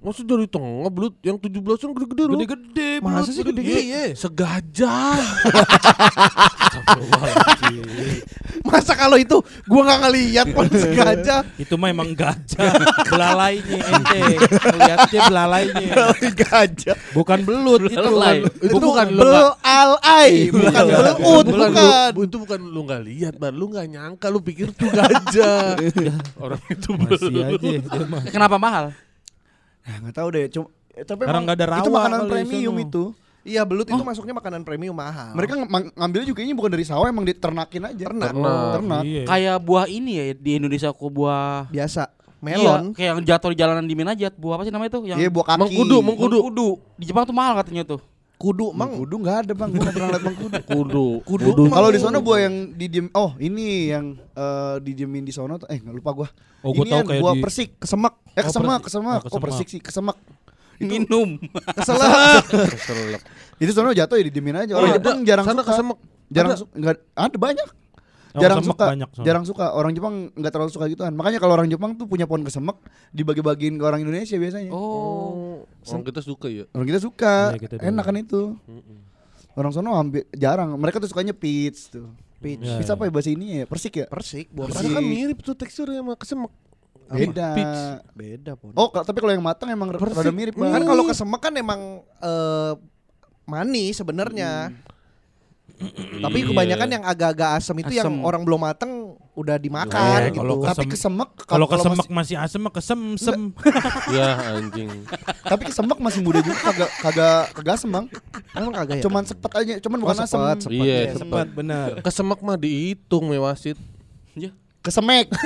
S2: Maksud dari tengah belut yang 17-an gede-gede loh.
S3: Gede-gede.
S1: Masa sih
S3: gede-gede?
S1: gede-gede?
S3: Iya.
S2: Segajah.
S1: Masa kalau itu gua nggak ngeliat pun sengaja.
S3: Itu mah emang gajah. Belalainya ente. Lihatnya belalainya.
S5: Gajah.
S3: Bukan belut itu.
S4: Belalai.
S2: itu bukan lu
S1: Bel
S2: nggak-
S1: al ai, bukan belut,
S2: bukan,
S1: bukan.
S2: Itu bukan lu nggak lihat, bar. Lu nggak nyangka, lu pikir tuh gajah. Orang itu
S3: Masih
S2: belut.
S4: Kenapa mahal?
S5: Nah, enggak tahu deh. Cuma eh, tapi
S3: Karena
S5: emang
S3: nggak ada
S5: itu
S3: rawa
S5: makanan
S3: kali di
S5: premium itu.
S1: Iya belut itu masuknya makanan premium mahal.
S5: Mereka ng- ngambilnya juga ini bukan dari sawah emang diternakin aja.
S1: Ternak.
S2: Ternak.
S5: Ternak.
S3: Iya.
S4: Kayak buah ini ya di Indonesia kok buah
S1: biasa
S4: Iya,
S1: melon.
S4: kayak yang jatuh di jalanan di Minajat. Buah apa sih namanya tuh? Yang
S5: Iya, buah kaki.
S2: Mengkudu, mengkudu.
S4: Mengkudu. Di Jepang tuh mahal katanya tuh.
S1: Kudu emang
S5: Mengkudu enggak ada, Bang. Gua enggak pernah lihat mengkudu.
S2: Kudu.
S1: Kudu.
S5: Kalau di sana buah yang didiem oh ini yang eh, didiemin di sono tuh eh enggak lupa gua.
S3: Oh, gua
S5: ini
S3: tahu
S5: yang
S3: kayak
S5: buah
S3: di-
S5: persik.
S1: kesemek.
S5: Eh
S3: Oh,
S5: kesemak,
S3: persik.
S5: kesemak.
S3: Oh,
S5: Oh, persik
S3: kesemak.
S5: sih, kesemak.
S4: Minum.
S1: Keselak.
S2: Keselak.
S5: Itu sono jatuh ya didiemin aja. Orang
S2: Oh,
S5: Jepang jarang
S2: Sana
S5: suka.
S2: kesemek.
S5: Jarang
S2: Ada.
S5: Enggak ada banyak.
S3: Oh,
S5: Jarang suka.
S3: banyak.
S5: Jarang suka. Orang Jepang enggak terlalu suka gituan. Makanya kalau orang Jepang tuh punya pohon kesemek dibagi-bagiin ke orang Indonesia biasanya.
S4: Oh.
S2: Orang kita suka ya.
S5: Orang kita suka.
S3: Iya, kita
S5: Enak kan itu. Orang sono hampir jarang. Mereka tuh sukanya peach tuh.
S1: Peach.
S3: Ya,
S5: Peach
S3: ya.
S5: apa ya bahasa ini ya? Persik ya?
S1: Persik, buah
S5: Persik.
S2: Karena kan mirip tuh teksturnya sama kesemek.
S5: Beda.
S2: Peach.
S1: Beda pun.
S5: Oh, tapi kalau yang matang emang
S2: Persik.
S5: rada mirip
S1: kan
S5: banget.
S1: kalau kesemek kan emang eh, manis sebenarnya. Tapi kebanyakan yang agak-agak asam itu yang
S4: Asem.
S1: orang belum mateng udah dimakan
S3: Iya,
S1: gitu.
S3: kalau
S5: tapi
S3: kesem-
S5: kesemek
S3: Kalau
S5: kalau
S3: kesemek
S5: masih-
S3: masih asem mah kesem-sem.
S2: Ya anjing.
S5: tapi kesemek masih muda juga kagak kagak kagak asem bang.
S1: Emang kagak ya?
S5: Cuman sepet aja, cuman
S1: Oh,
S5: bukan
S1: sepet,
S5: asem.
S1: sepet.
S2: Iya,
S1: Iya,
S2: sepet.
S3: Sempat benar.
S2: Kesemek mah dihitung mewasit.
S4: Ya.
S5: Kesemek. *laughs*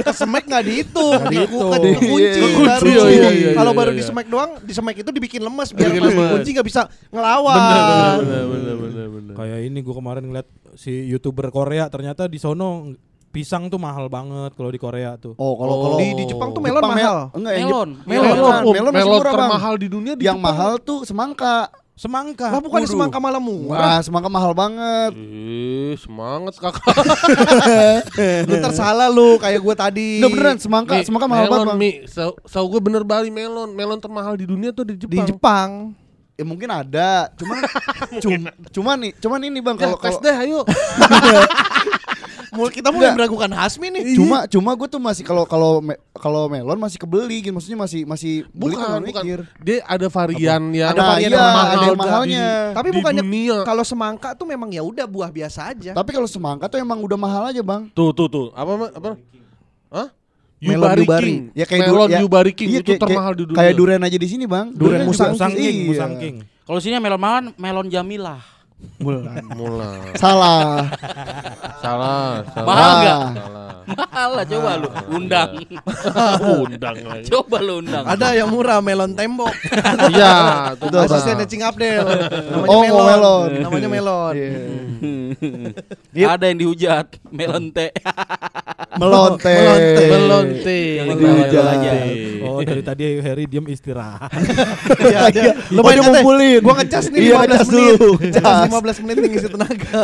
S1: kesemek nggak dihitung,
S3: Nggak dihitung.
S1: Nggak dikunci
S5: Iya,
S1: baru.
S2: iya, iya, iya,
S1: Kalau
S2: iya,
S1: baru
S2: iya.
S1: di semek doang, di semek itu dibikin lemes biar pas dikunci nggak bisa ngelawan.
S2: Benar, benar, benar, benar, benar.
S3: Kayak ini gue kemarin ngeliat si youtuber Korea ternyata di sono pisang tuh mahal banget kalau di Korea tuh.
S5: Oh, kalau
S2: Oh.
S5: kalau
S1: Di, di Jepang tuh melon
S5: Jepang
S1: mahal.
S5: mel- Enggak,
S4: Melon.
S2: Melon,
S5: Melon,
S2: oh,
S5: melon
S2: melon termahal di dunia di
S5: Yang
S2: Jepang.
S5: mahal tuh semangka.
S3: Semangka.
S1: Lah bukan semangka malah murah.
S5: Wah, semangka mahal banget.
S2: Ih, semangat kakak. *laughs*
S1: Lu tersalah lu kayak gue tadi.
S5: Udah beneran semangka,
S2: Mi,
S5: semangka mahal
S2: melon,
S5: banget, Bang.
S2: Mi. Sau sau gue bener bali melon. Melon termahal di dunia tuh di
S1: di
S2: Jepang.
S1: Jepang.
S5: Ya mungkin ada, cuman *laughs* cum, cuman nih, cuman ini Bang
S2: Ya,
S5: kalau
S2: tes
S5: kalau
S2: deh ayo. *laughs*
S1: Mul kita mulai
S5: Enggak.
S1: meragukan Hasmi nih.
S5: cuma cuma gue tuh masih kalau kalau me- kalau melon masih kebeli gitu maksudnya masih masih beli
S2: Bukan,
S5: nggak
S2: bukan.
S5: mikir.
S2: Dia ada varian yang
S1: Ada
S5: Nah,
S1: varian
S5: iya,
S1: yang mahal
S5: ada yang mahalnya.
S1: Tapi
S2: di
S1: bukannya kalau semangka tuh memang ya udah buah biasa aja.
S5: Tapi kalau semangka tuh emang udah mahal aja, Bang.
S2: Tuh tuh tuh. Apa apa? Hah?
S1: Melon
S2: Yubari
S1: Yubari.
S2: King.
S5: Ya kayak
S2: melon
S5: ya-
S2: Yubari King
S5: Iya,
S2: itu
S5: kayak-
S2: termahal
S5: kayak-
S2: di dunia.
S5: Kayak durian aja di sini, Bang.
S1: Durian
S5: juga-
S1: musang
S3: Musang King,
S5: Iya.
S3: Musang King.
S4: Kalau sini melon malan melon Jamilah.
S5: Bulan.
S2: Mulai.
S5: Salah.
S2: Salah, salah.
S4: Mahal nggak?
S2: Salah.
S4: Alah coba lu undang.
S2: Undang lagi.
S4: coba lu undang.
S1: Ada yang murah melon tembok.
S2: Iya,
S5: Itu?
S1: Asistennya Cing Abdel. Namanya
S5: Oh,
S1: melon.
S5: melon.
S1: Namanya melon.
S5: Iya.
S4: Ada yang dihujat melon teh.
S5: Melonte.
S2: Melonte.
S4: Yang
S5: hujan.
S4: aja.
S3: Oh dari tadi Harry diam istirahat.
S1: Iya, iya.
S5: Oh, dia
S1: katanya,
S5: ngumpulin.
S1: Gua ngecas nih
S5: Iya,
S1: 15
S5: ngecas
S1: menit. Ngecas. 15 menit nih ngisi tenaga.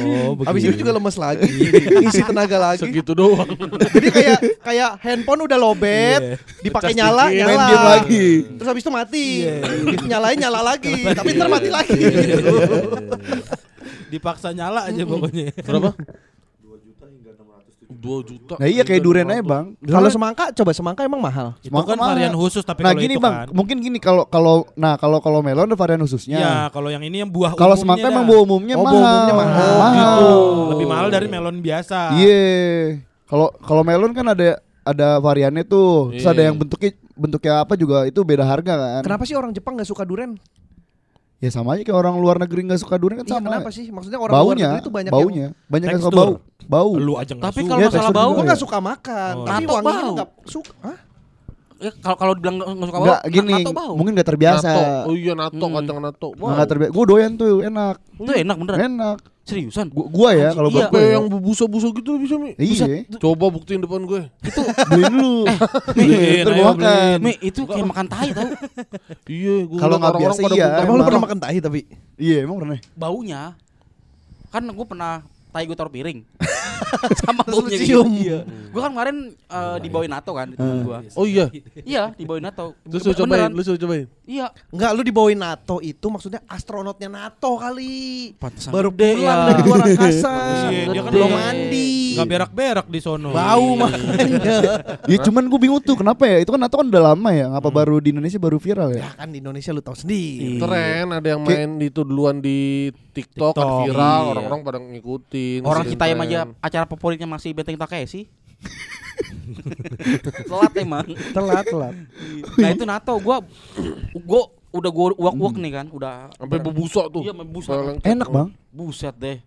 S3: Oh
S1: Habis itu juga lemes lagi. *laughs* ngisi tenaga lagi.
S2: Segitu doang.
S1: Jadi kayak kayak handphone udah lobet,
S3: Iya.
S1: dipakai nyala,
S2: dikit.
S1: nyala.
S5: Main lagi.
S1: Terus habis itu mati. Nyalain nyala lagi, tapi ntar mati lagi.
S3: Dipaksa nyala aja pokoknya.
S2: Berapa? 2 juta.
S5: Nah iya kayak durian aja bang.
S1: Kalau semangka, coba semangka emang mahal.
S3: Itu
S5: Semangka
S3: kan
S5: mahal.
S3: varian khusus tapi
S5: Nah
S3: kalau
S5: gini
S3: itu
S5: bang,
S3: kan.
S5: mungkin gini kalau kalau nah kalau kalau melon ada varian khususnya.
S3: Ya, kalau yang ini yang buah
S5: Kalau semangka
S3: dah.
S5: emang buah umumnya
S1: Oh,
S5: mahal.
S1: buah umumnya mahal.
S3: Oh,
S5: Mahal.
S3: gitu. Lebih mahal dari melon biasa.
S5: Iya. Kalau kalau melon kan ada ada variannya tuh. Terus
S2: Iya.
S5: ada yang bentuknya bentuknya apa juga itu beda harga kan.
S1: Kenapa sih orang Jepang nggak suka durian?
S5: Ya sama aja kayak orang luar negeri nggak suka durian kan
S1: Iya,
S5: sama.
S1: kenapa sih? Maksudnya orang luar
S5: Baunya,
S1: negeri itu banyak
S5: baunya, banyak yang suka bau. Bau.
S3: Lu aja nggak
S4: Tapi
S3: suka.
S4: kalau
S5: Iya,
S4: masalah bau,
S1: yang
S5: juga
S1: gue
S5: ya.
S1: nggak suka makan,
S3: Oh.
S1: tapi
S4: Nato
S1: wanginya
S4: bau.
S1: nggak suka. Hah?
S4: ya, kalau kalau dibilang nggak suka bau,
S5: Enggak gini,
S4: nato bau.
S5: mungkin gak terbiasa.
S2: Nato. Oh iya nato
S4: Hmm.
S2: kacang nato.
S5: Nah, nggak terbiasa. Gue doyan tuh, enak.
S4: Itu enak beneran.
S5: Enak.
S4: Seriusan.
S5: Gua, gua ya kalau
S4: Iya.
S5: gue.
S2: yang busa-busa gitu bisa Mi?
S5: Iya.
S2: Coba buktiin depan gue.
S5: Beliin dulu.
S3: Beliin,
S5: Ntar
S3: ayo
S5: gua makan.
S4: Mi, itu kayak makan tai tau *laughs*
S2: Iya, gue
S5: Kalau nggak biasa iya.
S1: Emang lu pernah makan tahi tapi?
S5: Iya, emang pernah.
S4: baunya. Kan gue pernah tai gue taruh piring. *laughs* Sama
S1: lu
S4: baunya
S1: cium.
S4: gitu. Iya. Gue kan kemarin eh, dibawain nato kan di temen gua.
S2: Oh iya.
S4: Iya, dibawain nato.
S2: Terus lu cobain, lu suruh cobain.
S4: Iya.
S1: Enggak, lu dibawain NATO itu maksudnya astronotnya NATO kali.
S4: Pantesan
S1: Baru pulang
S4: ya.
S1: dari luar *laughs* angkasa.
S3: Iya, dia kan
S1: belum- mandi.
S3: Nggak berak-berak di sono.
S1: Bau makanya. *laughs*
S5: Ya cuman gue bingung tuh kenapa ya? Itu kan atau kan udah lama ya? Ngapa baru di Indonesia baru viral ya?
S1: ya kan di Indonesia lu tahu sendiri.
S2: Keren, ada yang main itu duluan di TikTok, kan
S3: TikTok.
S2: viral,
S4: Iya.
S2: orang-orang pada ngikutin.
S4: Orang kita yang aja acara favoritnya masih Benteng Takeshi. *laughs* Telat emang.
S1: Telat, telat.
S4: Nah itu nato gua gua udah gua uak-uak nih kan, udah
S2: sampai bebusok tuh.
S4: Iya.
S5: Enak bang.
S4: Buset deh.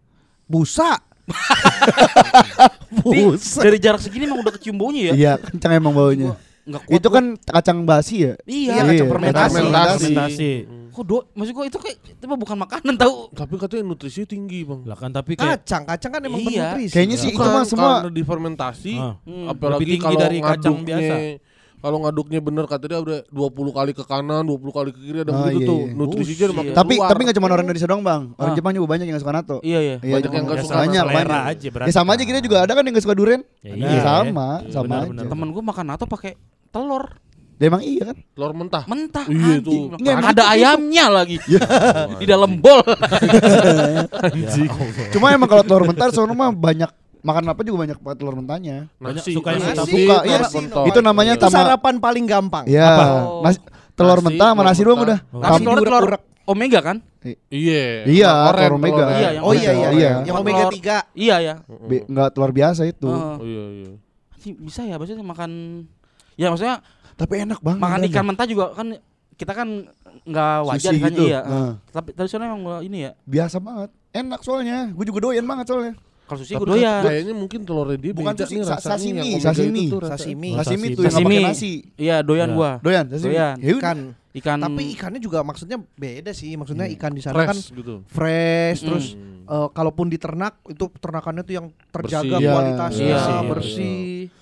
S1: Busa. *laughs*
S4: Dari jarak segini emang udah kecium baunya ya.
S5: Iya, kencang emang baunya.
S4: Nggak kuat
S5: Itu
S4: gua.
S5: kan kacang basi ya?
S4: Iya,
S1: Iya, kacang fermentasi.
S2: Fermentasi.
S3: Fermentasi.
S4: Kok do, maksud gua itu kayak itu mah bukan makanan tahu.
S2: Tapi katanya nutrisinya tinggi, Bang.
S3: Lah kan tapi kayak
S1: Kacang, kacang kan emang
S4: Iya.
S1: bernutrisi.
S5: Kayaknya sih itu
S2: Bukan,
S5: mah semua
S2: karena difermentasi,
S3: Ah.
S4: Hmm.
S2: apalagi
S3: Lebih tinggi
S2: kalau
S3: dari kacang biasa.
S2: Kalau ngaduknya bener kata dia udah 20 kali ke kanan, 20 kali ke kiri ada
S5: Oh,
S2: begitu
S5: iya,
S2: tuh.
S5: iya.
S2: Nutrisinya udah makin
S5: Tapi
S2: keluar.
S5: tapi nggak cuma orang Indonesia doang bang. Orang
S4: Ah.
S5: Jepang juga banyak yang nggak suka nato.
S4: Iya iya.
S5: Iya,
S2: Banyak yang nggak
S3: Ya,
S2: suka.
S5: banyak
S3: selera
S5: banyak.
S3: aja berarti.
S5: Ya sama aja kita juga ada kan yang nggak suka durian.
S3: Ya,
S5: Ya,
S3: iya.
S5: sama,
S3: Iya,
S5: sama
S3: benar,
S5: aja.
S3: benar.
S4: Temen gua makan nato pakai telur
S5: Ya, emang iya kan?
S2: telur mentah.
S4: mentah.
S2: Iya,
S4: anjing.
S2: itu.
S4: Nggak, ada
S5: itu-
S4: ayamnya lagi. *laughs* Di dalam bol. *laughs*
S2: Anjing.
S5: Cuma emang kalau telur mentah sono mah banyak makan apa juga banyak pakai telur mentahnya.
S3: Banyak
S2: Nasi,
S3: suka yang
S2: nasi,
S3: hitam.
S5: Suka, iya. Itu namanya
S1: Itu
S5: tama-
S1: sarapan paling gampang.
S5: Ya,
S4: Apa?
S5: nasi, telur
S2: Nasi,
S5: mentah sama nasi doang udah.
S3: Oh.
S4: Nasi telur telur omega kan?
S2: Iya.
S5: Iya,
S2: telur
S5: omega.
S4: Iya, yang
S1: Oh iya iya,
S5: Iya.
S1: yang omega 3.
S4: Iya ya.
S5: Be- nggak telur biasa itu.
S2: Oh iya iya.
S4: Anjing, bisa ya maksudnya makan ya maksudnya
S5: Tapi enak banget.
S4: makan ikan mentah juga kan kita kan nggak wajar
S5: Sushi
S4: kan
S5: gitu.
S4: iya.
S5: Heeh.
S4: Tapi tadi sana emang ini ya.
S5: Biasa banget. Enak soalnya. Gue juga doyan banget soalnya.
S4: Kalau sushi gue doyan.
S2: Kayaknya mungkin telurnya dia
S5: Bukan
S2: beda
S5: sushi,
S2: nih
S5: sa-
S2: rasanya
S5: sashimi, sashimi.
S2: itu tuh rasa-
S1: Sashimi.
S3: Oh,
S5: Sashimi
S3: sashimi.
S5: tuh yang nggak pakai nasi.
S4: Iya, doyan
S3: Ya.
S4: gua.
S5: Doyan, sashimi.
S4: Doyan.
S5: Ya.
S1: Ikan.
S4: Ikan
S1: Tapi ikannya juga maksudnya beda sih. Maksudnya
S5: Hmm.
S1: ikan di sana kan
S2: fresh gitu.
S1: fresh
S4: Hmm.
S1: terus eh, kalaupun diternak itu ternakannya tuh yang terjaga
S2: Bersih.
S1: kualitasnya
S4: Iya, iya,
S1: bersih.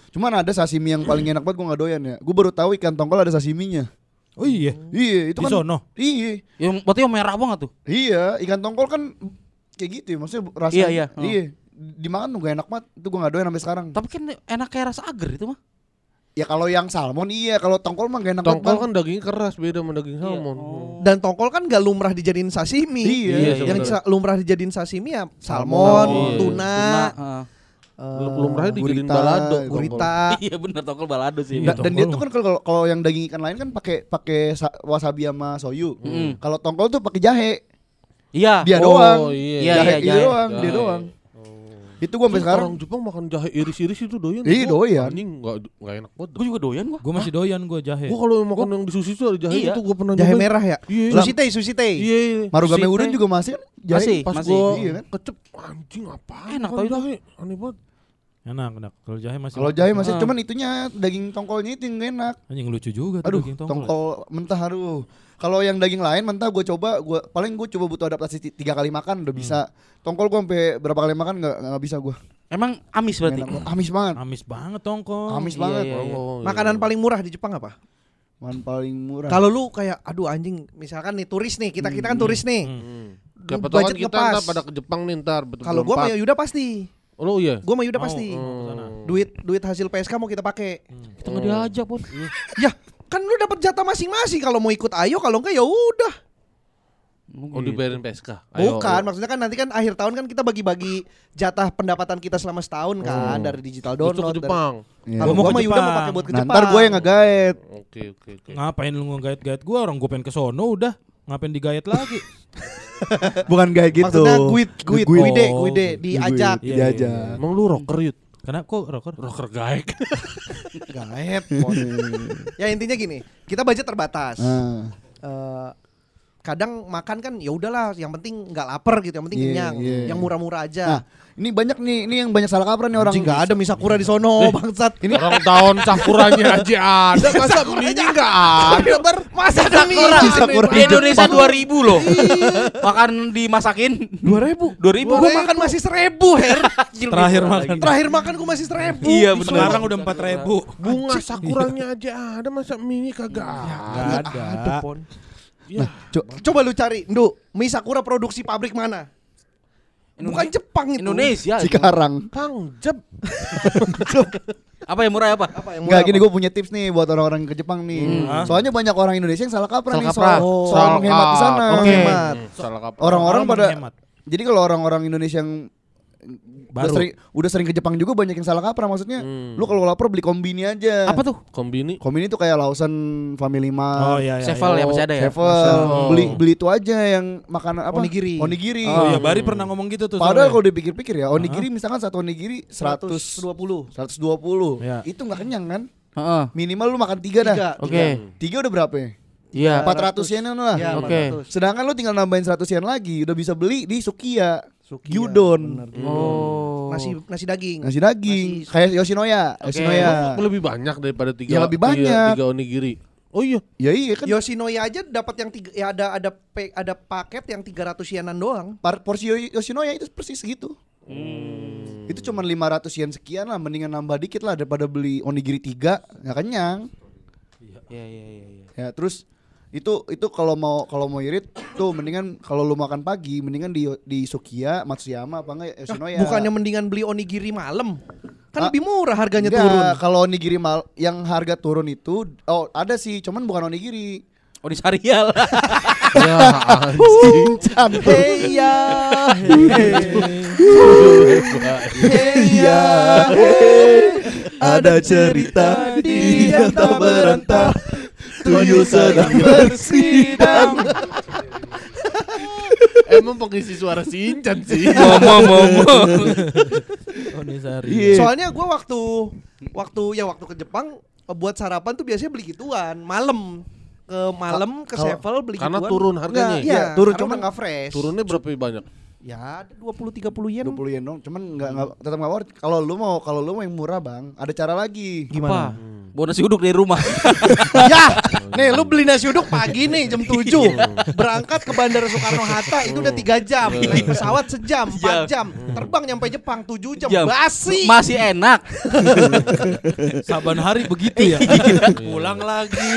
S5: Cuman ada sashimi yang paling enak banget gue gak doyan ya. Gue baru tahu ikan tongkol ada sashiminya.
S3: Oh iya.
S5: Iya, itu
S3: Di
S5: kan.
S3: sono.
S5: Iya,
S4: yang berarti yang merah banget tuh.
S5: iya. Ikan tongkol kan kayak gitu ya. Maksudnya rasanya.
S4: Iya, iya.
S5: Iya. Dimakan tuh gak enak banget. Itu gue gak doyan sampai sekarang.
S4: Tapi kan enak kayak rasa agar itu mah.
S5: Ya kalau yang salmon iya, kalau tongkol mah gak enak
S2: Tongkol
S5: banget.
S2: kan dagingnya keras beda sama daging salmon.
S4: Oh.
S1: Dan tongkol kan gak lumrah dijadiin sashimi.
S5: Iya,
S2: iya,
S1: yang
S2: sebenarnya.
S1: sa- lumrah dijadiin sashimi ya
S5: Salmon,
S1: salmon,
S2: iya.
S1: tuna,
S4: heeh.
S1: eh,
S2: Lumrahnya dijadiin
S5: gurita,
S2: balado. *laughs*
S1: gurita.
S4: Iya bener tongkol balado sih.
S3: Iya,
S5: Da- dan dia tuh kan kalau kalau yang daging ikan lain kan pakai pakai sa- wasabi sama soyu.
S4: Mm.
S5: Kalau tongkol tuh pakai jahe.
S4: Iya.
S5: Dia
S2: Oh,
S5: doang.
S2: iya.
S4: Iya,
S5: jahe
S4: iya,
S5: dia
S4: jahe.
S5: doang, dia
S2: Jahe.
S5: doang. Itu gua sampai sekarang
S2: orang Jepang makan jahe iris-iris itu doyan.
S5: Iya,
S2: Gua
S5: doyan.
S2: Anjing enggak enggak enak banget.
S4: Gue juga doyan gua.
S3: Gue masih doyan gue jahe.
S2: Gua kalau makan yang di sushi itu ada jahe
S4: Iya.
S2: itu gua pernah
S1: Jahe merah ya?
S2: Iya.
S1: Sushi teh, sushi teh.
S2: Iya. iya.
S5: Marugame
S4: Sushi
S5: udon juga masih kan jahe.
S4: Masih.
S2: Pas
S4: masih.
S2: gua
S5: Iya kan?
S2: kecep anjing apaan
S4: Enak tau itu.
S2: aneh banget.
S3: Enak, enak. Kalau jahe masih
S5: Kalau jahe masih
S4: Ah.
S5: cuman itunya daging tongkolnya itu yang enak.
S3: anjing lucu juga tuh
S5: Aduh,
S3: daging
S5: tongkol.
S3: tongkol.
S5: mentah aduh. Kalau yang daging lain mentah gue coba, gua paling gue coba butuh adaptasi ti- tiga kali makan udah bisa. Tongkol gue sampai berapa kali makan nggak nggak bisa gue.
S4: Emang amis berarti.
S5: Amis banget.
S3: Amis banget tongkol.
S5: Amis
S4: Iya,
S5: banget.
S4: iya, iya.
S2: Oh, iya.
S1: Makanan paling murah di Jepang apa?
S5: Man paling murah.
S1: Kalau lu kayak aduh anjing, misalkan nih turis nih, kita kita kan turis nih.
S2: Hmm. Tahu kan
S1: Budget
S2: kita pada ke Jepang nih ntar
S1: Kalau gua sama Yuda pasti.
S2: Oh iya.
S1: Gua sama Yuda
S3: Mau.
S1: pasti.
S3: Mau ke sana.
S1: Duit duit hasil PSK mau kita pakai.
S4: Kita nggak diajak pun.
S1: Ya, kan lu dapat jatah masing-masing kalau mau ikut ayo, kalau enggak ya udah.
S2: Oh dibayarin PSK. Ayo,
S1: Bukan,
S2: ayo.
S1: maksudnya kan nanti kan akhir tahun kan kita bagi-bagi jatah pendapatan kita selama setahun kan dari digital download.
S2: ke
S1: dari-
S2: Jepang.
S5: Iya.
S1: Kalau
S3: Gua mau
S1: gua
S3: ke
S1: Yuda mau
S3: Jepang.
S1: pakai buat ke
S5: Nah,
S1: Jepang.
S5: ntar gue yang nge-guide.
S2: Oke oke oke.
S3: Ngapain lu ngegait-gait gua orang gua pengen ke sono udah. Ngapain digait lagi? *laughs*
S5: Bukan guide gitu.
S1: Maksudnya guide, guide,
S5: Nge-guide.
S1: guide,
S3: Oh,
S1: guide, diajak.
S3: Iya,
S5: Diajak.
S2: Emang lu rocker yut?
S3: Karena kok rocker?
S2: Rocker gaek.
S1: Gaet. Pon. *laughs* ya intinya gini, kita budget terbatas.
S5: Nah,
S1: Eh, kadang makan kan ya udahlah, yang penting nggak lapar gitu, yang penting
S5: Iya,
S1: kenyang,
S5: iya.
S1: yang murah-murah
S5: Nah,
S1: aja.
S5: ini banyak nih, ini yang banyak salah kaprah nih orang.
S1: Nggak ada misakura di sono, bangsat.
S2: Ini orang tahun sakuranya aja ada, masa mini enggak ada?
S1: Masa ada mie?
S5: Sakura
S4: Di *laughs* Indonesia 2000 loh. Makan dimasakin
S1: Dua ribu.
S4: 2000
S1: Gua makan masih seribu, Her.
S3: Terakhir makan.
S1: Terakhir makan gua masih seribu.
S4: Iya,
S1: sono.
S3: Sekarang udah empat ribu.
S2: Bunga sakuranya aja ada, masa mini kagak ada?
S3: Gak ada.
S1: Ada, Pon.
S2: Ya.
S5: Co-
S1: Coba lu cari, Ndu, mie Sakura produksi pabrik mana? Bukan Jepang itu.
S4: Indonesia.
S5: Cikarang.
S2: Kang Jeb. *laughs*
S4: Apa yang murah apa?
S1: Apa yang
S5: Enggak
S1: murah
S5: gini
S1: apa?
S5: gue punya tips nih buat orang-orang ke Jepang nih.
S3: Hmm.
S5: Soalnya banyak orang Indonesia yang salah kaprah
S4: Salah
S5: nih
S4: kaprah.
S5: soal,
S1: Oh.
S5: soal menghemat di sana.
S1: Oke. Hemat.
S2: Salah kaprah.
S5: Orang-orang
S3: Orang
S5: pada
S3: menghemat.
S5: Jadi kalau orang-orang Indonesia yang udah
S3: Baru.
S5: sering udah sering ke Jepang juga banyak yang salah kaprah maksudnya.
S2: Hmm.
S5: Lu kalau lapar beli kombini aja.
S4: Apa tuh?
S2: Kombini.
S5: Kombini tuh kayak Lawson Family Mart.
S3: Oh iya iya.
S4: Sevel
S3: iya.
S4: ya masih ada ya?
S5: Seven.
S2: Oh.
S5: Beli beli itu aja yang makanan apa?
S1: Onigiri.
S5: Onigiri.
S3: Oh iya, Bari pernah ngomong gitu tuh.
S5: Padahal kalau dipikir-pikir ya, onigiri misalkan satu onigiri 100
S1: 120.
S5: 120.
S3: Iya.
S5: Itu nggak kenyang kan?
S4: Heeh.
S5: Minimal lu makan tiga dah.
S1: Tiga.
S4: Oke.
S5: Tiga udah berapa ya?
S4: Iya.
S5: 400 yen lah.
S1: Ya,
S4: Oke.
S1: 400.
S5: Sedangkan lu tinggal nambahin 100 yen lagi, udah bisa beli di Sukiya.
S1: Sukiya,
S5: Gyudon.
S1: bener.
S4: Oh.
S1: Nasi nasi daging.
S5: Nasi daging,
S1: Nasi-
S5: kayak Yoshinoya,
S4: Oke.
S5: Yoshinoya.
S2: Emang lebih banyak daripada tiga.
S5: Ya, lebih
S2: tiga-
S5: banyak.
S2: Tiga, onigiri. Oh iya.
S5: Ya iya kan.
S1: Yoshinoya aja dapat yang tiga, ya ada ada pe- ada paket yang 300 yenan doang.
S5: Par- porsi Yo- Yoshinoya itu persis segitu.
S2: Hmm.
S5: Itu cuma 500 yen sekian lah, mendingan nambah dikit lah daripada beli onigiri 3, nggak kenyang.
S4: Iya iya iya iya.
S5: Ya, terus itu itu kalau mau kalau mau irit tuh mendingan kalau lu makan pagi mendingan di di Sukiya, Matsuyama apa enggak Yoshinoya.
S1: Bukannya mendingan beli onigiri malam. Kan
S5: Ah,
S1: lebih murah harganya
S5: Enggak,
S1: turun.
S5: Kalau onigiri mal yang harga turun itu oh ada sih, cuman bukan onigiri.
S4: Oh di Sarial. *laughs*
S2: Ya anjing.
S1: Hey ya.
S5: Iya. Ada cerita di yang tak berantah. Tuyul sedang bersidang. *laughs*
S2: Emang pengisi suara Sinchan sih.
S4: Ngomong ngomong.
S3: Tony Sari.
S5: Iya.
S1: Soalnya gua waktu waktu ya waktu ke Jepang eh, buat sarapan tuh biasanya beli gituan malam ke malam ke Sevel beli
S2: Karena
S1: gituan.
S2: turun harganya.
S1: Enggak, iya,
S5: Iya, turun, cuman
S1: nggak fresh.
S2: Turunnya berapa banyak?
S1: Ya 20 30 yen.
S5: 20 yen dong, cuman enggak enggak tetap enggak worth. Kalau lu mau kalau lu mau yang murah, Bang, ada cara lagi.
S4: Apa? Bawa nasi uduk dari rumah. *laughs*
S1: ya, nih lu beli nasi uduk pagi nih jam 7 Berangkat ke Bandara Soekarno Hatta itu udah 3 jam Naik pesawat sejam, 4 jam Terbang nyampe Jepang 7 jam,
S4: Jam.
S1: Basi
S4: Masih enak. *laughs*
S3: Saban hari begitu ya. Pulang lagi.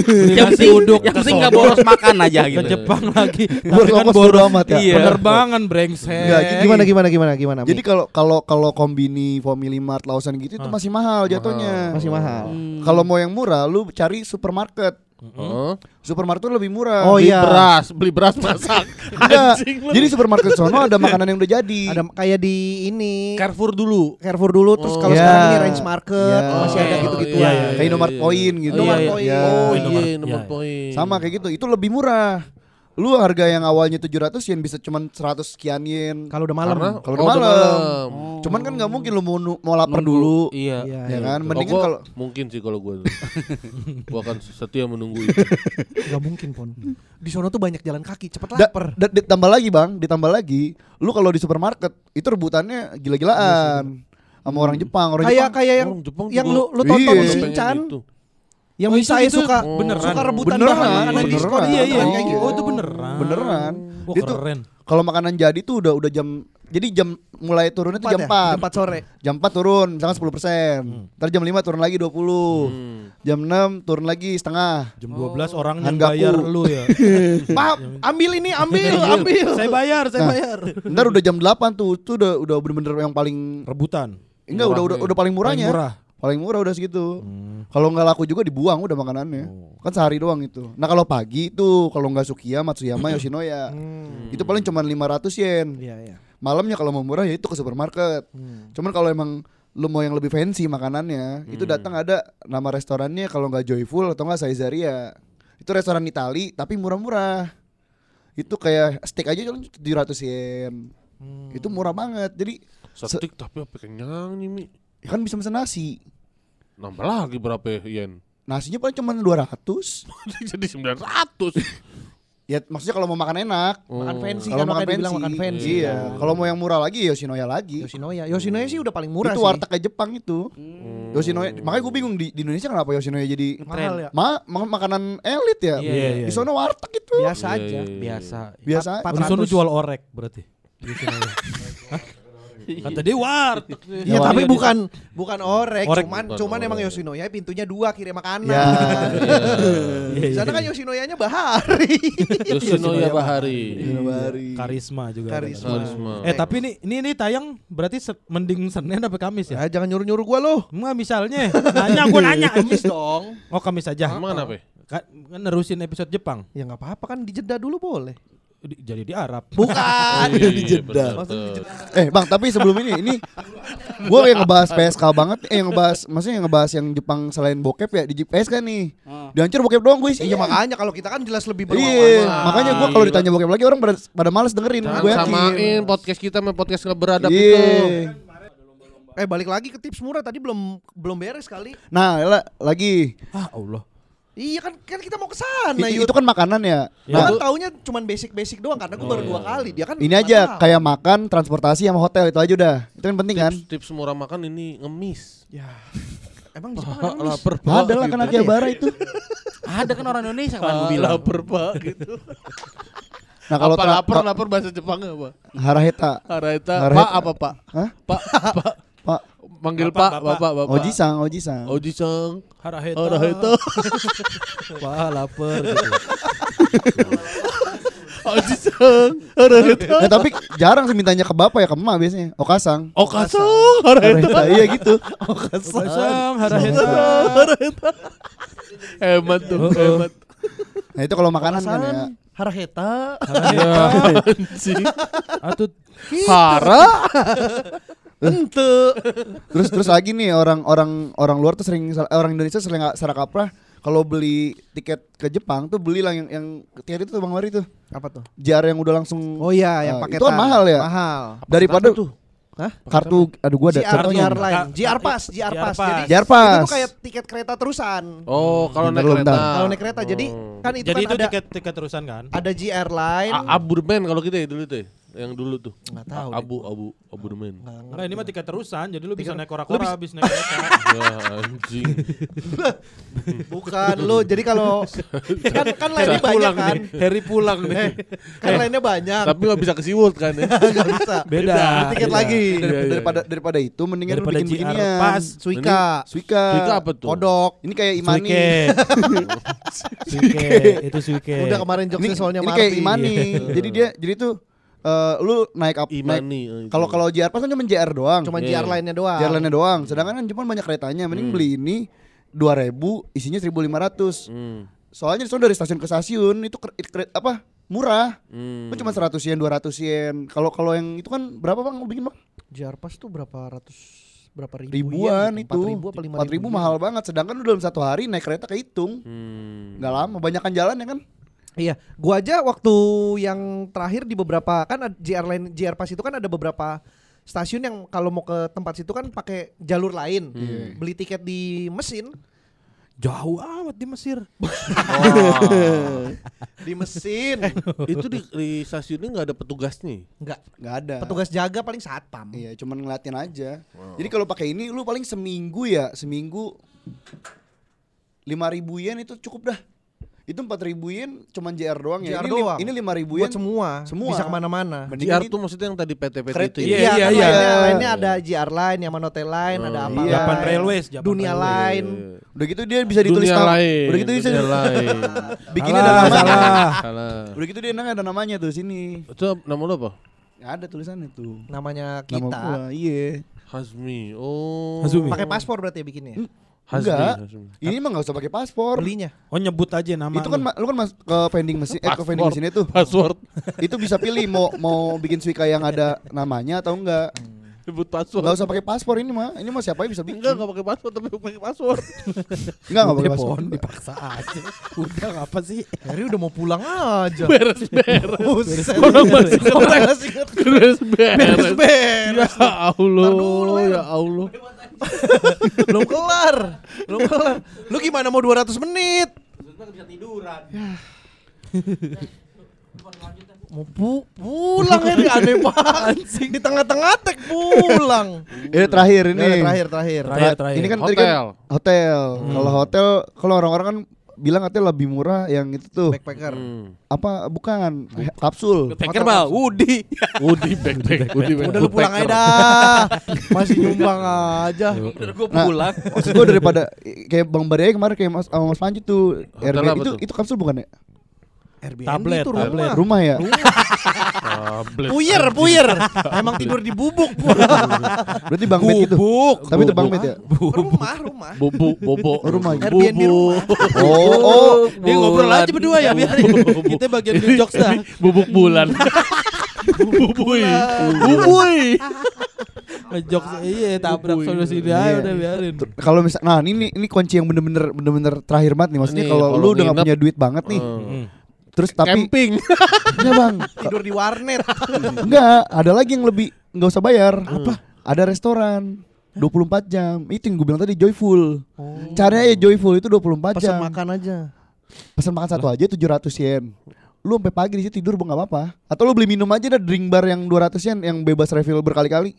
S3: Beli
S4: Yang
S3: nasi
S4: penting
S3: uduk
S4: yang
S3: ke
S4: penting nggak boros makan aja
S3: ke
S4: gitu.
S3: Jepang lagi. Tapi kan
S5: bodo amat ya.
S4: Iya.
S3: penerbangan brengsek.
S5: Enggak,
S1: Gimana gimana gimana gimana
S5: Jadi kalau kalau kalau kombini Family Mart Lawson gitu itu masih mahal jatuhnya.
S1: masih mahal
S5: Kalau mau yang murah lu cari supermarket.
S2: Heeh.
S5: Supermarket tuh lebih murah.
S1: Oh
S2: Beli
S1: iya
S2: beras, beli beras masak. *laughs*
S5: Enggak. Jadi supermarket sono ada makanan yang udah jadi.
S1: Ada kayak di ini
S2: Carrefour dulu.
S1: Carrefour dulu terus
S2: Oh.
S1: kalau
S5: Iya.
S1: sekarang ini Range Market
S5: Iya.
S1: masih ada
S2: Oh,
S1: gitu-gituan.
S2: iya, iya,
S5: Kayak Indomaret
S2: iya,
S5: Point
S2: iya.
S5: gitu.
S1: Indomaret
S5: Iya.
S1: Point.
S5: Iya.
S2: Oh
S3: Indomaret,
S2: iya, nomor
S3: iya.
S2: poin.
S5: Sama kayak gitu. Itu lebih murah. Lu harga yang awalnya 700 yen bisa cuman 100 sekian yen.
S1: Kalau udah malam.
S5: Kalau
S2: oh,
S5: udah malam. Cuman kan nggak mungkin lu mau mau lapar
S4: Nunggu.
S5: dulu.
S4: Iya.
S1: Iya,
S5: Ya
S1: iya.
S5: kan?
S2: Oh,
S5: Mendingan
S2: gua
S5: kalau
S2: mungkin sih kalau gue *laughs* gua akan setia menunggu itu. *laughs*
S1: Gak mungkin pon. Di sono tuh banyak jalan kaki, cepet
S5: Da-
S1: lapar.
S5: da- ditambah lagi bang, ditambah lagi, lu kalau di supermarket itu rebutannya gila-gilaan. sama orang Jepang. Orang
S1: Kayak
S5: Jepang
S1: kayak yang
S2: Orang Jepang
S1: yang lu lu tonton
S5: Iya.
S1: Shinchan
S2: gitu.
S1: Yang
S3: Oh, itu
S1: Misae
S3: gitu
S1: suka
S3: beneran.
S1: suka rebutan
S5: Beneran,
S1: bahan makanan
S5: beneran.
S1: diskon
S3: Iya iya.
S1: kayak gitu.
S3: Oh itu beneran.
S5: beneran.
S3: Wah
S5: Dia
S3: keren.
S5: kalau makanan jadi tuh udah udah jam jadi jam mulai turunnya tuh jam 4.
S1: ya? Jam 4 sore.
S5: Jam 4 turun misalkan 10 persen. Ntar jam 5 turun lagi 20
S2: Hmm.
S5: Jam 6 turun lagi setengah.
S3: Jam 12 orang yang bayar lu ya. *laughs*
S1: Maaf, ambil ini, ambil, ambil.
S3: saya bayar, saya
S5: Nah.
S3: bayar.
S5: Ntar udah jam 8 tuh Tuh udah udah bener-bener yang paling
S3: Rebutan.
S5: Enggak udah udah udah paling murahnya
S3: Paling murah.
S5: Paling murah udah segitu. Kalau nggak laku juga dibuang udah makanannya. Kan sehari doang itu. Nah kalau pagi tuh Kalau nggak Sukiya, Matsuyama, *coughs* Yoshinoya. Itu paling cuma 500 yen.
S1: Iya, iya.
S5: Malamnya kalau mau murah ya itu ke supermarket. Cuman kalau emang lu mau yang lebih fancy makanannya itu datang ada nama restorannya kalau nggak Joyful atau nggak Saizaria. Itu restoran Itali tapi murah-murah. Itu kayak steak aja cuma 700 yen. Itu murah banget. Jadi
S2: Setik tapi apa kenyang nih Mi.
S5: Ya kan bisa pesen nasi
S2: Nambah lagi berapa yen?
S5: nasinya paling cuma 200 *laughs*
S2: Jadi 900. *laughs*
S5: ya maksudnya kalau mau makan enak
S1: Makan fancy
S5: kalau
S1: kan
S5: makan fancy,
S1: makan fancy.
S5: iya kalau mau yang murah lagi Yoshinoya lagi
S1: Yoshinoya. Yoshinoya sih udah paling murah
S5: itu
S1: sih.
S5: warteg kayak Jepang itu Yoshinoya makanya gue bingung di, di Indonesia kenapa Yoshinoya jadi
S1: mahal ya.
S5: Ma, ma- makanan elit ya.
S3: Iya, iya,
S5: Di
S3: iya.
S5: sono warteg itu.
S1: Biasa
S2: Iya,
S1: aja.
S2: iya, iya.
S4: Biasa.
S5: Biasa.
S3: Di sono
S1: 400.
S3: jual orek berarti. Di? *laughs* Kata dia warteg.
S1: Ya,
S5: Ya,
S1: tapi bukan bukan orek,
S3: Orek.
S1: cuman
S2: Bukan
S1: cuman
S2: orek.
S1: emang Yoshinoya pintunya dua kirim makanan.
S5: Ya.
S1: Di sana kan Yoshinoyanya bahari. *laughs*
S2: Yoshinoya Bahari.
S3: Karisma juga.
S1: Karisma.
S2: Karisma.
S3: Eh tapi ini ini, ini tayang berarti se- mending Senin apa Kamis ya?
S1: ya jangan nyuruh-nyuruh gua loh.
S3: Enggak misalnya nanya gue nanya *laughs*
S1: Kamis dong.
S3: Oh Kamis aja.
S2: Emang kenapa?
S3: kan nerusin episode Jepang.
S1: Ya nggak apa-apa kan dijeda dulu boleh.
S3: Di- jadi di Arab.
S1: Bukan.
S2: Iya,
S5: dijeda.
S2: betul, betul.
S5: Eh bang, tapi sebelum ini, ini gue yang ngebahas PSK banget, eh yang ngebahas, maksudnya yang ngebahas yang Jepang selain bokep ya di PSK nih. Dihancur bokep doang gue sih.
S1: Iya makanya kalau kita kan jelas lebih
S5: Iya,
S1: berpengalaman.
S5: makanya gue kalau ditanya bokep lagi orang pada, pada males dengerin. Gue yakin.
S2: samain podcast kita sama podcast nggak beradab
S5: Iya.
S2: itu.
S1: Eh balik lagi ke tips murah tadi belum belum beres kali.
S5: Nah, lagi
S3: Ah Allah.
S1: Iya kan kan kita mau ke sana
S5: I-
S1: Yud.
S5: itu kan makanan ya. Nah,
S1: kan taunya cuman basic-basic doang karena gue baru dua kali. Dia kan
S5: ini aja
S1: tahu.
S5: kayak makan, transportasi sama hotel itu aja udah. Itu kan penting kan?
S2: Tips, tips murah makan ini ngemis.
S1: Ya. Emang di Jepang *laughs* ada mis?
S2: Lapar
S5: Ada lah kan Akihabara itu. *laughs*
S4: Ada kan orang Indonesia kan gue bilang.
S2: Lapar pak gitu. *laughs*
S5: Nah kalau
S2: apa lapar lapar bahasa Jepang apa?
S5: Haraheta,
S2: Hareta.
S5: Hareta.
S2: Pak apa pak?
S5: Hah?
S2: Pak pak.
S5: Pak
S2: Manggil
S3: Bapak,
S2: pak,
S3: bapak.
S2: bapak, bapak.
S5: Oji-san, Oji-san.
S2: Oji-san.
S3: Haraheta.
S2: Haraheta. *laughs*
S3: Wah lapar gitu. *laughs*
S2: Oji-san. Haraheta.
S5: Nah, tapi jarang sih mintanya ke bapak ya ke emak biasanya. Okasang.
S2: Okasang. Haraheta.
S5: Haraheta, iya gitu.
S3: Pasang haraheta.
S2: Hemat tuh,
S3: Oh, oh.
S2: hemat.
S5: Nah itu kalau makanan kan ya.
S1: Haraheta.
S2: Ya, anjing.
S3: Atut
S2: Hara. *laughs*
S1: Ente. *laughs*
S5: Terus terus lagi nih orang orang orang luar tuh sering eh, orang Indonesia sering salah kaprah kalau beli tiket ke Jepang tuh beli lah yang yang tiket itu tuh Bang Wari tuh.
S1: Apa tuh?
S5: JR yang udah langsung
S1: Oh iya yang
S5: Ah,
S1: pakai
S5: itu kan mahal ya?
S1: Mahal.
S5: daripada
S2: tuh?
S1: Hah?
S5: kartu aduh gua ada
S1: JR,
S5: contohnya.
S1: JR Line, JR Pass, JR Pass. Jadi
S5: JR
S1: itu
S5: Pass.
S1: tuh kayak tiket kereta terusan.
S2: Oh, kalau naik kereta.
S1: Kalau naik kereta jadi kan itu
S3: Jadi
S1: kan
S3: itu
S1: ada
S3: tiket tiket terusan kan?
S1: ada JR Line.
S2: A- Aburmen kalau kita ya dulu tuh. Ya. Yang dulu tuh.
S1: Nggak tahu deh.
S2: Abu abu aburmen.
S3: Enggak ini mah tiket terusan. Jadi lu bisa naik kora-kora habis naik kereta. *laughs*
S2: Ya anjing. *laughs*
S1: Bukan lu. Jadi kalau *laughs* kan kan lainnya banyak kan.
S2: Harry pulang nih.
S1: Eh, kan lainnya banyak.
S2: Tapi nggak bisa ke Siwut kan ya.
S1: Nggak bisa.
S3: Beda.
S1: Tiket
S3: Beda.
S1: lagi.
S2: Iya, iya,
S5: daripada daripada itu mendingan lu
S3: Daripada
S5: bikin
S3: JR
S5: beginian.
S3: Pass.
S1: Suika.
S5: Suika.
S2: Suika apa tuh?
S1: Kodok.
S5: Ini kayak Imani.
S3: Suike. Suike. Itu Suike.
S1: Udah kemarin jokesnya soalnya
S5: ini kayak. Imani. jadi dia jadi tuh eh, lu naik up
S2: Imani. eh, itu.
S5: kalau kalau JR Pass kan cuma JR doang.
S1: Cuma
S2: Iya.
S1: JR lainnya doang.
S5: JR lainnya doang. Sedangkan kan cuma banyak keretanya. Mending beli ini 2000 isinya 1500.
S2: Hmm.
S5: Soalnya itu dari stasiun ke stasiun itu kere- kere- apa? Murah.
S2: Hmm.
S5: Kan cuma 100 yen, 200 yen. Kalau kalau yang itu kan berapa Bang lu bikin Bang?
S1: JR Pass tuh berapa ratus berapa ribu
S5: Ribuan
S1: yen
S5: itu.
S1: gitu? 4.000 apa 5.000
S5: 4.000 ribu mahal banget. Sedangkan lu dalam satu hari naik kereta kehitung.
S2: Hmm.
S5: Nggak lama, banyakan jalan ya kan?
S1: Iya, gua aja waktu yang terakhir di beberapa kan ada JR lain JR Pass itu kan ada beberapa stasiun yang kalau mau ke tempat situ kan pakai jalur lain.
S5: Hmm.
S1: Beli tiket di mesin
S3: Jauh amat di Mesir. *laughs*
S1: Di mesin.
S2: itu di, di stasiunnya nggak ada petugasnya.
S1: Enggak.
S5: Nggak ada.
S1: Petugas jaga paling satpam.
S5: Iya, cuman ngeliatin aja. Jadi kalau pakai ini lu paling seminggu ya, seminggu 5000 yen itu cukup dah. Itu 4000 yen cuman JR doang ya.
S1: JR
S5: ini,
S1: doang.
S5: Ini 5000 yen
S1: Buat semua.
S5: Semua.
S1: Bisa ke mana-mana.
S5: Mending
S2: JR
S5: ini-
S2: tuh maksudnya yang tadi PT-PT itu ya.
S3: Iya,
S1: Iya,
S3: iya,
S1: iya.
S5: iya.
S1: Lainnya ada JR Line, Yamanote Line, ada apa?
S5: iya.
S3: Japan Railways, Japan
S1: Dunia
S3: Railways.
S1: Line.
S5: Udah gitu dia bisa ditulis
S2: Dunia
S5: nama.
S2: lain.
S5: Udah gitu bisa
S2: dunia lain. *laughs*
S5: bikinnya
S3: Salah,
S5: ada namanya.
S3: salah.
S2: Salah.
S5: Udah gitu dia nang ada namanya tuh sini.
S2: Itu nama lo apa?
S5: Ada tulisannya tuh.
S1: Namanya
S5: Nama
S1: kita.
S5: gua, iya.
S2: Hazmi. Oh.
S1: Pakai paspor berarti ya bikinnya.
S2: Hazmi.
S5: Enggak. Ini mah nggak usah pakai paspor.
S1: Belinya.
S3: Oh nyebut aja nama.
S5: Itu kan
S3: lu.
S5: lu kan mas ke vending mesin eh ke vending mesin itu.
S2: Password. *laughs*
S5: itu bisa pilih mau mau bikin suika yang ada namanya atau enggak.
S2: Sebut password.
S5: Enggak usah pakai paspor ini mah. Ini mah siapa yang bisa bikin.
S2: Enggak, enggak pakai password tapi pakai password. *laughs*
S5: Enggak enggak pakai paspor.
S3: Dipaksa aja. *laughs* Udah ngapa sih?
S1: Harry udah mau pulang aja.
S2: Beres-beres.
S1: Buset.
S2: Orang masih
S1: masih ingat.
S2: Beres-beres.
S1: Beres.
S2: Ya Allah. Ya Allah. *laughs*
S1: Belum kelar. Belum kelar. Lu gimana mau 200 menit? Mau pu pulang Harry *laughs* aneh banget. Di tengah-tengah tek pulang.
S5: Ini terakhir ini.
S1: Ya, terakhir terakhir.
S3: Terakhir, terakhir.
S5: Ini kan tadi kan
S2: Hotel.
S5: hotel. Kalau hotel kalau orang-orang kan bilang katanya lebih murah yang itu tuh.
S1: Backpacker.
S2: Hmm.
S5: Apa bukan kapsul.
S4: Backer mah Woody.
S2: Woody backpack. Woody backpack.
S1: Udah lu pulang aja dah. *laughs* Masih nyumbang aja.
S4: Udah gua
S5: Nah,
S4: pulang.
S5: Maksud gue daripada kayak Bang Baria kemarin kayak Mas sama Mas Panji tuh itu itu kapsul bukan ya?
S1: Airbnb
S3: Tablet,
S1: itu
S3: tablet.
S1: rumah.
S5: Rumah ya?
S2: Tablet.
S1: Puyer, puyer. Emang tidur di bubuk.
S5: Berarti Bang Bed gitu.
S3: Bubuk.
S5: Tapi itu Bang Bed ya?
S1: rumah, rumah.
S2: Bobo.
S5: Oh, rumah.
S1: Airbnb rumah.
S5: Oh, oh.
S3: Dia ngobrol aja berdua ya biarin. Kita bagian di jokes dah.
S2: Bubuk bulan. Bubui. Bubui.
S3: Jokes iya tabrak sono sini
S5: Iya.
S3: aja udah biarin.
S5: Kalau misal nah ini ini kunci yang bener-bener bener-bener terakhir banget nih maksudnya kalau lu udah gak punya duit banget nih
S3: Hmm.
S5: Terus tapi
S2: Camping.
S5: enggak *laughs* bang.
S1: Tidur di warnet. *laughs*
S5: enggak ada lagi yang lebih nggak usah bayar. Apa? Ada restoran 24 jam. Itu yang gue bilang tadi joyful. Caranya ya joyful itu 24
S1: Pesan
S5: jam.
S1: makan aja.
S5: pesan makan satu aja 700 yen. Lu sampai pagi di situ tidur nggak apa-apa. Atau lu beli minum aja dah drink bar yang 200 yen yang bebas refill berkali-kali.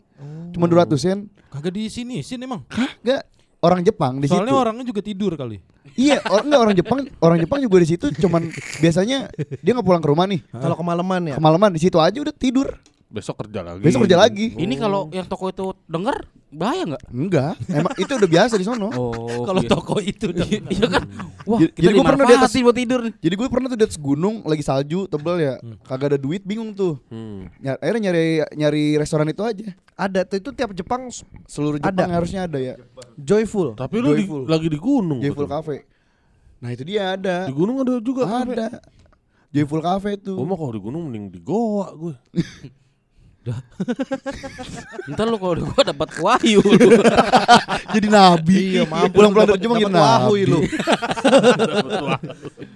S5: Cuma 200 yen.
S3: Kagak di sini, sini emang.
S5: enggak orang Jepang di
S3: Soalnya
S5: situ
S3: orangnya juga tidur kali.
S5: iya or, enggak orang Jepang orang Jepang juga di situ cuman biasanya dia nggak pulang ke rumah nih
S1: Kalau kemalaman ya.
S5: kemalaman di situ aja udah tidur
S2: Besok kerja lagi.
S5: besok kerja lagi
S4: Ini kalau yang toko itu denger bahaya nggak?
S5: enggak emang itu udah biasa di sono
S4: Oh. *laughs*
S3: Kalau
S4: iya.
S3: toko itu dong.
S4: Iya kan? *laughs* Wah,
S5: Jadi-
S4: kita
S5: jadi gua pernah di atas-
S4: buat tidur nih.
S5: jadi gue pernah tuh di atas gunung lagi salju tebel ya kagak ada duit bingung tuh
S2: Hmm.
S5: Ny- akhirnya nyari nyari restoran itu aja
S1: Ada tuh itu tiap Jepang
S5: seluruh
S1: Ada.
S5: Jepang harusnya ada ya
S1: joyful.
S2: Tapi lu di,
S5: Joyful.
S2: lagi di gunung.
S5: Joyful
S2: katanya.
S5: Cafe nah itu dia ada
S2: Di gunung ada juga. kafe.
S5: ada Joyful Cafe tuh
S2: Gue mah kalau di gunung mending di goa gue. *laughs* *laughs*
S4: Ntar lu kalau gua dapat wahyu lu. *laughs*
S5: jadi nabi
S1: Iya, mampus
S5: pulang-pulang
S1: dapat-
S5: dari Jepang jadi nabi
S1: lu. *laughs*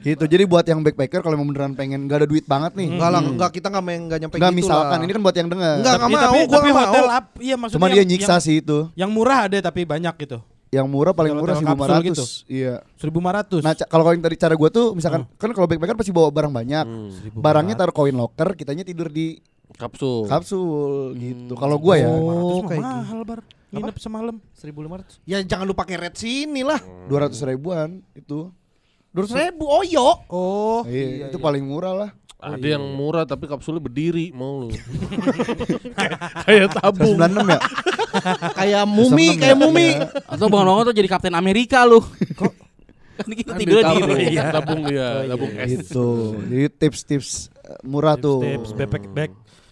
S5: gitu jadi buat yang backpacker kalau emang beneran pengen gak ada duit banget nih
S1: Enggak lah, enggak kita enggak main enggak nyampe
S5: Nggak
S1: gitu
S5: misalkan
S1: lah.
S5: ini kan buat yang dengar
S1: Enggak, enggak mau,
S3: tapi,
S1: gua
S3: tapi
S1: enggak
S3: hotel
S1: mau.
S3: up, iya maksudnya
S5: Cuma dia nyiksa
S3: yang,
S5: sih itu
S3: Yang murah ada tapi banyak gitu.
S5: yang murah paling murah
S3: Hotel
S5: 1500
S3: kapsul gitu.
S5: iya
S3: 1500.
S5: nah kalau yang tadi cara gua tuh misalkan kan kalau backpacker pasti bawa barang banyak
S2: Hmm.
S5: barangnya taruh koin locker kitanya tidur di
S2: Kapsul.
S5: kapsul gitu kalau gua ya
S1: Oh,
S3: 500 mah
S1: kayak
S3: mahal bar. Nginep semalam.
S1: 1500. Ya jangan lu pakai red sini lah.
S5: dua ratus ribuan itu
S1: 200 ribu oyo.
S3: Oh,
S5: iya, itu paling murah lah
S2: Ada yang murah tapi kapsulnya berdiri mau lu. *laughs* Kayak tabung.
S5: 96 ya *laughs*
S1: Kayak mumi, kayak
S5: ya?
S1: mumi.
S5: Iya.
S4: Atau bangun-bangun tuh jadi Kapten Amerika lu. Kok? *laughs* Kan kita tidurnya di
S2: tabung,
S4: gitu.
S2: tabung dia, tabung es.
S5: gitu jadi tips-tips eh, murah tuh
S3: tips backpack back.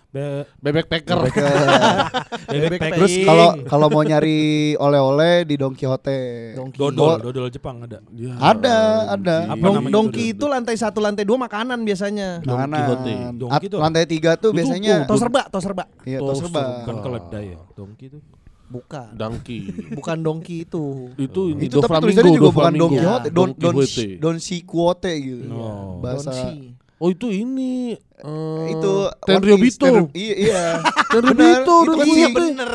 S3: Be,
S2: Bebek packer.
S3: backpack. *laughs*
S5: terus kalau kalau mau nyari oleh-oleh di Don Quixote
S3: dodol, dodol Jepang ada.
S2: Ya.
S5: ada ada
S3: Apa
S1: dongki
S3: itu?
S1: itu lantai satu, lantai dua makanan biasanya.
S2: Don Quixote.
S5: Makanan.
S3: Don
S5: At-
S3: Quixote.
S5: lantai tiga tuh biasanya
S1: Tos serba, tos serba.
S5: iya tos serba
S3: Bukan keledai ya, dongki itu.
S1: Bukan.
S2: Dangki. *laughs*
S1: Bukan dongki itu.
S2: Itu ini
S5: itu
S2: Do
S5: tapi tulisannya juga
S2: Do
S5: bukan Don. Quixote Don Don
S2: Quixote.
S5: Don Quixote gitu bahasa.
S2: Oh itu ini eh,
S5: itu
S2: Tenryo Bito.
S5: Tenryo- Iya, iya. *laughs*
S2: Tenryo Bito
S5: itu
S2: udah
S5: kan iya, bener.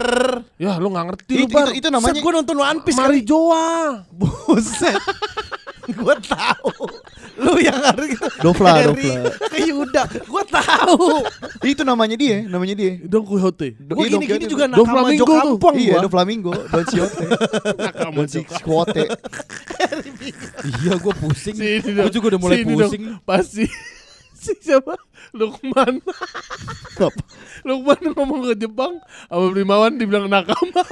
S2: Ya lu nggak ngerti
S5: Itu,
S2: lu bar.
S5: itu, itu namanya
S1: gue nonton One Piece kali.
S2: Marijoa.
S1: Buset. *laughs* gue tahu. Lu yang harus gitu.
S5: Dofla, Dofla. *laughs*
S1: Ke Yuda. Gue tahu.
S5: itu namanya dia, namanya dia.
S2: Don Quixote.
S5: Do-
S1: Gue
S5: iya,
S1: gini-gini
S5: Don
S1: juga nakama
S2: Flamingo
S1: Jo
S2: tuh.
S1: Kampong
S5: Iya,
S1: gua.
S5: Don Flamingo, Don Quixote, Don Quixote.
S3: Iya gue pusing. Gue juga udah mulai pusing.
S2: Pasti si siapa? Lukman. Lukman ngomong ke Jepang sama Primawan dibilang nakama.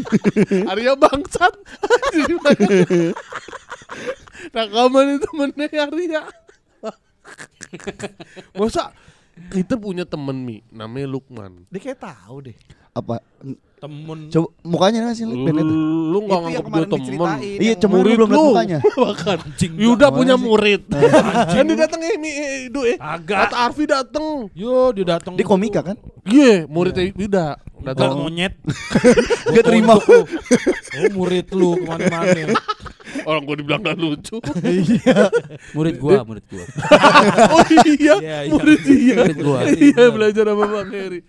S2: *laughs* Arya bangsat. Nakama nih temennya Arya. Masa kita punya temen Mi namanya Lukman.
S1: Dia kayak tahu deh.
S5: Apa?
S3: Temen.
S5: Coba mukanya nggak sih lu pengen itu?
S2: Lu nggak
S1: Itu
S2: nganggap dia temen.
S5: Iya, belum lihat
S2: lu.
S5: mukanya. *laughs*
S2: Bahkan
S3: Anjing.
S2: Yuda punya murid. *laughs* Kan dia datang eh, Mi, eh, Du eh.
S3: Agak.
S2: Kata Arfi datang.
S3: Yo dia datang.
S5: Dia komika kan?
S2: Iya, muridnya Yuda.
S3: Datang monyet. *laughs*
S5: Gak terima.
S3: Oh murid lu ke mana-mana.
S2: Orang gua dibilang gak lucu.
S4: Murid gua, murid gua. *laughs*
S2: oh iya,
S3: Iya, iya.
S2: murid iya.
S4: Murid gua.
S2: Iya belajar sama Bang Heri.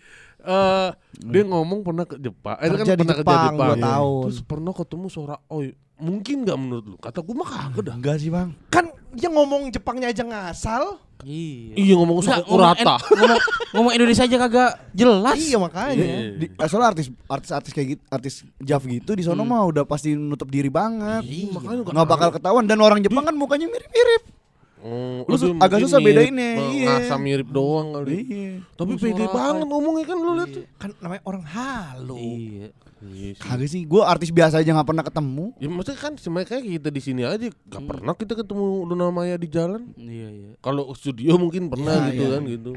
S2: Eh, dia ngomong pernah ke Jepang. Eh, kan
S1: Kerja di
S2: pernah kerja
S1: Jepang,
S2: di Jepang.
S1: dua tahun.
S2: Terus pernah ketemu Sora Oi. Mungkin nggak menurut lu? Kata gua mah kagak dah.
S5: Enggak sih, Bang.
S1: Kan dia ngomong Jepangnya aja ngasal.
S4: Iya.
S2: Iya ngomong sama
S4: ngomong, en- ngomong, ngomong Indonesia aja kagak jelas.
S1: Iya makanya.
S2: Iya.
S5: Di, soalnya artis artis-artis kayak gitu, artis Jav gitu di sono mah udah pasti nutup diri banget.
S2: Iya, makanya
S5: Nggak bakal ketahuan dan orang Jepang kan mukanya mirip-mirip.
S2: Oh,
S5: Lu su- agak susah
S2: mirip,
S5: bedainnya,
S2: Bang,
S5: iya.
S2: Mirip doang kali.
S5: Iya.
S2: Tapi
S4: Ngomong
S2: pede banget ngomongnya kan lu lihat tuh.
S1: Kan namanya orang halu.
S4: Iya.
S2: Iya sih.
S5: Kagak sih, gua artis biasa aja nggak pernah ketemu.
S2: Ya maksudnya kan sebenarnya kayak kita di sini aja gak pernah kita ketemu Luna Maya di jalan.
S4: Iya, iya.
S2: Kalau studio mungkin pernah
S1: Iya,
S2: gitu
S1: iya.
S2: kan gitu.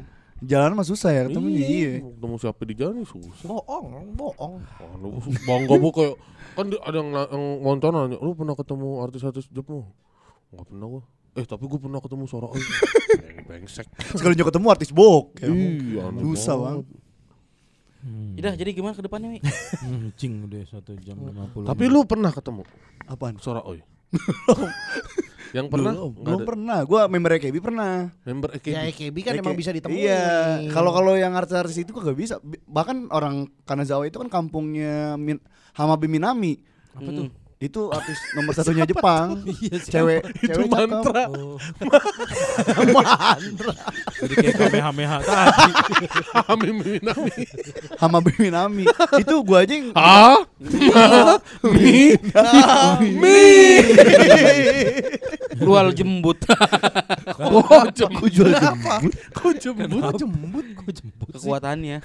S5: Jalan mah susah ya ketemunya. Iya.
S2: Ketemu siapa di jalan ya susah.
S1: Bohong, bohong.
S2: Oh, lu bangga bu kayak kan ada yang, yang ngonton nanya, lu pernah ketemu artis-artis Jepang? Enggak pernah gua. Eh tapi gua pernah ketemu Sora Oi. *laughs* Bengsek.
S5: Sekali ketemu artis bok. Ya,
S2: Iya, aneh
S5: susah,
S2: banget.
S5: Bang.
S4: Udah, jadi gimana ke depannya, Mi?
S3: Hmm, cing udah satu jam 50
S2: Tapi lu pernah ketemu
S5: Apaan?
S2: Sora Oi? yang pernah?
S5: Belum, pernah. Gua member AKB pernah.
S2: Member AKB.
S1: Ya EKB kan
S5: Eke-
S1: emang bisa ditemui.
S5: Iya, kalau kalau yang artis-artis itu kok gak bisa. Bi- Bahkan orang Kanazawa itu kan kampungnya Min Hamabe Minami.
S3: Apa tuh?
S5: Itu artis *laughs* nomor satunya Jepang.
S3: Iya, siapa?
S5: cewek,
S2: Itu
S5: cewek
S2: mantra.
S3: Oh. *laughs* Jadi kayak kamehameha tadi. *laughs*
S2: Ami Minami.
S5: Hamabe Minami. itu gua aja yang
S2: Ah? Mi? Mi?
S4: Jual jembut.
S2: Oh, jemput.
S5: jual jembut.
S2: Kok jemput?
S3: Kenapa jembut? Kok jembut?
S4: Kekuatannya.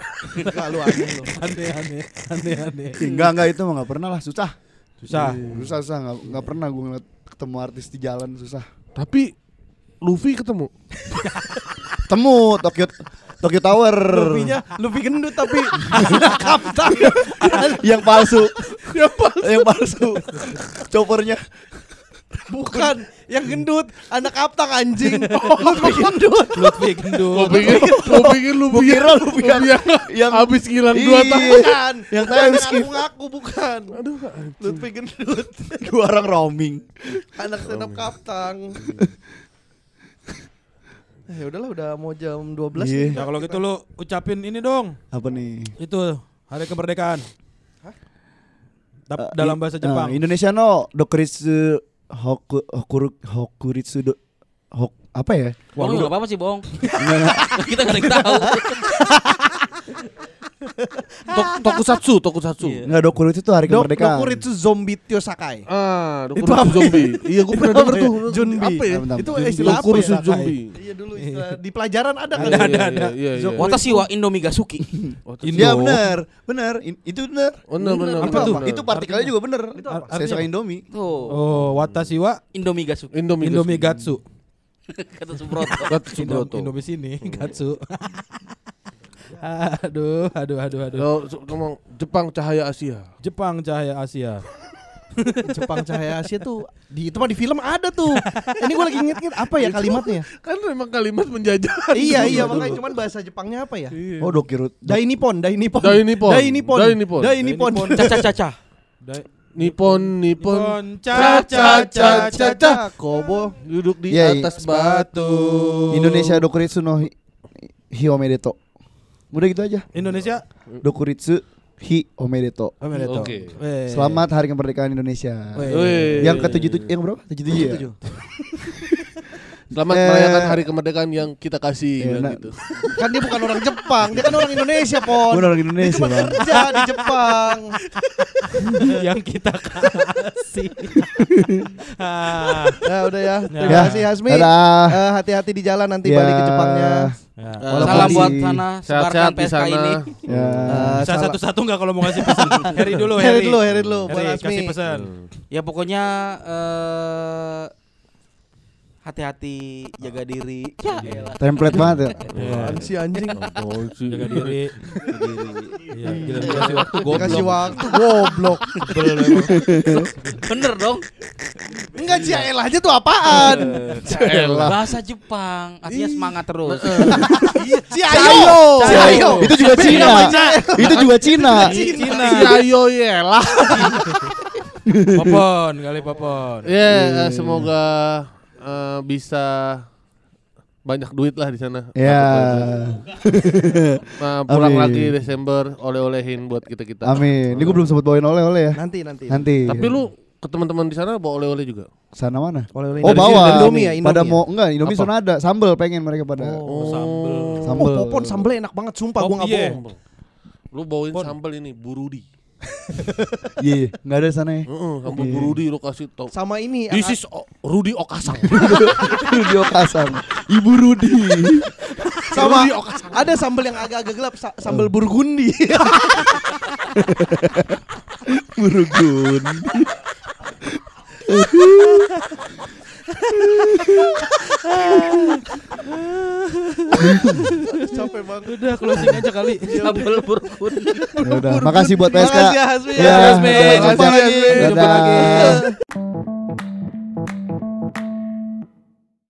S1: Lalu aneh lu.
S3: Aneh-aneh. Aneh-aneh.
S5: Enggak enggak itu mah nggak pernah lah susah.
S3: Susah.
S5: Susah susah nggak nggak pernah gua ngeliat ketemu artis di jalan susah.
S2: Tapi Luffy ketemu. *laughs*
S5: Temu Tokyo Tokyo Tower.
S1: Luffy-nya Luffy gendut tapi *laughs*
S5: yang palsu. yang palsu. Choppernya.
S1: Bukan yang gendut, anak kaptak anjing. *laughs* Luffy gendut.
S3: Lutfi
S2: Gua
S3: gendut.
S2: pikir, gua pikir Luffy
S5: Gua kira Luffy yang-
S2: yang,
S5: yang-
S2: habis ngilang dua
S5: Iya.
S2: tahun.
S5: Yang
S1: yang
S5: skip.
S1: ngaku-ngaku bukan.
S2: Aduh,
S1: Luffy gendut. *laughs*
S5: Dua orang roaming.
S1: Anak stand up kaptang. Ya *laughs* udahlah udah mau jam 12
S5: Iya.
S1: nih.
S3: Nah kalau gitu lu ucapin ini dong.
S5: Apa nih?
S3: Itu hari kemerdekaan.
S5: Eh,
S3: dalam bahasa
S5: eh,
S3: Jepang.
S5: Indonesia no dokuritsu hoku hokuru hokuritsu do, hok apa ya?
S4: Wah, lu enggak apa-apa sih,
S5: enggak. *laughs*
S4: Kita enggak ada yang tahu. *laughs* *laughs*
S2: Tok, tokusatsu, tokusatsu.
S4: Iya.
S5: Enggak dokuritsu itu hari
S1: Dok,
S5: kemerdekaan.
S1: Dokuritsu Zombie Tio Sakai.
S2: Ah,
S1: Itu
S2: Dokuritsu
S1: apa ya?
S2: zombie. Iya, gua pernah
S1: Itu
S2: denger
S1: apa ya?
S2: tuh.
S1: Junbi.
S2: Apa ya?
S5: Bentar,
S1: Itu istilah apa
S2: Dokuritsu
S1: ya?
S2: zombie.
S1: Iya dulu istilah di pelajaran ada kan?
S3: Ada, ada.
S2: Iya, iya.
S4: Watashi wa Indomie Gasuki.
S3: Indo.
S5: Iya benar, benar. Itu benar.
S2: Benar, benar,
S5: Itu apa?
S2: benar.
S5: Itu partikelnya juga benar.
S1: Itu apa?
S5: Saya suka Indomie.
S4: Tuh,
S3: Oh, watashi wa
S4: Indomie Gasuki.
S2: Indomie.
S3: Indomie Gatsu.
S4: Kata Subroto.
S2: Gatsu
S3: Indom,
S2: Broto.
S3: Indomie sini, Gatsu. *laughs* *laughs* aduh, aduh, aduh, aduh.
S2: So- ngomong Jepang cahaya Asia.
S3: Jepang cahaya Asia. *laughs*
S1: Jepang Cahaya Asia tuh di itu mah di film ada tuh. Ini gue lagi inget-inget apa ya kalimatnya?
S2: Kan memang kalimat penjajahan.
S1: iya iya makanya cuman bahasa Jepangnya apa ya?
S2: Iya.
S5: Oh, dokirut.
S1: Dai Nippon, Dai Nippon.
S2: Dai Nippon.
S1: Dai Nippon.
S2: Dai Nippon.
S1: Dai Nippon.
S4: Caca caca.
S2: Nippon, Nippon.
S3: Nippon, ca ca ca ca ca.
S1: Kobo.
S2: Duduk di atas batu.
S5: Indonesia Dokuritsu no hi, hi omedeto. Udah gitu aja.
S3: Indonesia.
S5: Dokuritsu hi omedeto.
S3: Omedeto.
S2: Oke.
S3: Weh.
S5: Selamat Hari Kemerdekaan Indonesia.
S2: Wih.
S5: Yang ke-77 yang berapa? 77 ya? *laughs*
S2: Selamat
S5: Eh.
S2: merayakan hari kemerdekaan yang kita kasih
S5: Iya, nah.
S2: gitu. *laughs*
S1: Kan dia bukan orang Jepang, dia kan orang Indonesia, *laughs* Pon.
S5: Gue orang
S1: Dia
S5: Indonesia,
S1: cuma
S5: Bang.
S1: kerja di Jepang. *laughs*
S3: yang kita kasih. Ah.
S1: Ya udah ya. Terima
S5: Ya.
S1: kasih Hasmi.
S5: Dadah.
S1: Eh, hati-hati di jalan nanti
S5: Ya.
S1: balik ke Jepangnya.
S3: Ya.
S5: Walaupun
S4: Salam
S5: di-
S4: buat sana, sebarkan
S2: Sehat-sehat di
S4: PSK
S2: sana.
S4: ini.
S5: Ya.
S1: Salah-
S3: satu-satu nggak kalau mau ngasih pesan? Harry dulu,
S1: Harry
S3: Harry.
S1: dulu, Harry dulu, Hasmi.
S3: kasih pesan.
S4: Ya pokoknya eh hati-hati, jaga diri. Ya elah.
S5: Template banget ya.
S3: Iya.
S1: Apaan sih anjing?
S2: Oh.
S3: Jaga diri. Iya, gila dikasih waktu
S1: Dikasih
S3: goblok.
S1: waktu goblok.
S4: Bener dong.
S1: Enggak Ciael aja tuh apaan?
S4: Bahasa Jepang, artinya semangat terus.
S1: Ciayo.
S5: Ciayo. Itu juga Cina. Itu juga Cina.
S3: Cina.
S2: Si Ayo Yela.
S3: Popon, kali popon.
S2: Ya, eh, semoga eh, bisa banyak duit lah di sana.
S5: Ya. *laughs*
S2: Nah, pulang
S5: Amin.
S2: lagi Desember oleh-olehin buat kita-kita.
S5: Amin. Ini gue belum sempat bawain oleh-oleh ya.
S1: Nanti nanti.
S5: Nanti.
S2: Tapi lu ke teman-teman di sana bawa oleh-oleh juga.
S5: sana mana?
S1: Oleh-oleh
S5: Oh
S1: dari
S5: bawa.
S1: Indomie ya, Indomie
S5: Pada
S1: ya?
S5: mau enggak Indomie
S2: Apa?
S5: sana ada. Sambel pengen mereka pada.
S3: Oh, sambel.
S1: Oh,
S5: Sambel.
S1: popon sambelnya enak banget sumpah gua
S3: Oh,
S1: enggak
S3: iya.
S1: bohong.
S2: Lu bawain
S3: Pon.
S2: sambal ini burudi.
S5: Iya, enggak ada di sana ya.
S2: Heeh, sambal
S5: Oke.
S2: burudi lu kasih tau.
S1: Sama ini
S2: This is o- Rudi Okasang. *laughs*
S5: Rudi Okasang. Ibu Rudi.
S1: sama ada sambel yang agak-agak gelap sa- sambel burgundi. *laughs*
S5: Burugun. *laughs*
S1: Capek banget.
S3: Udah closing aja kali.
S4: Sambal burkun.
S5: Ya udah, makasih buat PSK.
S1: Makasih ya Hasmi.
S5: Ya,
S1: Hasmi. Jumpa lagi. Jumpa lagi.